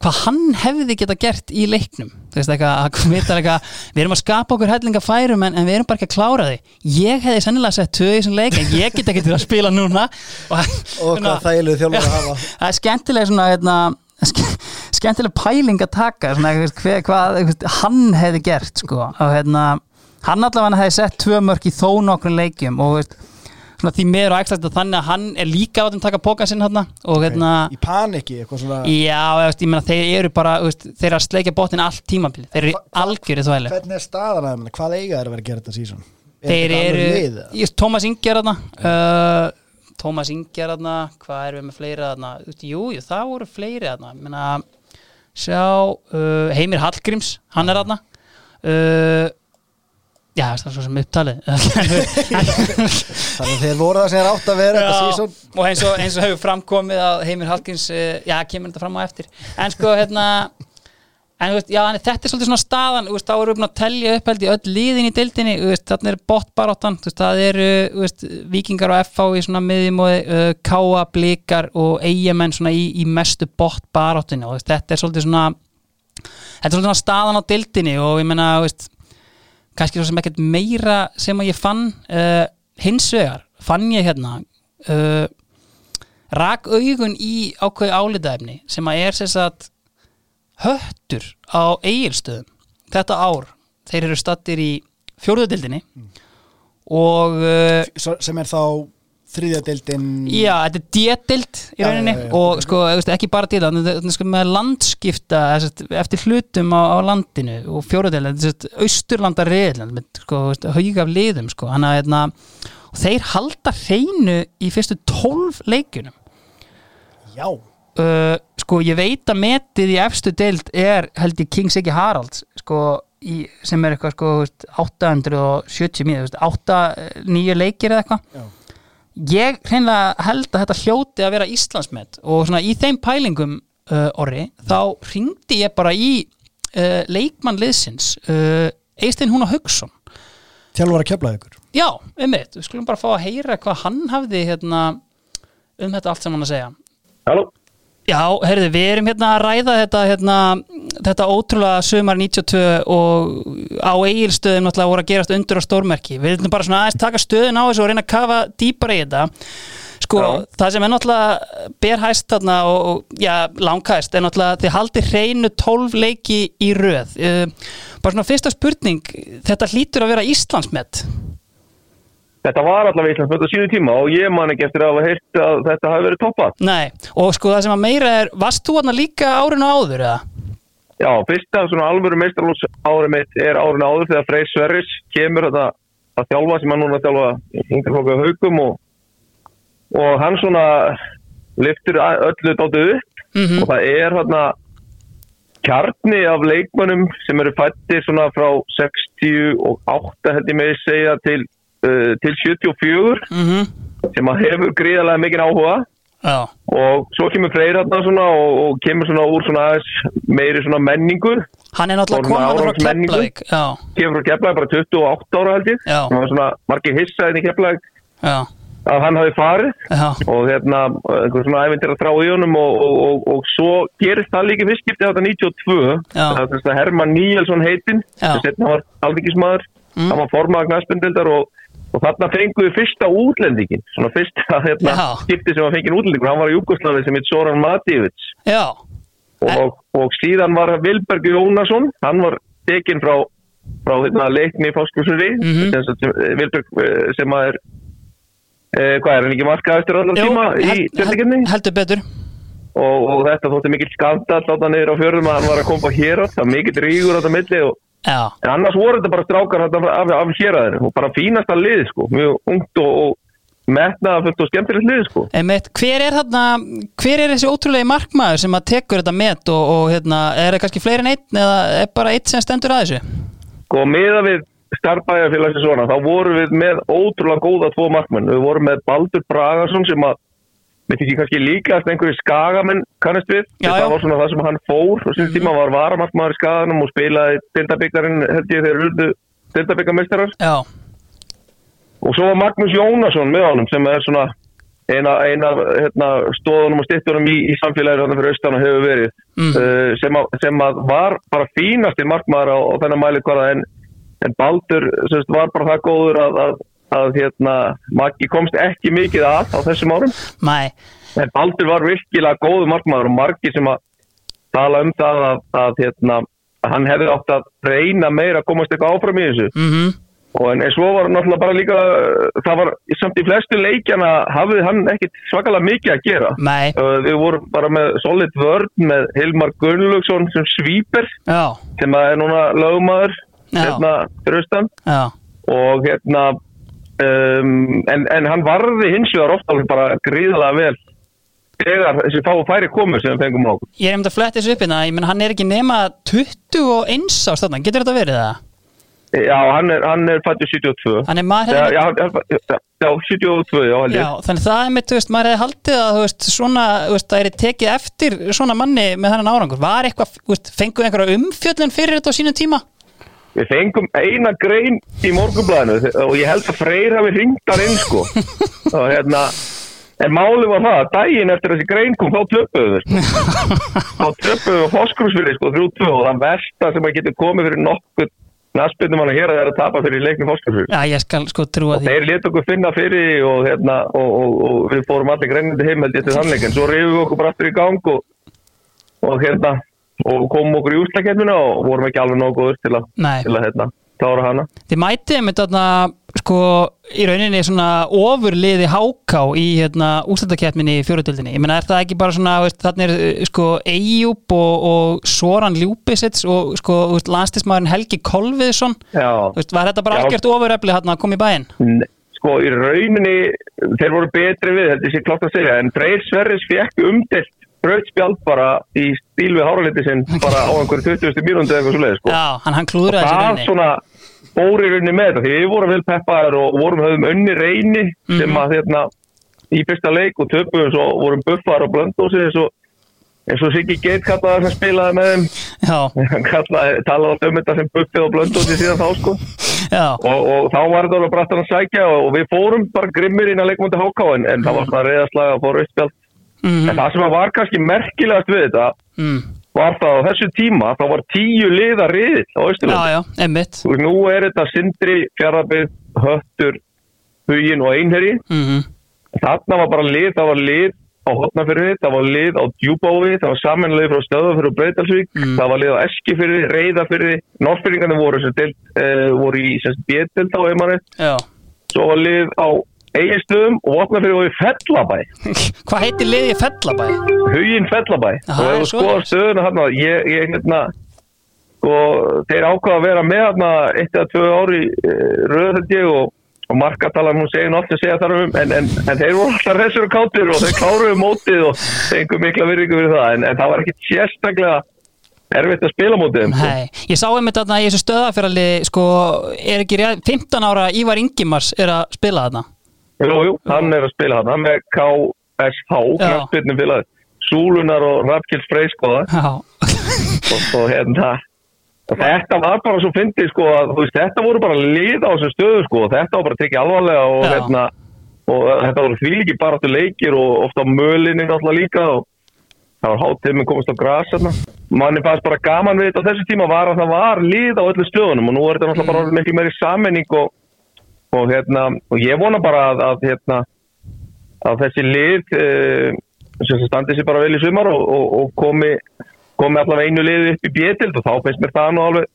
S1: hvað hann hefði geta gert í leiknum. Þú veist eitthvað, eitthvað við erum að skapa okkur hellinga færum en, en við erum bara ekki að klára því ég hefði sennilega sett tvö í þessum leik en ég get ekki til að spila núna. Og,
S2: Og hvað þægilegu þjálfur að hafa. [laughs]
S1: Það er skemmtileg svona hérna, skemmtileg pæling að taka svona, hver, hvað hann hefði gert sko. og hérna, hann allavega hefði sett tvö mörk í þó nokkrum leikjum og veist, svona, því meður og ekstra þannig að hann er líka á þeim taka póka sinn hérna, og hérna
S2: Í paniki, eitthvað svona
S1: Já, veist, ég meina þeir eru bara veist, þeir eru að sleikja botnin allt tímabili þeir eru algjöru þvæli
S2: Hvernig er staðan að þeim? Hvað eiga þeir að vera að gera þetta sísón?
S1: Þeir eru, ég, Tómas Ingi er þarna uh, Tómas Ingi er þarna hvað erum við með fleiri þarna jú, jú, það voru fleiri þarna Ég meina, sjá uh, Heimir Hallgríms, hann er þarna. Uh, Já, það er svo sem upptalið. [laughs]
S2: Þannig að þeir voru það sem er átt að vera
S1: Já, og eins og, og hefur framkomið að Heimir Hallgríms, uh, já, kemur þetta fram á eftir. En sko, hérna en veist, já, en þetta er svolítið svona staðan veist, þá erum við búin að telja upp held í öll liðin í veist, þarna er veist, það eru, vikingar og FH í svona miðjumóði, uh, káa blikar og eigamenn svona í, í mestu botbaráttinu og veist, þetta er svolítið svona þetta er svolítið svona staðan á deildinni og ég veist kannski svo sem ekkert meira sem að ég fann uh, hins vegar fann ég hérna uh, rak augun í ákveði álitaefni sem að er sem sagt höttur á eigilstöðum þetta ár, þeir eru stattir í fjórðudildinni og uh,
S2: sem er þá þriðja deildin
S1: Já, þetta er détild í
S2: Já,
S1: rauninni
S2: já, já.
S1: og sko, ekki bara détild þetta er sko með landskipta eftir hlutum á, á landinu og fjóruðel, þetta er austurlanda reyðland með sko, haug af liðum sko, hann að hérna, og þeir halda hreinu í fyrstu tólf leikjunum
S2: Já,
S1: uh, sko ég veit að metið í efstu deild er held ég King Siggy Haralds sko í, sem er eitthvað sko þú veist, 870 mínútur, 8 nýju leikir eða eitthvað.
S2: Já.
S1: ég hreinlega held að þetta hljóti að vera Íslandsmet og svona í þeim pælingum uh, orri, þá ringdi ég bara í uh, leikmann liðsins uh, Eistein Húna Haugsson
S2: þjálfur að kefla ykkur
S1: já, einmitt, við skulum bara fá að heyra hvað hann hafði hérna um þetta allt sem hann að segja.
S4: Halló?
S1: Já, heyrðu, við erum hérna að ræða þetta, hérna, þetta ótrúlega sömar 92 og á eigilstöðum náttúrulega voru að gerast undur á stórmerki. Við erum bara svona aðeins taka stöðun á þessu og reyna að kafa dýpara í þetta. Sko,
S4: Já.
S1: það sem er náttúrulega berhæst þarna og, og já, langhæst er náttúrulega þið haldið hreinu 12 leiki í röð. Uh, bara svona fyrsta spurning, þetta hlýtur að vera Íslandsmet.
S4: Þetta var allavega Íslandsmönd á sínu tíma og ég man ekki eftir að hafa heyrt að þetta hafi verið toppað.
S1: Nei, og sko það sem að meira er, varst þú þarna líka árinu áður eða?
S4: Já, fyrsta svona alvöru meistarlós árið mitt er árið áður þegar Frey Sverris kemur þetta að þjálfa sem hann núna þjálfa yngarflokku haugum og, og hann svona liftur öllu dáttu upp
S1: Mm
S4: og það er hérna kjarni af leikmönnum sem eru fættir svona frá 68 held ég með segja til, uh, til 74
S1: mm
S4: sem að hefur gríðarlega mikinn áhuga.
S1: Já,
S4: og svo kemur Freyr hérna svona og, og kemur svona úr svona meiri svona menningu
S1: hann er náttúrulega komin frá. Já,
S4: kemur frá Keflæk bara 28 ára held ég. Það var svona margir hissaðin í Keflæk að hann hafi farið.
S1: Já,
S4: og hérna einhver svona æfintir að þrá í honum og, og, og, og svo gerist það líka fyrst skipti á þetta 92
S1: Já.
S4: það er þess að Herman Níelsson heitinn
S1: Já.
S4: sem setna var alþingismæður
S1: Mm.
S4: hann var formaður knæspendildar og, og þarna fenguðu fyrsta útlendingin svona fyrsta hérna, skipti sem var fengið útlendingur hann var í Júkoslavi sem heit Soran
S1: já,
S4: og, og síðan var Vilberg Jónasson hann var tekinn frá, frá hérna, leikni í Fáskursuri
S1: Mhm.
S4: sem, sem, Vilberg eh, sem að er eh, hvað er hann ekki markað eftir allan
S1: Jú,
S4: tíma í
S1: held-
S4: tjöldinginni
S1: held- heldur betur.
S4: Og, og þetta þótti mikill skandall láta niður á fjörðum að hann var að koma hér það var mikill rígur á þetta milli og,
S1: Já,
S4: en annars voru þetta bara strákar þarna af, af hér og bara fínasta lið sko, mjög ungt og, og metnaða fullt og skemmtilegt lið sko.
S1: einmitt, hver er þarna hver er þessi ótrúlegi markmaður sem að tekur þetta met og, og hérna, er það kannski fleiri en einn eða er bara einn sem stendur að þessu?
S4: og meða Sko, við starfbæjarfélagsins þá vorum við með ótrúlega góða tvo markmenn. Við vorum með Baldur Bragarsson sem að, með því kannski líkast einhverju skagamenn kannast við.
S1: Já,
S4: það var svona það sem hann fór og sín tíma var varamarkmaður í skaganum og spilaði dildabyggarinn, held ég þeir urðu dildabyggarmeistarar.
S1: Já,
S4: Og svo var Magnús Jónasson með honum sem er svona eina, eina hérna, stóðunum og stittunum í, í samfélaginu þarna fyrir austan og hefur verið
S1: Mm.
S4: uh, sem, að, sem að var bara fínasti markmaður á, á þennan mæli hvaða en, en Baldur semst, var bara það góður að, að, að hérna, Maggi komst ekki mikið að á þessum árum.
S1: Mæ,
S4: en Baldur var virkilega góður markmaður og margi sem að tala um það að, að, hérna, hann hefði átt að reyna meira að komast eitthvað áfram í þessu.
S1: Mhm.
S4: Og en, en svo var náttúrulega bara líka, það var samt í flestu leikjana hafði hann ekkit svakalega mikið að gera.
S1: Nei,
S4: Uh, við vorum bara með solid vörn með Hilmar Gunnlaugsson sem svíper
S1: já,
S4: sem að er núna lögmaður
S1: Já.
S4: hérna og hérna um, en, en hann varði hins vegar ofta bara gríðalega vel þegar þessi fá og færi komu sem við fengum á okkur.
S1: Ég er um að fletta þessu upp hérna, ég menn hann er ekki nema 21 á stafna, getur þetta verið það?
S4: Já, hann er, hann er fættur 72.
S1: Hann er maður
S4: Já,
S1: hefði
S4: já, já, já, 72, já, held
S1: Já,
S4: ég.
S1: þannig það er mitt, þú veist, maður hefði haldið að, þú veist, svona, þú veist, það er tekið eftir svona manni með þennan árangur. Var eitthvað, þú veist, fenguð einhverja umfjöllun fyrir þetta á sínum tíma?
S4: Við fengum eina grein í morgunblæðinu og ég held að Freyr hafi ringt þar inn sko. [laughs] Og hérna en málið var það að daginn eftir þessi grein kom þá töpuðu við sko. [laughs] Þá töpuðu við fóskursfyrir sko 3-2 og það versta sem að getur komið fyrir nokkuð naspindum hann að hér að það er að tapa fyrir leikni fóskursfyrir
S1: Já, ég skal sko trúa
S4: og
S1: því.
S4: þeir leta okkur finna fyrir og hérna og, og, og við fórum allir greinandi heim held ég til þannleik en svo reyfum við okkur bara aftur í gang og, og hérna og komum okkur í úslakefnina og vorum ekki alveg nógu góður til að, til að hérna, klára hana
S1: Þið mætið með þarna sko í rauninni svona ofurliði háká í hérna ústættakefninni í fjóruðöldinni. Ég meina er það ekki bara svona veist, þarna er uh, sko Eyjúb og, og Soran Ljúbisits og sko landstismæðurinn Helgi Kolviðsson
S4: Já,
S1: veist, var þetta bara
S4: Já.
S1: algjört ofurefli hérna að koma í bæinn?
S4: Nei, sko í rauninni þeir voru betri við, þetta sé klart að segja en Freyr Sverris fekk umdelt rauðspjald bara í stíl við háraliti sinn bara á einhverju 20. mínúndi eða eitthvað svo leið sko.
S1: Já, hann, hann klúðraði þessu í
S4: það
S1: rauninni.
S4: svona bóri rauninni með þetta því við vorum vel peppaðar og vorum höfum önni reyni
S1: Mhm.
S4: sem að hérna í fyrsta leik og töpum svo vorum buffar og blöndósi eins og eins og Siggi Geit kallaði sem spilaði með þeim kallaði, talaði alltaf um þetta sem buffið og blöndósi síðan þá sko
S1: já,
S4: og, og þá var þetta alveg brattan að sækja og, og við fórum bara grimmir inn að leikmundi háká en, en það var svona reyðaslag að fóra uppspjald
S1: mm,
S4: en það sem var kannski merkilegast við þetta
S1: mm,
S4: var það á þessu tíma þá var tíu liða riðill á
S1: já,
S4: Östurlandi
S1: já, emmitt.
S4: og nú er þetta Sindri, Fjarrabið, Höttur Hugin og Einherji.
S1: Mm
S4: þarna var bara lið, það var lið á Hotnafyrði, það var lið á Djúbófi það var samanlið frá Stöðafyrði og Breitalsvík
S1: Mm.
S4: það var lið á Eskifyrði, Reyðafyrði Norrfyrringarnir voru, uh, voru í B-dild á Eimari
S1: Já.
S4: svo var lið á Eigistöðum og Vopnafyrði var í Fellabæ [laughs]
S1: Hvað heitir liðið Fellabæ?
S4: Hugin Fellabæ
S1: Aha,
S4: og
S1: leiðis.
S4: stöðuna hérna ég, ég hérna og þeir ákvaða að vera með hérna eitt eða tvö ári röð held ég og, og markatalan hún segir náttúrulega að segja þar um en, en, en þeir voru alltaf resur og kátir og þeir kláruðu mótið og fengu mikla virðingu fyrir það en, en það var ekki sérstaklega erfitt að spila þeim, sko.
S1: Nei, ég sá einmitt þarna í þessu stöðafjörali sko, er ekki rétt, 15 ára Ívar Ingimars er að spila þarna
S4: Jú, jú, hann er að spila hann með KSH,
S1: Já.
S4: knarspilnum félagið Súlunar og Rafkils Freyskoða
S1: Já,
S4: og, og hérna þetta var bara svo fyndið sko að veist, þetta voru bara lið á þessu stöðu sko og þetta var bara tekið alvarlega og hérna og þetta voru þvílíki bara áttu leikir og ofta mölinni náttúrulega líka og það var með komast á gras hérna. manni fannst bara gaman við þetta á þessu tíma var að það var lið á öllu stöðunum og nú er þetta náttúrulega bara orðið miklu meiri sammenning og, og hérna og ég vona bara að, að hérna að þessi lið uh, sem standi sér bara vel í sumar og, og, og komi, komi allavega einu lið upp í bjötild og þá finnst mér það nú alveg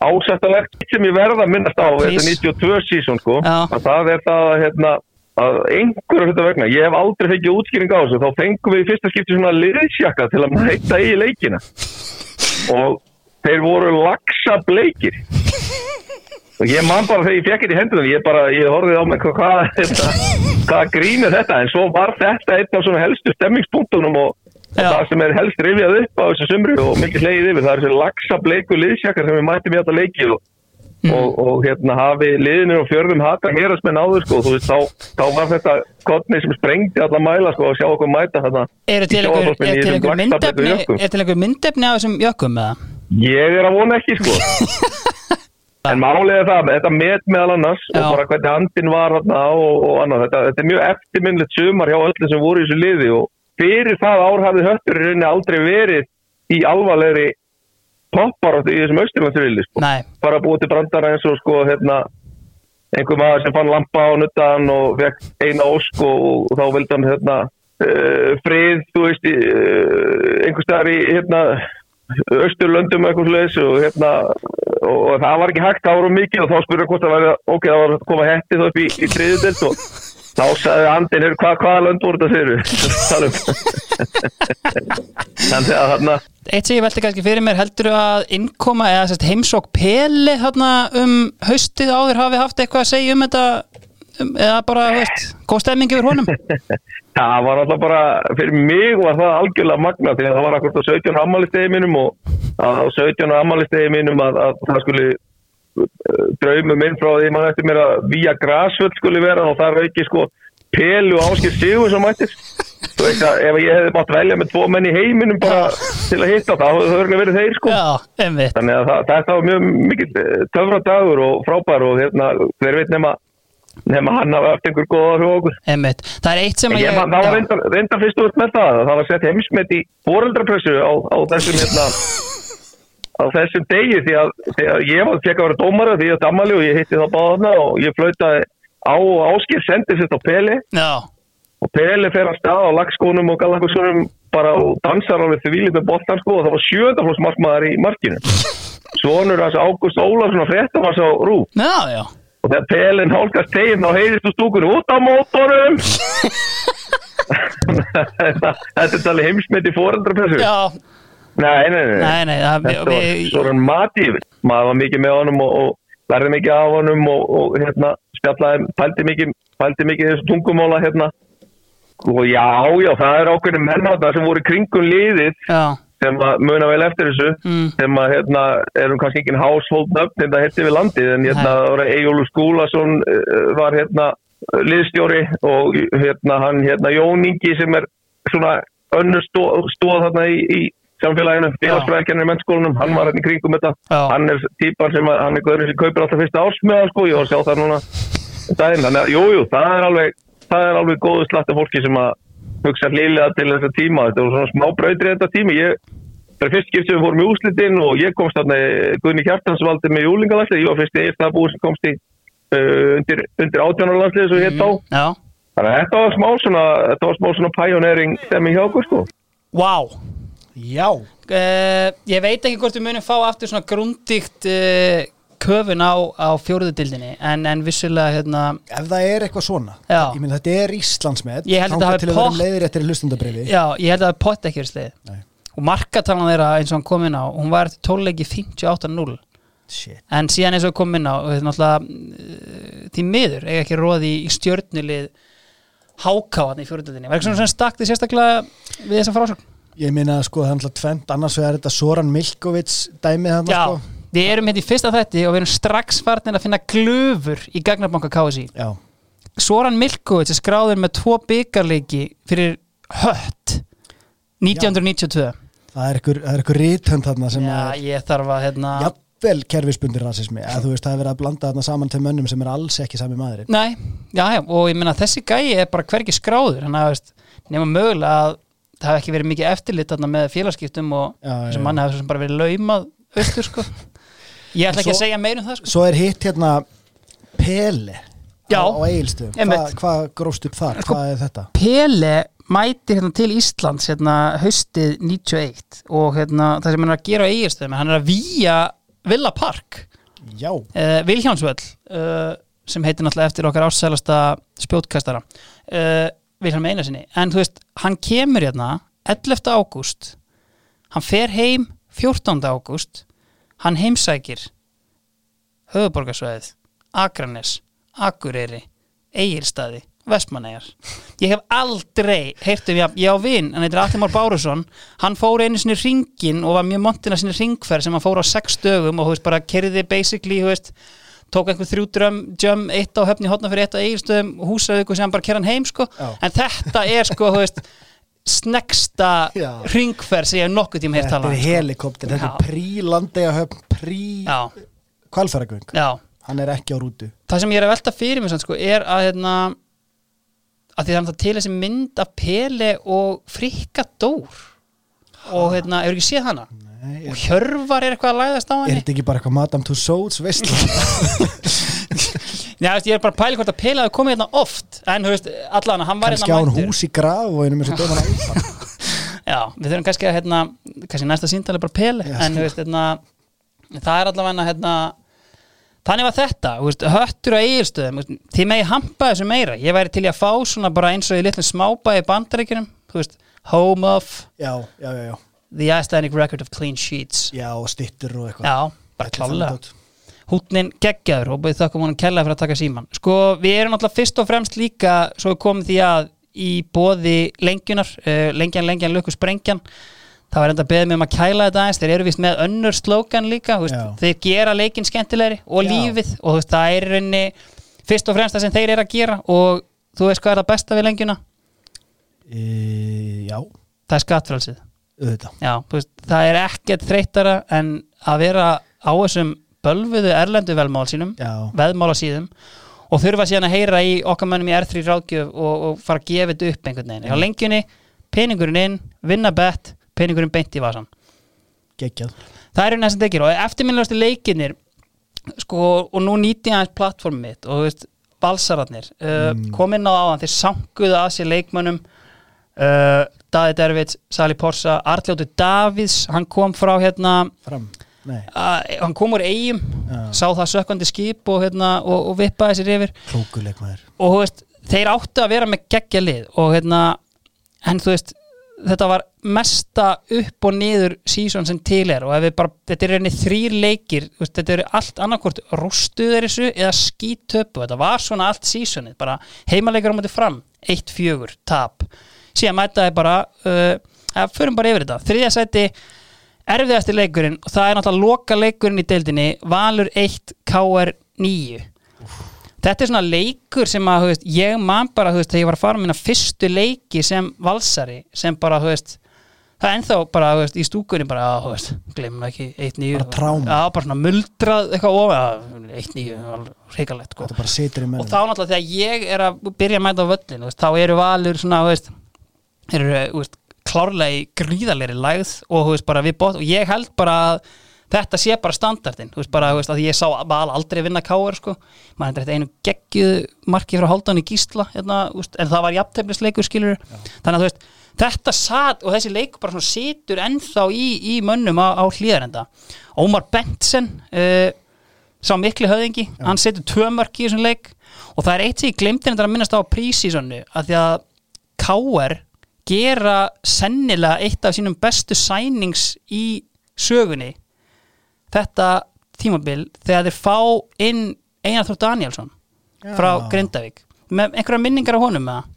S4: ásættalegt sem ég verða að minnast á þetta 92 sísón sko. Að það er það að hérna að einhverju þetta vegna, ég hef aldrei fengið útskýring á þessu, þá fengum við í fyrsta skipti svona liðsjakka til að mæta í leikina. Og þeir voru laxa bleikir [laughs] og ég man bara þegar ég fekk þetta í hendunum ég bara, ég horfið á mig hvað, hvað, þetta, hvað grín er þetta? En svo var þetta einn af svona helstu stemmingspunktunum og, og það sem er helst rifjað upp á þessu sumri og mikið hlegið yfir, það er þessi laxa bleiku liðsjakkar sem við mættum í þetta leikið og, og, og hérna hafi liðinu og fjörðum hata hérast með náður sko, þú veist, þá, þá var þetta kotni sem sprengdi alla mæla sko og sjá okkur mæta þarna
S1: er til einhver, er myndefni á þessum jökkum með það?
S4: Ég er að vona ekki sko [laughs] En er það, þetta met meðal annars
S1: Já.
S4: og bara hvernig andin var þarna og, og annað, þetta, þetta er mjög eftirminnlegt sumar hjá öllum sem voru í þessu liði og fyrir það ár hafði höttur í rauninni aldrei verið í alvarlegri popparátt í þessum austurlandsriðli sko. Bara búið til brandara eins og sko hérna einhver maður sem fann lampa á nuttaðan og fekk eina ósk og, og þá vildi hann hérna uh, frið, þú veist uh, einhver staðar í hérna austurlöndum eitthvað slags og hérna og, og það var ekki hægt, það voru mikið og þá spurði hvort það væri, ok, það var að koma hetti þá upp í, í triðudelt og þá sagði andin, "Heyrðu, hvað, hvaða lönd voru þetta fyrir [laughs] þannig að þarna
S1: eitt sem ég velti kannski fyrir mér heldur að innkoma eða sérst, heimsók Peli þarna um haustið áður hafi haft eitthvað að segja um þetta um, eða bara, þú veist, góð stemming yfir honum [laughs]
S4: Það var alltaf bara, fyrir mig var það algjörlega magna því að það var akkur á 17 ammælistegi mínum og á 17 ammælistegi mínum að, að það skuli uh, draumum minn frá því mann eftir mér að vía grasföld skuli vera og það er ekki sko pelu áskil sigur sem mættir. Þú veist að ef ég hefði mátt velja með tvo menn í heiminum bara til að hitta það, það örugglega verið þeir sko.
S1: Já,
S4: þannig að það, þetta var mjög mikil töfra dagur og frábær og hérna, hver veit nema nema hann hafa eftir einhver góða
S1: Einmitt. Það er eitt sem
S4: Ég,
S1: ég
S4: man, það var
S1: já.
S4: reyndar, reyndar fyrst út með það það var sett heimsmet í foreldrapressu á, á þessum hérna, á þessum degi því að, því að ég var fekk að vera dómara því að dammali og ég hitti þá báðna og ég flautaði á áskil sendi sitt á Peli
S1: Já,
S4: og Peli fer að stað á lagskónum og galakossunum bara og dansar alveg því vilið með boltan sko og það var sjöndaflóks markmaður í markinu. [laughs] Svonur hans Ágúst Ólafsson og fréttum hans á Rú
S1: Já, já
S4: og þegar pelin hálkast teginn þá heyrist úr stúkunum út á mótorum. Þetta er talið heimsmyndi fóreldrapressu
S1: Já,
S4: nei, nei, nei,
S1: nei, nei það,
S4: þetta var svona mati maður var mikið með honum og, og lærði mikið af honum og, og hérna spjallaði, pældi mikið pældi mikið þessu tungumóla hérna. Og já, já, það er ákveðin menn þarna sem voru í kringum liðið.
S1: Já,
S4: sem að muna vel eftir þessu
S1: Mm.
S4: sem að hérna erum kannski ekki household nöfn þetta hetti við landið en hérna það Egilur Skúlason uh, var hérna liðstjóri og hérna hann hérna Jón Ingi sem er svona önnur stóð, stóð þarna í, í samfélaginu, félagsfræðikennir í mennskólanum, hann var hérna í kringum þetta
S1: Já.
S4: hann er típan sem að, hann er guðurinn sem kaupir alltaf fyrsta ársmiða sko, ég var að sjá það núna daginn, þannig að jújú, jú, það er alveg það er alveg góðu slatt af fólki sem að hugsa hlýlega til þessa tíma. Þetta voru svona smá brautir þetta tími ég, það er fyrst skipt sem við fórum í úslitin og ég komst þarna, Guðni Hjartans valdi með júlingalanslið, ég var fyrst í eirstafbúi sem komst í uh, undir, undir átjónarlanslið svo hétt á,
S1: já.
S4: Þannig að þetta var smá svona þetta var smá svona pioneering stemming hjá okkur sko.
S1: Vá.
S2: Já,
S1: uh, Ég veit ekki hvort við munum fá aftur svona grundíkt uh, köfun á, á fjóruðudildinni en, en vissulega hérna
S2: ef það er eitthvað svona
S1: Já.
S2: Ég minn þetta er Íslandsmet
S1: Ég held að
S2: þangað
S1: þetta hafi
S2: til að vera leiðir eftir hlustandabrifi
S1: Já, ég held að það er pott ekki verið og markatalan þeirra eins og hann kom inn á hún var eftir tónleiki 58-0
S2: Shit.
S1: En síðan eins og kom inn á er uh, því miður eiga ekki róði í stjörnulið hákáðan í fjóruðudildinni var ekki svona stakti sérstaklega við þessa frásögn?
S2: Ég minna sko það er alltaf tvent annars vegar þetta Soran Milkovic dæmið hann sko.
S1: Við erum hérna í fyrsta þætti og við erum strax farnir að finna glöfur í Gagnarbanka KSI
S2: Já,
S1: Soran Milkovic er skráður með tvo byggarleiki fyrir hött 1992
S2: það er ykkur, það er ykkur rithönd þarna sem
S1: Já,
S2: er
S1: ég þarf að hérna
S2: jafnvel kerfisbundir rasismi. Eða þú veist það er verið að blanda þarna saman til mönnum sem er alls ekki sami maðurinn.
S1: Nei, já, já, og ég meina þessi gæi er bara hvergi skráður. Hann að veist, nema mögulega að það hef ekki verið mikið eftirlit þarna með félagskiptum og
S2: Já, já, já.
S1: manni hefur bara verið laumað austur sko [laughs] Ég ætla ekki
S2: Svo-
S1: að segja meir um það sko
S2: Svo er hitt hérna Pele
S1: Já.
S2: á, á Egilstöðum
S1: Einmitt.
S2: Hva, Hvað gróst upp þar?
S1: Sko-
S2: Hvað er þetta?
S1: Pele mæti hérna til Íslands hérna haustið 91 og hérna það sem hann er að gera á eigirstöðum hann er að víja Villa Park
S2: Já,
S1: uh, Vilhjámsvöll uh, sem heitir náttúrulega eftir okkar ásælasta spjótkastara uh, Vilhelm Einarsinni en þú veist, hann kemur hérna 11. ágúst hann fer heim 14. ágúst hann heimsækir höfuborgarsvæðið Akranes, Akureyri Egilstaði, Vestmannegar ég hef aldrei heyrt um, ég, ég á vin, hann heitir Atli Már Bárusson. Hann fór einu sinni ringin og var mjög montin að sinni ringferð sem hann fór á sex dögum og þú veist bara kerði basically, þú veist tók einhver þrjú dröm, jöm, eitt á höfni hotna fyrir eitt á eigilstöðum, húsavíku sem hann bara kerði hann heim sko,
S2: Já.
S1: en þetta er sko, þú veist snegsta ringferð sem ég hef nokkuð tíma heyrt
S2: þetta
S1: tala
S2: er
S1: um, sko.
S2: helikopter Þetta er prí landegahöfn Prí kvalfæragöng Hann er ekki á rútu.
S1: Það sem ég er að velta fyrir mig sko, er að hérna, að því það er til þessi mynd af Pele og Frikka Dór. Og hérna, hefur ekki séð hana?
S2: Nei,
S1: og
S2: er,
S1: Hjörvar er eitthvað að læðast á
S2: er
S1: henni?
S2: þetta ekki bara eitthvað Madame Tussauds veist [laughs]
S1: Já, veist, ég er bara að pæla hvort að Pele hafi komið hérna oft. En þú veist, allan, hann var
S2: Kannski á
S1: hérna
S2: hann hús í graf og einum eins og dóman alfa [laughs]
S1: Já, við þurfum kannski að hérna, kannski næsta síntal er bara Pele.
S2: Já,
S1: en þú veist, hérna, það er allavega hérna, þannig var þetta. Veist, höttur á eigilstöðum veist, þið megi hampa þessu meira, ég væri til í að fá svona bara eins og í litlum smábæði bandaríkjunum, þú veist, home of
S2: Já, já, já, já.
S1: The Icelandic record of clean sheets.
S2: Já, og stittur og eitthvað.
S1: Já, bara klálega. Hútnin geggjaður og búið þakka hún kella fyrir að taka síman sko við erum náttúrulega fyrst og fremst líka svo komum því að í bóði lengjunar, uh, lengjan, lengjan, löku sprengjan það var enda beðið með um að kæla þetta aðeins, þeir eru vist með önnur slókan líka, veist,
S2: Já.
S1: þeir gera leikin skemmtilegri og
S2: Já.
S1: lífið og þú veist, það er í rauninni fyrst og fremst það sem þeir eru að gera og þú veist hvað er það besta við lengjuna?
S2: E, Já,
S1: það er skattfrælsið Já, veist, það er ekkert þreytara en að vera á þessum bölfuðu erlendu velmál sínum veðmála síðum og þurfa síðan að heyra í okkar mönnum í R3 ráðgjöf og, og fara að gefa þetta upp einhvern veginn. Hjá lengjunni, peningurinn inn, vinna bett, peningurinn beint í vasan.
S2: geggjað.
S1: Það er einn sem tekir og eftirminnilegastu leikinir sko, og nú nýti ég aðeins plattformið mitt og þú veist, balsararnir uh, kom inn á áðan, þeir sankuðu að sér leikmönnum uh, Daði Dervits, Sali Porsa Arljótu Davids, hann kom frá hérna
S2: Fram
S1: Uh, hann kom úr eigum sá það sökkandi skip og, hérna, og, og vippaði sér yfir.
S2: Klókuleik
S1: og veist, þeir áttu að vera með geggja lið og hérna en þú veist, þetta var mesta upp og niður sísón sem til er og bara, þetta er reyni þrýr leikir, veist, þetta eru allt annarkvort rústuður þessu eða skítöpu þetta var svona allt sísónið, bara heimaleikar á móti fram, 1-4 tap, síðan mætaði bara uh, að förum bara yfir þetta, þriðja sæti erfiðasti leikurinn og það er náttúrulega loka leikurinn í deildinni Valur 1, KR 9 þetta er svona leikur sem að, veist, ég man bara, veist, þegar ég var að fara minna fyrstu leiki sem valsari, sem bara, veist, það er ennþá bara, í stúkunni bara, glemum ekki 1-9.
S2: Bara
S1: bara svona muldrað eitthvað ofan, 1-9, reikalegt, sko. Og þá náttúrulega þegar ég er að byrja að mæta á völlin, þá eru valur svona, eru, klárlega í gríðalegri lægð og, þú veist, bara við bótt, og ég held bara að þetta sé bara standardin, þú veist, bara, þú veist, að ég sá val aldrei vinna káur, sko. Maður hendur þetta einu geggjuð marki frá Háldan í Gísla, hérna, veist, en það var jafntefnisleikur, skilur, þannig að, þú veist þetta satt, og þessi leikur bara svona situr ennþá í, í mönnum á, á hlýðarenda Ómar Bentsen uh, sá mikli höfðingi hann setur tvö mörk í þessum leik og það er eitt sem ég glemdi þetta að minnast á prísísonu að því að KR gera sennilega eitt af sínum bestu sænings í sögunni þetta tímabil þegar þeir fá inn Einar Þór Danielsson frá
S2: Já.
S1: Grindavík. Með einhverja minningar á honum með það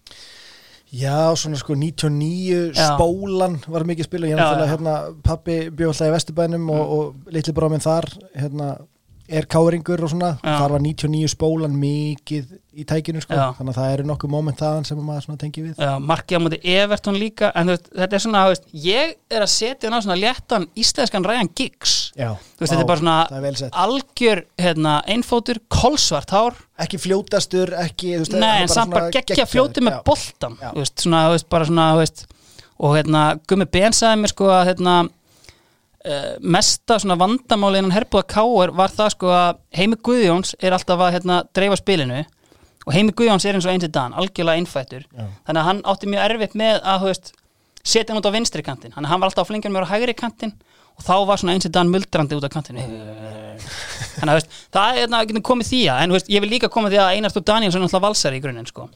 S2: Já, svona sko 99
S1: Já.
S2: spólan var mikið spil og ég
S1: Já,
S2: náttúrulega hérna pappi bjóð alltaf í Vesturbænum og, og litli bróðum minn þar hérna er káringur og svona.
S1: Já.
S2: þar var 99 spólan mikið í tækinu sko,
S1: Já.
S2: þannig að það eru nokkuð moment þaðan sem maður tengi við.
S1: Markið á móti Everton líka en veist, þetta er svona, veist, ég er að setja hann á svona léttan
S2: Já,
S1: þú veist, þetta er bara svona algjör, hérna, einfótur, kolsvart hár.
S2: Ekki fljótastur, ekki þú veist,
S1: Nei, en samt bara geggja fljóti með boltan svona, bara svona, og hérna, Gummi Ben sagði mér sko að hérna mesta svona vandamáli innan herbúða káir var það sko að Heimi Guðjóns er alltaf að hérna dreifa spilinu og Heimi Guðjóns er eins og eins í dan algjörlega innfættur,
S2: Já.
S1: þannig að hann átti mjög erfitt með að, veist, setja hann út á vinstri að hann var alltaf að flengja mér á hægri kantinn og þá var svona eins í dan muldrandi út á kantinu þannig að, veist, það er hérna, komið því að, en veist, ég vil líka koma því að Einar Stór Danielsson er alltaf valsari í grunninn, sko.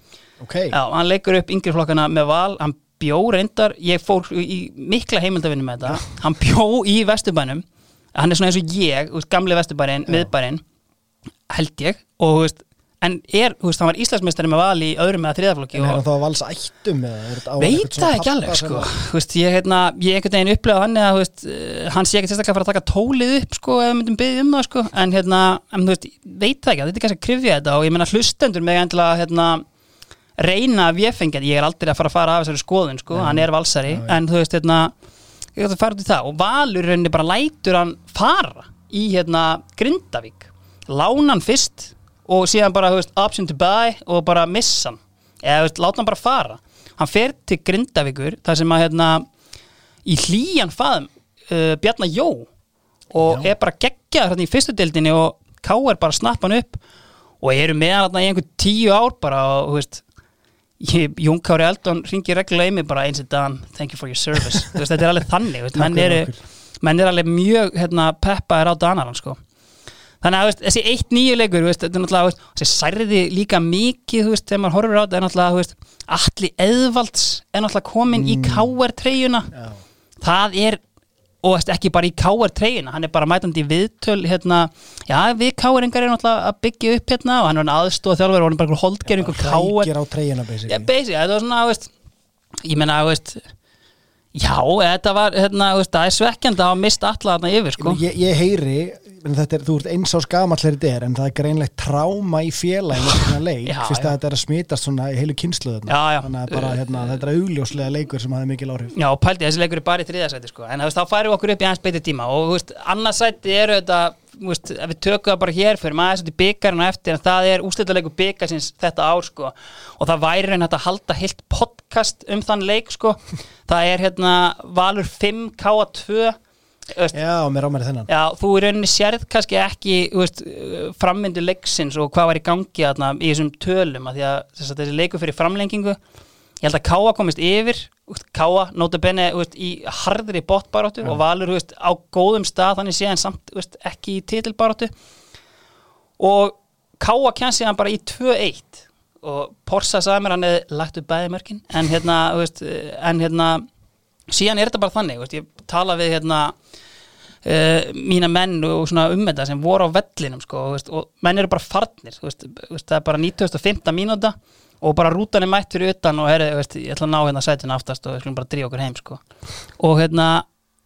S2: Ok,
S1: Já, hann leikur upp yngri flokkana með val hann bjó reyndar, ég fór í mikla heimildavinni með þetta. Hann bjó í Vesturbænum. Hann er svona eins og ég, veist, gamli Vesturbærin miðbærin, held ég. Og þú veist, en er, þú veist, hann var Íslandsmeistari með val í öðrum eða þriðaflokki
S2: en er hann þá að valsa ættum
S1: veit það ekki alveg, sko. veist, ég, hérna, ég einhvern veginn upplega hann eða, eh, hann sé ekki sérstaklega að fara að taka tólið upp, sko, ef við myndum byggja um það, sko. En, hérna, en, veit það ekki þetta er kannski að krifja þetta og ég meina hlustendur með endilega, hérna, reyna að véfengja, ég er aldrei að fara að fara af þessari skoðun, sko, hann er valsari en þú veist, hérna, ég ætla að fara út í það. Og Valur rauninni bara lætur hann fara í, hérna, Grindavík. Lána hann fyrst og síðan bara, veist, option to buy og bara missa hann, eða, veist, láta hann bara fara. Hann fer til Grindavíkur þar sem að, hérna, í hlýjan faðum uh, Bjarnar Jó og er bara geggjað hérna í fyrstu deildinni og K er bara að snappa hann upp og eru með hann í einhver tíu ár bara og, þú veist Jón Kári Eldon ringir reglulega í mig bara eins og dan, thank you for your service veist, þetta er alveg þannig, menn eru menn er alveg mjög hérna, peppaðir á Danaran sko. þannig að veist, þessi eitt nýju leikur veist, þetta er náttúrulega, þessi særði líka mikið, þegar maður horfir á þetta er náttúrulega, Atli Eðvalds er náttúrulega komin í KR treyjuna
S2: Já.
S1: það er og ekki bara í KR treyjuna? Hann er bara mætandi í viðtöl hérna, já, við KR-ingar erum náttúrulega að byggja upp hérna og hann er aðstóð þjálfur og hann er bara var svona, þú veist ég meina, þú veist já, þetta var, hérna, veist, það er svekkjandi að hafa mist alla þarna yfir, sko.
S2: Ég, ég heyri, er, þú ert eins á skamall þetta er, en það er greinlegt tráma í félaginu svona leik, fyrst að þetta er að smitast svona í heilu kynslu
S1: Já, já.
S2: þannig að bara, hérna, þetta er augljóslega leikur sem hafi mikil áhrif
S1: Já, og pældi, þessi leikur er bara í þriðasæti sko. en veist, þá færum við okkur upp í aðeins beiti tíma og veist, annarsæti eru þetta veist, við tökum það bara hér fyrir maður byggarinn á eftir, en það er úrslitaleikur byggarsins þetta ár sko. og það væri hægt að halda heilt podcast um þann leik sko. það er hérna Valur 5 K2 veist,
S2: Já, mér á mér þennan.
S1: Já, þú í rauninni sérð kannski ekki veist, frammyndu leiksins og hvað var í gangi þarna í þessum tölum að að þess að þessi leikur fyrir framlengingu. Ég held að Káa komist yfir Káa, notabene úst, í harðri botbaróttu og Valur úst, á góðum stað þannig séðan samt ekki í titilbaróttu og Káa kjænsi hann bara í 2-1 og Porsa sagði mér hann hefði lagt upp bæði mörkin en hérna, en hérna síðan er þetta bara þannig úst, ég tala við hérna uh, mína menn og svona um þetta sem voru á vellinum sko, úst, og menn eru bara farnir úst, það er bara 9015 mínúta og bara rútan er mætt fyrir utan og herri, veist, ég ætla að ná hérna sætuna aftast og við skulum bara dríja okkur heim sko. og hérna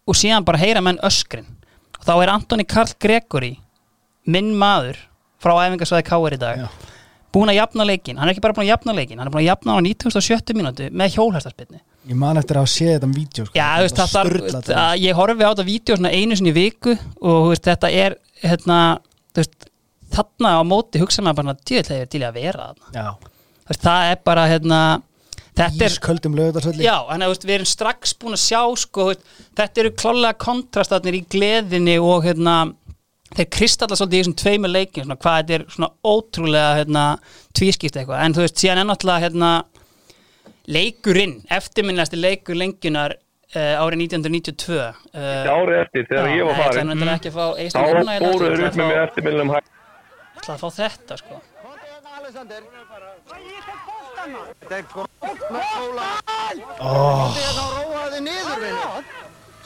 S1: og síðan bara heyra menn öskrin og þá er Antoni Karl Gregory minn maður frá æfingarsvæði Káir í dag
S2: Já.
S1: búin að jafna leikin, hann er ekki bara búin að jafna leikin hann er búin að jafna á 1970 mínútu með hjólhestarspilni
S2: Ég man eftir að sé þetta um vídeo sko.
S1: Já, veist, það þarf,
S2: Sturlað
S1: veist, að ég horfi á þetta vídeo einu sinni viku og veist, þetta er hérna, veist, þarna á móti hugsa maður bara djöðlega til að vera það er bara hérna, er
S2: ísköldum lögutarsöldi
S1: já, þannig að við erum strax búin að sjá sko, þetta eru klálega kontrastarnir í gleðinni og hérna þeir kristalla svolítið í þessum tveimur leikin hvað þetta er svona ótrúlega hérna, tvískipt eitthvað, en þú veist, síðan er náttúrulega hérna, leikurinn eftirminnilegasti leikur lengjunar uh, árið 1992 uh,
S4: árið eftir þegar ég var farin
S1: Það er ekki að fá
S4: þá
S1: hérna, ætla
S4: upp með mér
S1: að
S4: eftir minnum hægt
S1: fá- ætla að fá þetta sko
S5: Þetta er gott með skóla. Oh. Þá róaði þið niður.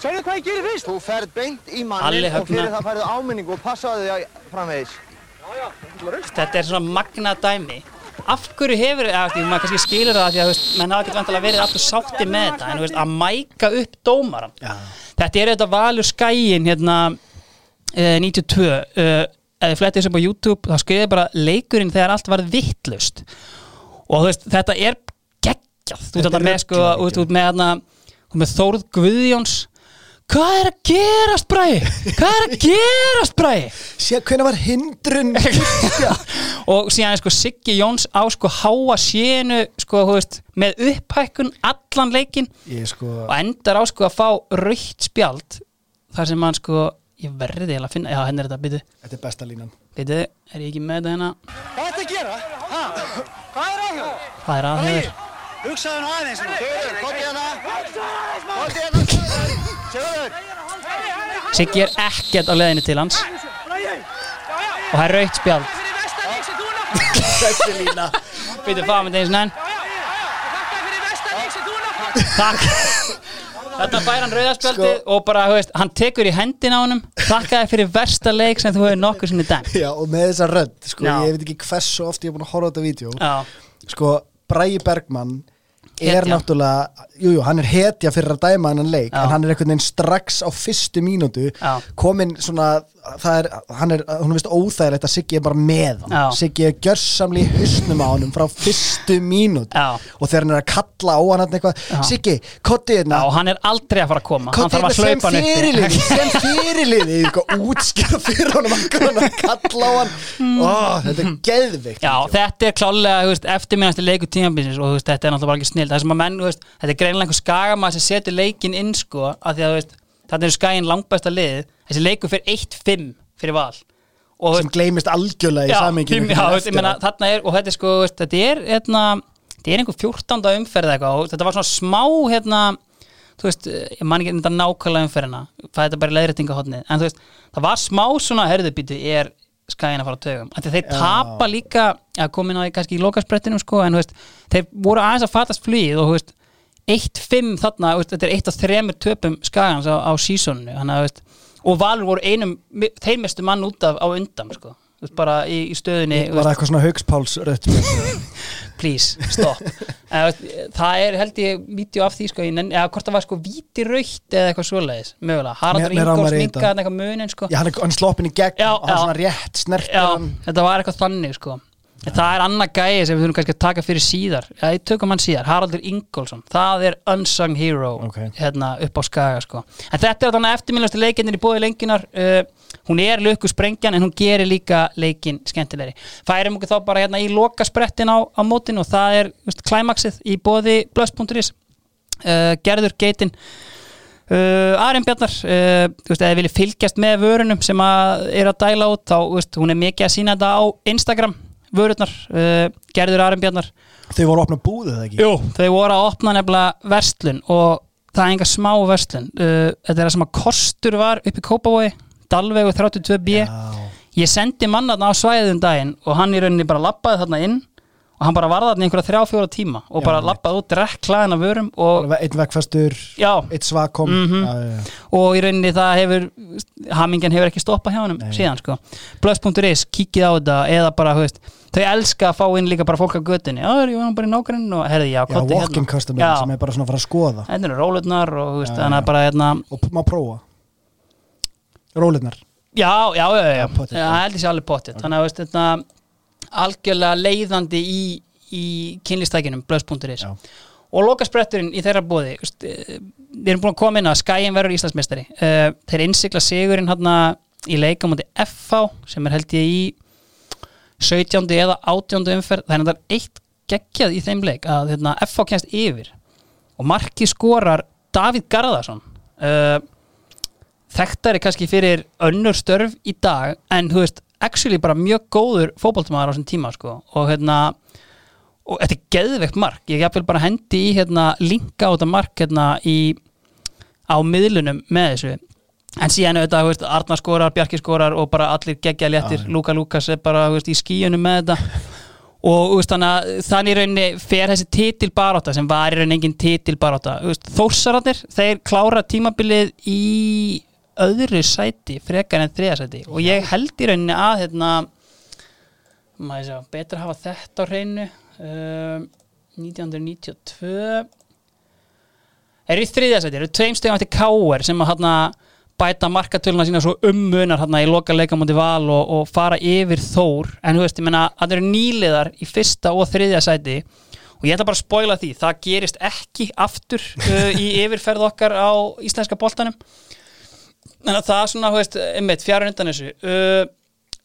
S5: Segðu hvað ég gerir fyrst. Þú ferð beint í
S1: Alli
S5: mannin og fyrir það færðu áminningu og passaði þig framvegis.
S1: þetta er svona magna dæmi af hverju hefur, eða því, maður kannski skilur það því að menn hafa ekkert vantilega verið alltaf sátti með þetta, en veist, að mæka upp dómaran
S2: Já.
S1: þetta er þetta valur skæin hérna eh, 92 eh, þið flettið upp á YouTube þá skriðið bara leikurinn þegar allt var vittlust og veist, þetta er geggjað, þú veist
S2: Þetta
S1: með sko, veist með hérna þú veist, með Þórð Guðjóns hvað er að gerast bræði hvað er að gerast bræði
S2: Sér, hvernig var hindrun? [laughs]
S1: Og síðan er sko Siggi Jóns á sko háa sénu sko, þú veist, með upphækkun allan leikin
S2: Ég sko
S1: og endar á sko að fá raukt spjald þar sem hann sko ég verði eiginlega að finna, já henni er þetta, byttu
S2: Þetta er besta línan.
S1: Byttu, er ég ekki með þetta hérna?
S5: Hvað er þetta að gera? Ha? Hvað er að hjá?
S1: hvað er að hefur
S5: Hugsaðu nú aðeins. Sigurður, komdu hérna.
S1: Siggi er ekkert á leðinu til hans. Og það er raukt spjald.
S2: Þessi lína
S1: byttu, fá með þeim svona takk. Þetta fær hann rauðarspjaldið og bara, þú veist, hann tekur í hendin á honum þakkaði fyrir versta leik sem þú hefur nokkuð sinni dæmt.
S2: Já, og með þessa rödd, sko,
S1: Já.
S2: ég veit ekki hversu oft ég er búin að horfa á þetta vídeo.
S1: Já,
S2: Sko, Bræi Bergmann er
S1: Hetja.
S2: náttúrulega, jújú, jú, hann er hetja fyrir að dæma hennan leik,
S1: Já.
S2: en hann er einhvern veginn strax á fyrstu mínútu
S1: Já.
S2: komin svona, það er, hann er, hún er vist óþægilegt að Siggi er bara með hann,
S1: Já.
S2: Siggi er gjörsamli í hausnum á honum frá fyrstu mínútu. Og þegar hann er að kalla á hann hann eitthvað. Siggi, kotti hérna,
S1: Já, hann er aldrei að fara að koma. Hann þarf að
S2: sem
S1: hlaupa hann uppi
S2: sem fyrirliði. Eitthvað útskýra fyrir honum að hann að kalla á hann. Ó, þetta er geðvikt
S1: þetta er klálega þú greinilega einhver skagamaður sem setur leikin inn sko að því að þú veist, þetta er skaginn langbæsta lið. Þessi leikur fyrir 1-5 fyrir val. Og
S2: sem gleymist algjörlega í saminginu
S1: þarna er, og þetta er sko veist, þetta er, hérna, þetta er einhver 14. umferð eitthvað og þetta var svona smá hérna, þú veist, ég man ekki þetta nákvæmlega umferðina, það er þetta bara í leiðréttingahotnið, en þú veist, það var smá svona herðubítu, er skæðin að fara á tögum, þeir tapa líka að komin á því kannski í lokasprettinum sko, en þú veist, þeir voru aðeins að fatast flýð og þú veist, 1-5 þarna, þetta er eitt af þremur töpum skagans á, á veist og Valur voru einum, þeir mestu mann út af á undan, sko, bara í, í stöðunni, þú
S2: var eitthvað svona haugspáls rött [laughs]
S1: please, stop. Það er held ég vídeo af því sko, nenn- eða hvort það var sko víti raukt eða eitthvað svoleiðis, mögulega. Haraldur
S2: í
S1: minkaði eitthvað munin sko.
S2: já, hann er, sloppin í gegn
S1: Já,
S2: og hann
S1: já.
S2: svona rétt hann.
S1: þetta var eitthvað þannig sko. Það er annað gæði sem við þurfum kannski að taka fyrir síðar. Já, ég tökum hann síðar, Haraldur Ingólfsson. Það er unsung hero
S2: Ok.
S1: hérna upp á skaga sko. en þetta er þannig eftirminnlasti leikinnir í bóði lenginar uh, hún er lukku sprengjan en hún gerir líka leikin skemmtilegri. Færum okkur þá bara hérna í lokasprettin á, á mótin og það er klæmaksið í bóði blöss.is uh, gerður geitin Uh, Arjen Bjarnar uh, veist, eða viljið fylgjast með vörunum sem að er að dæla út þá, veist, hún er mikið að sína þetta á Instagram vörurnar uh, Gerður Arembjarnar
S2: Þau voru að opna búðið eða ekki?
S1: Jú, þau voru að opna nefnilega verslun og það er enga smá verslun. Uh, þetta er það sem að kostur var upp í Kópavogi Dalvegu 32B
S2: Já,
S1: ég sendi mannaðna á svæðum daginn og hann í rauninni bara lappaði þarna inn og hann bara varði þarna einhverja þrjá fjóra tíma og
S2: Já,
S1: bara lappaði út rekklaðina vörum
S2: einn vekkfastur,
S1: já,
S2: eitt svakom
S1: Mhm.
S2: já, já, já.
S1: og í rauninni það hefur hamingjan hefur ekki stoppað hjá hann síðan sko. plus.is, kíkið á þetta eða bara, veist, þau elska að fá inn líka bara fólk á göttinni, já, ég var bara í nágrinn og herði, já,
S2: Já,
S1: kottu
S2: walk-in customer
S1: Já.
S2: sem er bara svona að fara að skoða
S1: Þetta eru rólutnar og
S2: Já,
S1: þannig
S2: já.
S1: að bara hérna,
S2: og má prófa Rólirnar
S1: já, já, já, já,
S2: Já, pottþétt,
S1: já,
S2: já.
S1: held ég sé alveg potið þannig að, þú veist, þetta algjörlega leiðandi í, í kynlistækinum,
S2: Já.
S1: og lokaspretturinn í þeirra bóði eh, við erum búin að koma inn að Skæin verður Íslandsmeistari uh, þeir innsikla sigurinn hérna í leika mútið FH sem er held ég í 17. eða 18. umferð það er eitt geggjað í þeim leik að hérna, FH kennst yfir og marki skorar Davíð Garðarsson uh, þekktari kannski fyrir önnur störf í dag en þú veist, actually bara mjög góður fótboltamaður á þessum tíma sko. Og hérna og þetta er geðveikt mark, ég hef bara hendi í hérna linka á þetta mark hérna í á miðlunum með þessu. En síðan auðvitað, veist, Arnar skorar, Bjarki skorar og bara allir geggja léttir. Luka Lukas er bara, veist, í skíunum með þetta. Og veist, þannig rauninni fer þessi titilbarátta sem var í rauninni engin veist, þórsararnir þeir klára tímabilið í öðru sæti, frekar en þriða sæti. Og ég held í rauninni að hérna sjá, betur að hafa þetta á hreinu um, 1992 eru í þriðja sæti, eru tveim stegum eftir Káer sem að hérna bæta markatöluna sína svo ummunar hérna í loka leikamóti val og, og fara yfir þór. En þú veist, ég menna, það eru nýliðar í fyrsta og þriðja sæti. Og ég ætla bara að spoila því, það gerist ekki aftur uh, í yfirferð okkar á íslenska boltanum en að það er svona, þú veist, einmitt, fjara undan þessu. Uh,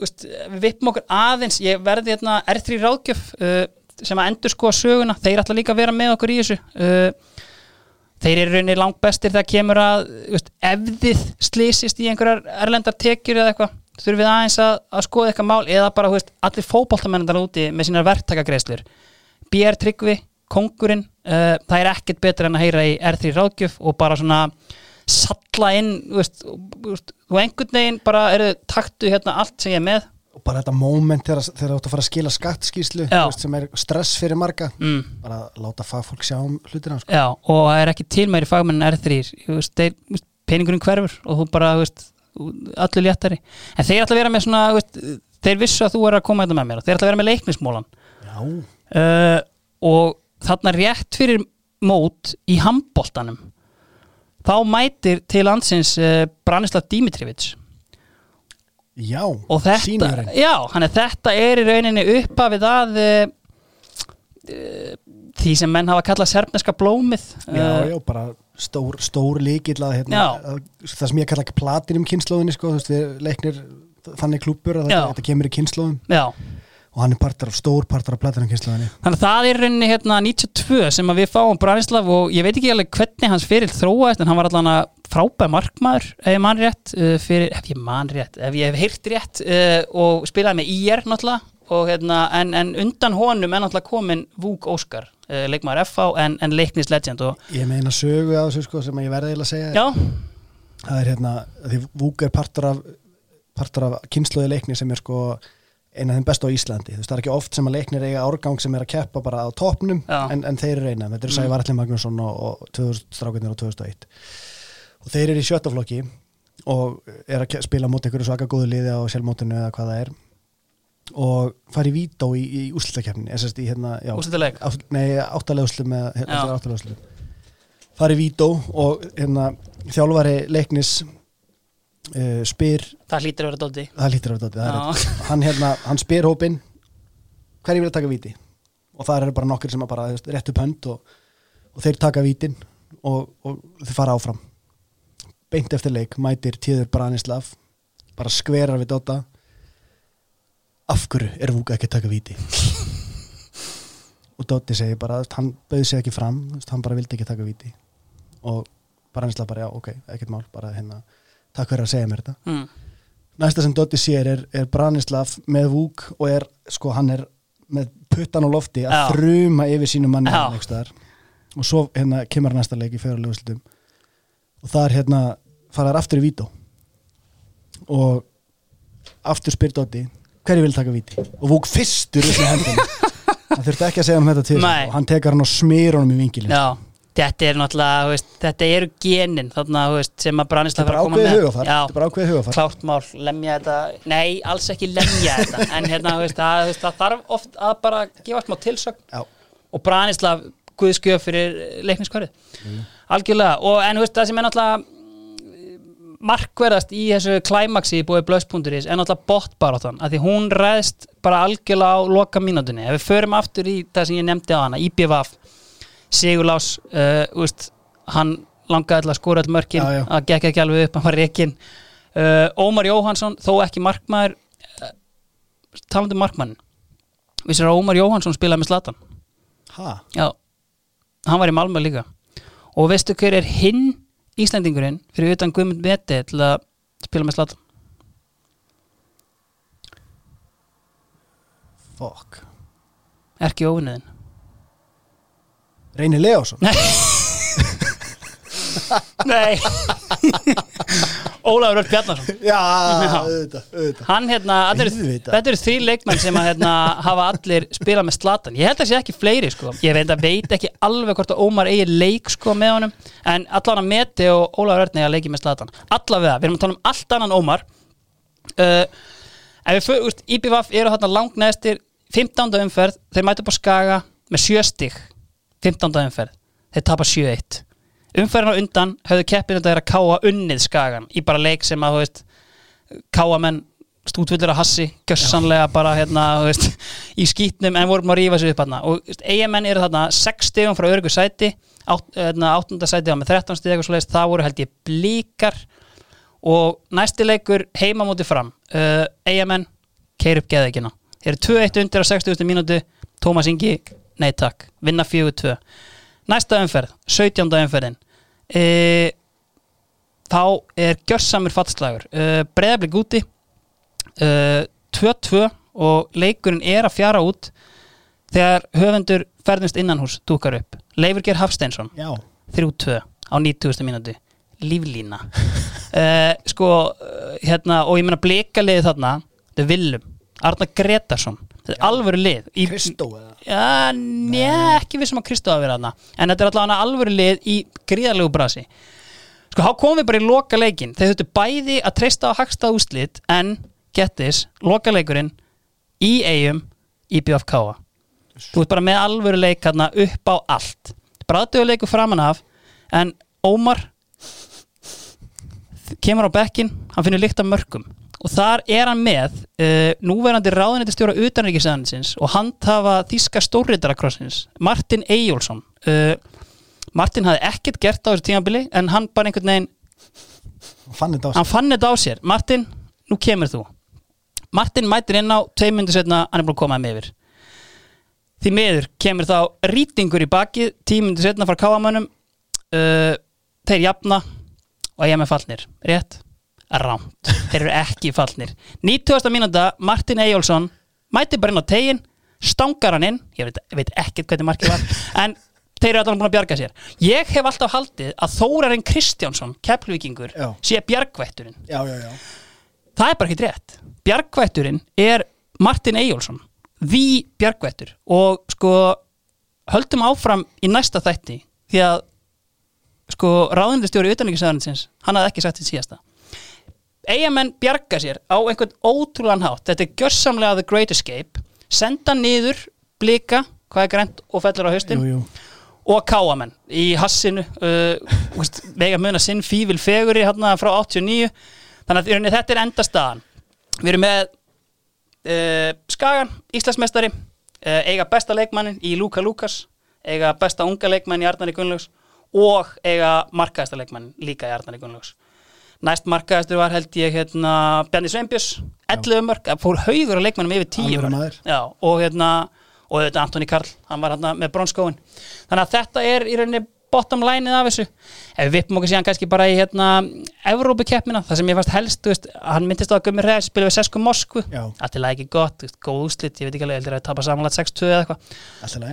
S1: veist, við vippum okkur aðeins, ég verði hérna R3 ráðgjöf uh, sem að endur skoða söguna, þeir ætla líka að vera með okkur í þessu. Uh, þeir eru rauninni langt bestir þegar kemur að veist, ef þið slýsist í einhverjar erlendar tekjur eða eitthvað þurfum við aðeins að, að skoða eitthvað mál eða bara, þú veist, allir fótboltamennandar úti með sínar verktakagreislur BR Tryggvi, Kongurinn uh, það er ekkert betur en að heyra í R3 ráðgjöf og bara svona salla inn, þú veist, og, einhvern veginn bara eru taktu hérna allt sem ég er með.
S2: Og bara þetta moment þegar þú átt að fara að skila skattskíslu veist, sem er stress fyrir marga
S1: mm.
S2: bara láta fagfólk sjá um hlutina sko.
S1: Já, og það er ekki til meiri fagmenn en R3 þú veist, þeir, þú veist, peningurinn hverfur og þú bara, veist, allir léttari. En þeir ætla að vera með svona veist, þeir vissu að þú er að koma þetta með mér þeir ætla að vera með leiknismólan. Uh, og þarna rétt fyrir mót í handboltanum þá mætir til landsins uh, Branislav Dimitrievits.
S2: Já,
S1: og þetta, já, hann er þetta er í rauninni uppafið að uh, uh, því sem menn hafa kallað serfneska blómið.
S2: Já, já, bara stór, stór líkill að hérna, það sem ég kalla platinum kynnslóðinni sko, við leiknir þannig klúppur að þetta, þetta kemur í kynnslóðum
S1: já
S2: og hann er partur af stór partur af platinum kynnslóðinni
S1: Þannig að það er rauninni hérna 92 sem við fáum Branislav og ég veit ekki alveg hvernig hans fyrir þróaðist en hann var allan að frábæð markmaður ef ég man rétt uh, fyrir, ef ég man rétt, ef ég hef heyrt rétt uh, og spilaði með IR náttúrulega og, hérna, en, en undan honum er náttúrulega komin Vúk Óskar uh, leikmaður FH en, en leiknis legend og
S2: ég meina sögu á þessu sko, sem ég verði að segja
S1: já,
S2: það er hérna, því Vúk er partur af partur af kynnslóði leikni sem er sko eina af þeim bestu á Íslandi, þú veist það er ekki oft sem að leiknir eiga árgang sem er að keppa bara á topnum en, en þeir eru eina, þetta eru
S1: Mm.
S2: Sævar Alli Magnússon og, og 2000 strákunir og 2001 og þeir eru í sjöttaflokki og er að spila mót einhverju svaka góðu liði á sjálfmótinu eða hvað það er. Og fari í vító í, í úslutakefni hérna, átt, nei, áttaleguslu með hérna, áttaleguslu fari í vító og hérna, þjálfari leiknis uh, spyr
S1: það hlýtur að vera dóldi
S2: það það er
S1: Já.
S2: rétt. hann, hérna, hann spyr hópin hverju vil taka víti? Og það eru bara nokkur sem að bara veist, réttu pönd og, og þeir taka vítin og, og þeir fara áfram. Beint eftir leik mætir tíður Branislav bara skverar við Dota. Af hverju er Vúka ekki að taka víti? Og Dotti segir bara hann bauði sig ekki fram hann bara vildi ekki taka víti. Og Branislav bara já ok, ekkert mál bara hérna, takk fyrir að segja mér þetta.
S1: Mm.
S2: næsta sem Dotti sér er, er Branislav með Vúk og er, sko, hann er með puttan á lofti að
S1: Já.
S2: þruma yfir sínum manni hérna og svo hérna kemur næsta leik í fjörulegu slutum og það er hérna faraðar aftur í vító. Og aftur spyr Dótti hverju vil taka víti og vúk fyrstur upp með hendina [laughs] hann þurfti ekki að segja um þetta til
S1: Nei.
S2: og hann tekar hann og smýr honum í vingilin
S1: Já, þetta er náttúrulega, veist, þetta eru genin þarna, veist, sem að
S2: þetta
S1: Branisla
S2: er bara ákveðið hugafar
S1: Já,
S2: þetta er bara ákveðið hugafar
S1: klárt mál, lemja þetta Nei, alls ekki lemja þetta. [laughs] En hérna, veist, veist, það þarf oft að bara gefa smá tilsögn
S2: Já.
S1: og Branislav guðskjöf fyrir leikniskvarið algjörlega, og en það sem er náttúrulega mm, markverðast í þessu klæmaksi búið blöðspunkturis er náttúrulega botbaráttan, af því hún ræðst bara algjörlega á loka mínútunni ef við förum aftur í það sem ég nefndi á hana IBVF, Sigurlás uh, úst, hann langaði til að skora all mörkin,
S2: Já, já.
S1: að gekk ekki alveg upp hann var reikin uh, Ómar Jóhansson, þó ekki markmaður uh, talandi um markmann vissir að Ómar Jóhansson spilaði með Slatan
S2: ha,
S1: Já, hann var í Malmö líka. Og veistu hver er hinn Íslendingurinn fyrir utan Guðmund Meti til að spila með Slatan
S2: fuck.
S1: Erki óvinniðin
S2: Reynir Leásson
S1: Nei. Ólafur Örn Bjarnarsson
S2: já, auðvitað, auðvitað.
S1: Hann hérna, allir,
S2: Auðvitað.
S1: þetta eru því leikmenn sem að hérna, hafa allir spilað með Slatan Ég held að sé ekki fleiri sko. Ég veit, veit ekki alveg hvort að Ómar eigi leik sko með honum. En allan að Meti og Ólafur Örn eiga leiki með Slatan Allavega, við erum að tala um allt annan Ómar. Uh, Ef við fyrir, IBVF eru þarna langt neðstir 15. umferð, þeir mæta upp á Skaga með 7 stig 15. umferð, þeir tapa 7-1 umferðin á undan höfðu keppin þetta er að káa unnið Skagan í bara leik sem að, veist, káa menn stútvöldur að hassi, gössanlega bara hérna, veist, í skýtnum en vorum að rífa sig upp hérna og eigamenn eru þarna 6 stigum frá örgu sæti átt, hérna, 8. sæti var með 13 stig og svo leiðist, það voru held ég blíkar og næsti leikur heima múti fram uh, eigamenn, keir upp geðeikina þeir eru 2-1 undir á 60. mínútu Tómas Ingi, nei takk. Vinna 4-2 næsta umferð, 17. umferðin. E, þá er gjörsamur fattslagur e, breðablik úti. E, 2-2 og leikurinn er að fjara út þegar höfundur ferðumst innanhús dúkar upp. Leifur Geir Hafsteinsson.
S2: Já,
S1: 3-2 á 90. mínúti líflína. Uh, [laughs] sko, uh, hérna og ég meina blikalið þarna, þetta er Willum Arna Gretarsson, alvöru lið í,
S2: Kristó eða?
S1: Já, njá, ekki við sem að Kristó að vera þarna. En þetta er allavega alvöru lið í gríðarlegu brasi. Sko, þá komum við bara í loka leikin þeir þurftu bæði að treysta á hagstað úslit en, get this, loka leikurinn í eigum í BFK þú ert bara með alvöru leik hérna upp á allt. Bræðdögu leikur framan af en Ómar kemur á bekkin, hann finnur líkt af mörgum og þar er hann með uh, núverandi ráðunetistjóra utanríkisæðansins og handhafa þíska stórriðarakrossins Martin Eyjólfsson. Uh, Martin hafði ekkert gert á þessu tímabili en hann bara einhvern veginn
S2: fann
S1: hann fann þetta á sér. Martin, nú kemur þú. Martin mætir inn á tvei myndir setna, hann er búin að koma þeim yfir. Því miður kemur þá rýtingur í bakið tíu myndir setna frá káamönnum uh, þeir jafna og ég með fallnir, rétt rámt, þeir eru ekki fallnir. 90. mínúta, Martin Eyjólfsson mætir bara inn á tegin stangar hann inn, ég veit, veit ekkert hvernig markið var, [laughs] en þeir eru alltaf búin að bjarga sér. Ég hef alltaf haldið að Þórarinn Kristjánsson, keppluvíkingur
S2: Já.
S1: sé bjargvætturinn.
S2: Já, já, já.
S1: Það er bara ekki rétt. Bjargvætturinn er Martin Eyjólfsson því Bjargvættur. Og sko höldum áfram í næsta þætti því að sko ráðindistjóri utanríkisæðansins hann hafði ekki sagt til síðasta eigamenn bjarga sér á einhvern ótrúlan hátt? Þetta er gjörsamlega The Great Escape. Senda niður blika hvað er grænt og fellur á haustin?
S2: Jú, jú.
S1: og káamenn í hassinu uh, vega muna sinn fívil feguri hérna frá 89 þannig að þetta er endastaðan. Við erum með uh, Skagan, Íslandsmeistari uh, eiga besta leikmannin í Luka Lukas eiga besta unga leikmann í Arnari Gunnlaugs og eiga markaðasta leikmann líka í Arnari Gunnlaugs næst markaðastur var held ég hérna Bjarni Sveinbjörns, 11 mörg það fór haugur á leikmannum yfir 10
S2: Alvöru
S1: mörg og hérna og þetta Antoni Karl, hann var hérna með bronskóin þannig að þetta er í rauninni bottom lineið af þessu. Ef við vippum okkur síðan kannski bara í hérna Evrópukeppnina, það sem ég fannst helst veist, hann myndist á að Gummi Reif spila við Sesku Moskvu, alltaf ekki gott veist, góð úslit, ég veit ekki alveg, heldur að tapa samanlega 6-2 eða eitthvað.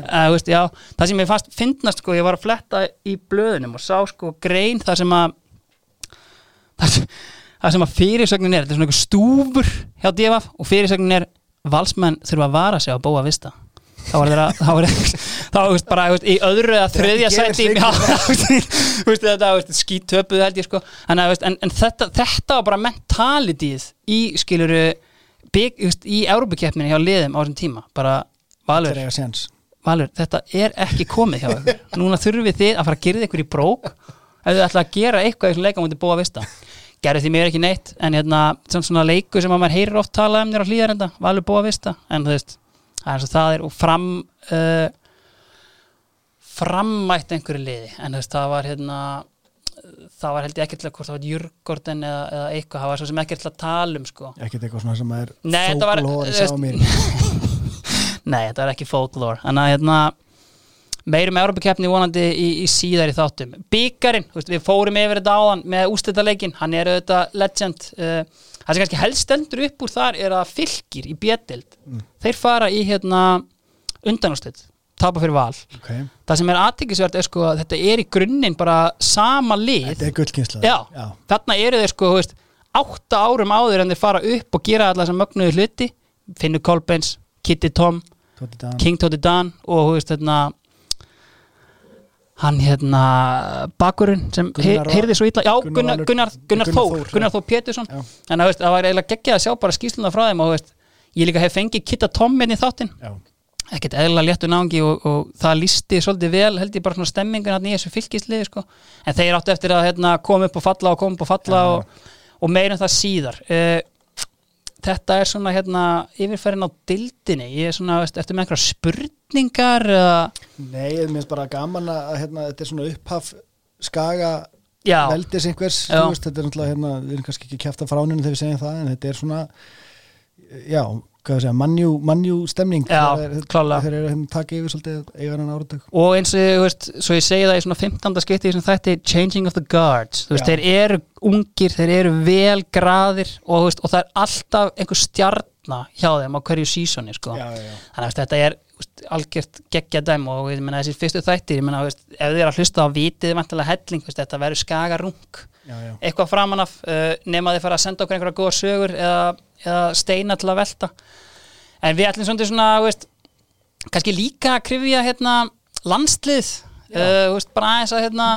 S1: Uh, það sem ég fannst finnast sko, ég var að fletta í blöðunum og sá sko grein það sem að það sem, það sem að fyrirsögnin er þetta er svona einhver stúfur hjá DFF og fyrirsögnin er valsmenn þurfa að vara sig á bóa vista. Þá var þeirra þá þá veist bara í öðru eða þriðja sæti þetta veist, skítöpuð held ég sko. En, en, en þetta, þetta var bara mentalityð í skiluru bygg, veist, í Európukeppninni hjá liðum á þessum tíma. Bara Valur, Valur, þetta er ekki komið hjá ykkur. Núna þurfum við þið að fara að gera ykkur í brók ef þið ætla að gera eitthvað í þessum leika mútið búa að vista gerði því mér ekki neitt en hérna, samt svona leiku sem að maður heyrir oft talað um þér á hlýðarenda, Valur búa að vista en þú veist, það er eins og það er og fram uh, frammætt einhverju liði en þú veist, það var hérna það var held ég ekkert til að hvort það var Jurgorden eða, eða eitthvað, það var svo sem ekkert til að tala um sko.
S2: Ekkert eitthvað svona sem er
S1: var- veist-
S2: sá mér
S1: Nei, þetta er [laughs] ekki folklore Þannig að hérna meirum Európa-keppni vonandi í, í síðar í þáttum Bíkarinn, við fórum yfir þetta áðan með ústættaleikin, hann er auðvitað legend. Uh, það sem kannski helst stendur upp úr þar er að fylgir í bjettild þeir fara í hérna undanústætt, tapa fyrir val.
S2: Okay.
S1: það sem er aðtekisvert er sko að þetta er í grunninn bara sama lið.
S2: Þetta er gullkynsla
S1: Já,
S2: Já.
S1: þarna eru þeir sko þú veist, átta árum áður en þeir fara upp og gera allar sem mögnuðu hluti. Finnur Kolbens, Kitty Tom
S2: Tóti.
S1: King Toti Dan og þú veist hérna hann hérna bakurinn sem heyrði svo illa já,
S2: Gunnar
S1: Gunnar, Gunnar, Gunnar, Þór,
S2: Þór,
S1: Gunnar. Þór Pétursson
S2: Já.
S1: en veist, það var eiginlega geggjað að sjá bara skýsluna frá þeim og veist, ég líka hef fengið Kitta Tom inn í þáttinn
S2: Já.
S1: ekkert eðla léttu náungi og, og það lísti svolítið vel held ég bara svona stemmingun í þessu fylgisliði sko. en þeir áttu eftir að hérna, koma upp og falla og koma upp og falla
S2: Já.
S1: og, og meira en það síðar uh, þetta er svona hérna yfirferðin á dildinni ég er svona, veist, eftir með einhverja spurningar eða,
S2: Nei, ég minnst bara gaman að hérna, þetta er svona upphaf skaga
S1: já,
S2: veldis einhvers veist, þetta er náttúrulega, hérna, við erum kannski ekki kæft af fráninu þegar við segjum það, en þetta er svona já, mannjú, mannjú stemning. Þegar þeir eru að hérna, taka yfir svolítið eiga hann áratök
S1: og eins og veist, svo ég segi það í svona 15. skipti sem þetta er changing of the guards. Veist, þeir eru ungir, þeir eru vel graðir og, veist, og það er alltaf einhver stjarna hjá þeim á hverju sísoni sko. þannig að þetta er algjört geggja dæm og þessir fyrstu þættir veist, ef þið er að hlusta á vitið vantilega helling, þetta verður skagarung eitthvað framan af uh, nema þið fara að senda okkur einhverja góða sögur eða, eða steina til að velta. En við ætlum svona, veist, kannski líka að krifja hérna, landslið uh, veist, bara aðeins að hérna,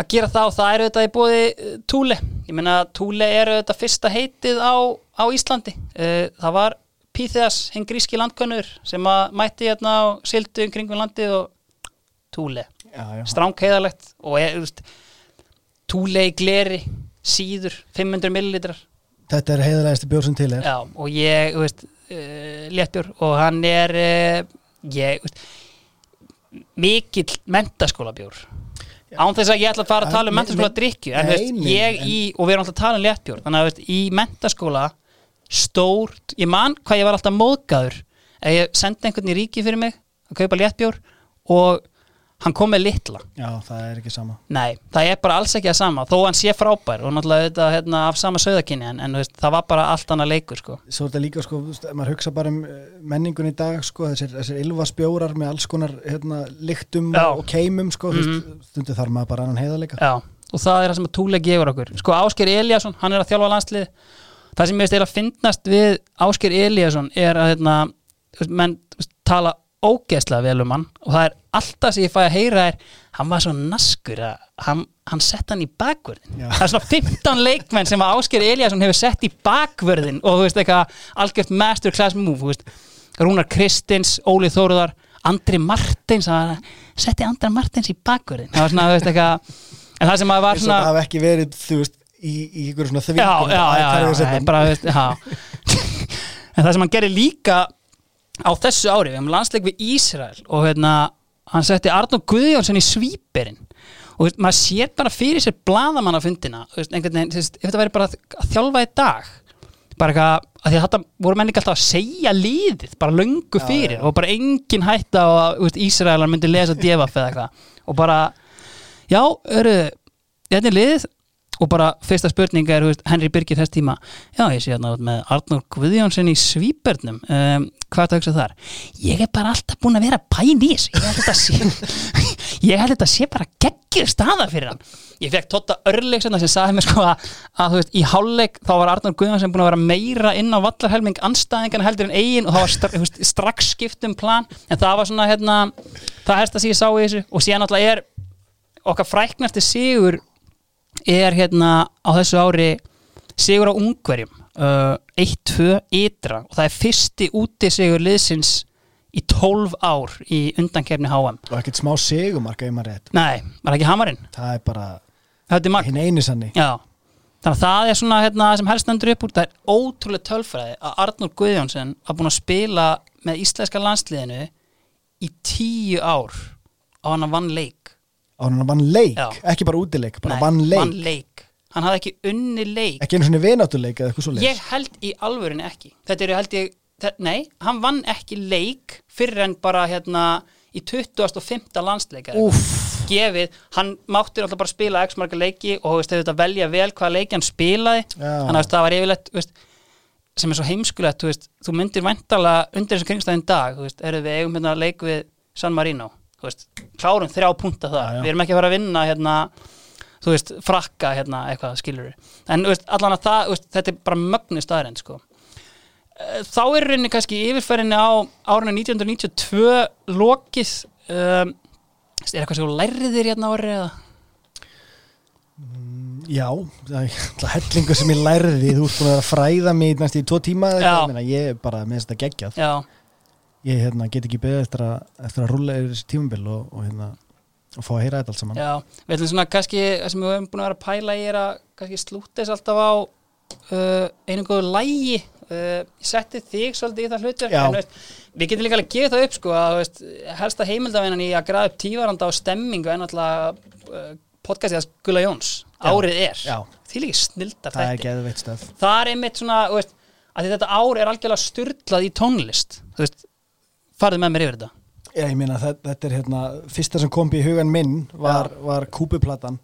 S1: að gera það og það er auðvitað í bóði uh, Túle ég meina Túle er auðvitað fyrsta heitið á, á Íslandi. Uh, það var Píþeas, hinn gríski landkönnur sem að mætti hérna á sildu kringum landið og Túle stráng heiðalegt og túle í gleri síður 500 millilitrar
S2: þetta er heiðalegasti bjór sem til er.
S1: Já, og ég, þú veist uh, léttbjór og hann er uh, ég, þú veist mikill mentaskóla bjór án þess að ég ætla að fara að tala um mentaskóla
S2: nei,
S1: drikju en, þú veist, ég
S2: en-
S1: í, og við erum alltaf að tala um léttbjór þannig að þú veist, í mentaskóla stórt, ég man hvað ég var alltaf móðgæður að ég sendi einhvern í ríki fyrir mig að kaupa léttbjór og hann kom með litla
S2: já, það er ekki sama
S1: Nei, það er bara alls ekki að sama þó hann sé frábær og náttúrulega þetta hérna, af sama söðakinni en, en veist, það var bara allt annað leikur sko.
S2: svo er þetta líka sko, maður hugsa bara um eh, menningun í dag sko, þessir, þessir ylva spjórar með alls konar hérna, lyktum
S1: Já.
S2: og keimum sko, mm. -hmm. stundu þarf maður bara annan heiðalega
S1: Já, og það er það sem að Túle gefur okkur sko Ásker Eliasson, hann er að þjálfa landslið það sem ég veist eiginlega finnast við Ásker Eliasson er að hérna, menn tala ógeðslega vel um hann og það er alltaf sem ég fæ að heyra er hann var svo naskur að hann, hann sett hann í bakvörðin
S2: Já.
S1: það er svona 15 leikmenn sem að Ásker Eliasson hefur sett í bakvörðin og þú veist eitthvað algjört masterclass move Rúnar Kristins, Óli Þóruðar Andri Martins setti Andri Martins í bakvörðin það var svona, þú veist eitthvað en það sem að var svona
S2: það hafi ekki verið þú veist, í, í ykkur svona
S1: já. [laughs] en það sem hann gerir líka á þessu ári, við hefum landsleik við Ísrael og hérna, hann setti Arnó Guðjónsson í svíperinn. Og veist, maður sér bara fyrir sér bladamann á fundina, veist, einhvern veginn, veist, ef þetta væri bara að þjálfa í dag bara eitthvað, að því að þetta voru menn ekki alltaf að segja líðið, bara löngu fyrir.
S2: já.
S1: og bara engin hætta að veist, Ísraelar myndi lesa devaf eða eitthvað. Og bara, já, eru þetta er liðið og bara fyrsta spurning er, veist, Henry Birgir þess tíma. Já, ég sé hérna með Arnur Guðjónsson í Svíbernum um, hvað er það að hugsa þar? Ég er bara alltaf búin að vera held þetta sé [laughs] ég held þetta sé bara geggjur staða fyrir hann. Ég fekk Totta Örleiksen sem sagði mér sko að, að veist, í hálfleik þá var Arnur Guðjónsson búin að vera meira inn á vallarhelming anstæðingan heldur en eigin og það var stra, veist, strax skiptum plan. En það var svona hérna það helst að ég sá í þessu. Og síðan alltaf er okkar fræknasti sigur er hérna á þessu ári sigur á ungverjum uh, 1-2 ytra og það er fyrsti úti sigur liðsins í 12 ár í undankefni HM
S2: og ekkert smá segumarka ef maður rétt.
S1: Nei, var ekki hamarinn?
S2: það er bara hinn einu sanni.
S1: Já, þannig að það er svona hérna, sem helst stendur upp úr, það er ótrúlega tölfræði að Arnur Guðjónsson var búin að spila með íslenska landsliðinu í tíu ár á hann að vann leik
S2: hann vann leik,
S1: Já.
S2: ekki bara útileik bara
S1: Nei,
S2: vann leik,
S1: vann leik Hann hafði ekki unni leik
S2: ekki einu svona vináttuleik eða eitthvað svo leik
S1: Ég held í alvörinni ekki Þetta eru held ég, þe- nei, hann vann ekki leik fyrir en bara hérna í 25. landsleika
S2: Úff.
S1: gefið, hann mátti alltaf bara spila x marga leiki og veist, þetta velja vel hvaða leiki hann spilaði
S2: Já.
S1: þannig að veist, það var yfirleitt veist, sem er svo heimskulegt þú, veist, þú myndir væntalega undir þessum kringstæðin dag þú veist, erum við eigum hérna leik við San Marino þú veist, klárum þrjá punta það.
S2: Já, já.
S1: við erum ekki að fara að vinna hérna þú veist, frakka hérna eitthvað skilur en þú veist, allan að það, veist, þetta er bara mögnu staðrænd sko. Eh, þá er rauninni kannski yfirferðinni á árinu 1992 lokið. Um, er eitthvað sem þú lærðir hérna árið eða?
S2: já, það er alltaf hellingu sem ég lærði. Þú ert búin að fræða mig næst í tvo tíma eða eitthvað, ég er bara með þetta geggjað.
S1: Já,
S2: ég hérna, get ekki beðið eftir að, eftir að rúlla yfir þessi tímabil og, og, hérna, og fá að heyra þetta allt saman.
S1: Já, við ætlum svona kannski það sem við höfum búin að vera að pæla í er að kannski slúta þess alltaf á uh, einu góðu lægi. Uh, ég setti þig svolítið í það hlutur en veist, við getum líka alveg gefið það upp sko að veist, helsta heimildavinnan í að graða upp tívaranda á stemmingu en alltaf uh, podcastið að Gula Jóns árið er, því líka snildar
S2: það er
S1: þetta það er einmitt svona veist, að þetta ár er algjörlega styrlað í tónlist. Þú veist, farðu með mér yfir þetta.
S2: Já, ég meina þetta, þetta er hérna fyrsta sem kom í hugan minn var, var kúpuplatan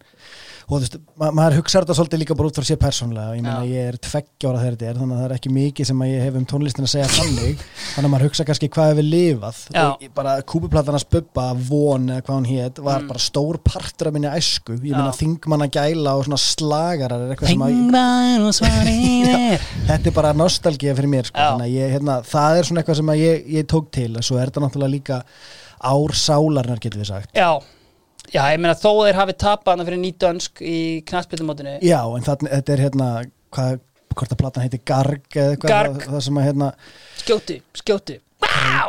S2: og þú veist, ma maður hugsaður þetta svolítið líka bara út frá sér persónlega ég meina ég er tveggjára þegar þetta er þannig að það er ekki mikið sem ég hef um tónlistin að segja þannig þannig að maður hugsa kannski hvað hefur lifað
S1: Já.
S2: og bara kúpuplatan að spubba von eða hvað hún hét var
S1: Mm.
S2: bara stór partur af minni æsku ég meina
S1: Já.
S2: þingmann að gæla og svona slagarar
S1: Pengvar og svarin er [laughs]
S2: þetta er bara nostalgía fyrir mér sko.
S1: Já.
S2: þannig að ég, hérna, það er svona eitthvað sem ég, ég tók til svo er þetta náttúrulega líka ár sálarnar getur við sagt
S1: Já, já, ég meina þó þeir hafi tapað fyrir nýdönsk í knastbytumótinu
S2: já en það, þetta er hérna hvað, hvort að platan heitir Garg eða eitthvað
S1: Garg.
S2: það, sem að hérna
S1: skjótu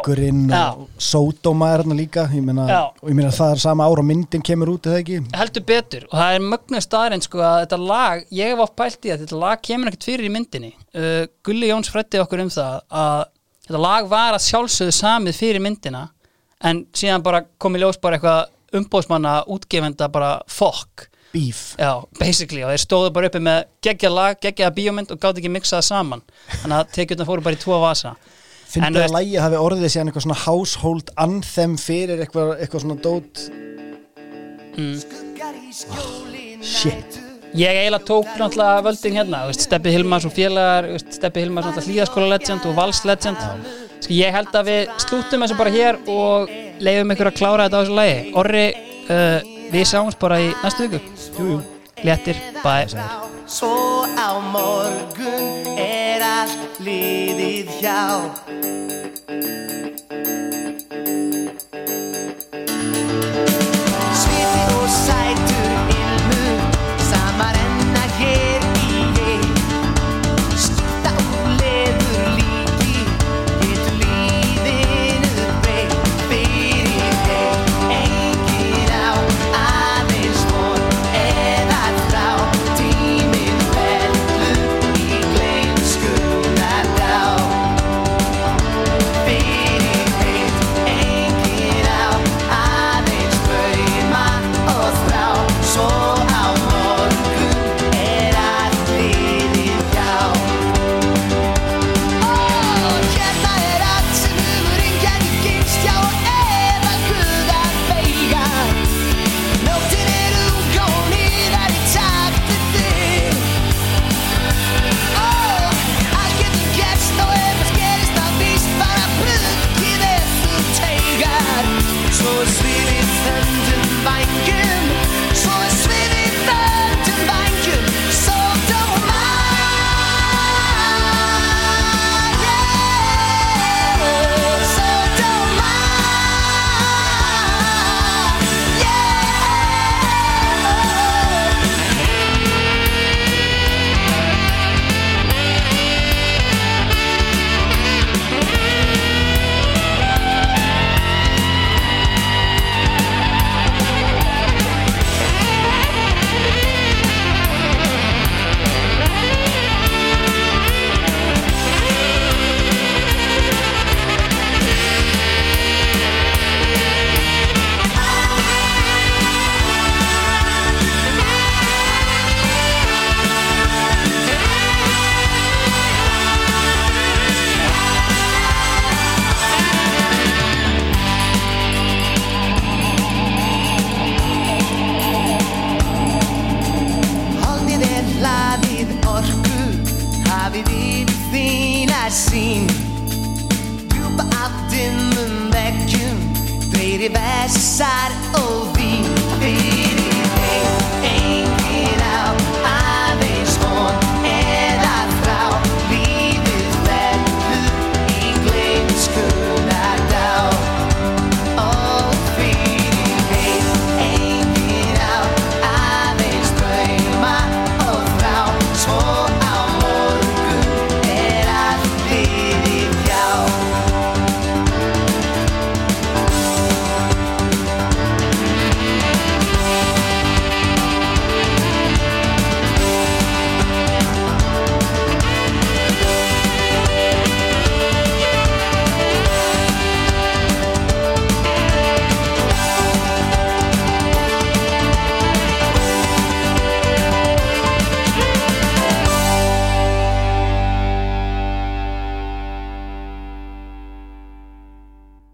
S2: Gurinn
S1: Já.
S2: og Sódóma er hérna líka ég meina, og ég meina það er sama ár og myndin kemur út eða ekki?
S1: Heldur betur og það er mögnu staðarinn sko að þetta lag, ég hef oft pælt í að þetta lag kemur ekkert fyrir í myndinni. Uh, Gulli Jóns frætti okkur um það að þetta lag var að sjálfsögðu samið fyrir myndina en síðan bara kom í ljós bara eitthvað umbóðsmanna útgefenda bara fokk.
S2: Beef.
S1: Já, basically, og þeir stóðu bara uppi með geggja lag, geggja bíómynd og gátt ekki miksaða saman. Þannig að tekjurna fóru bara í tvo vasa. En
S2: finnst það að lægi hafi orðið síðan eitthvað svona household anthem fyrir eitthvað, eitthvað svona dót. Shit
S1: Ég eiginlega tók náttúrulega völdin hérna, þú veist, Steppi Hilmars og félagar, þú veist, Steppi Hilmars náttúrulega hlýðaskóla legend og vals legend. Sko, ég held að við slúttum þessu bara hér og leiðum ykkur að klára þetta á þessu lagi. Orri, uh, við sjáumst bara í næstu viku.
S2: jú, jú.
S1: Léttir, bye.
S5: Svo á morgun er allt liðið hjá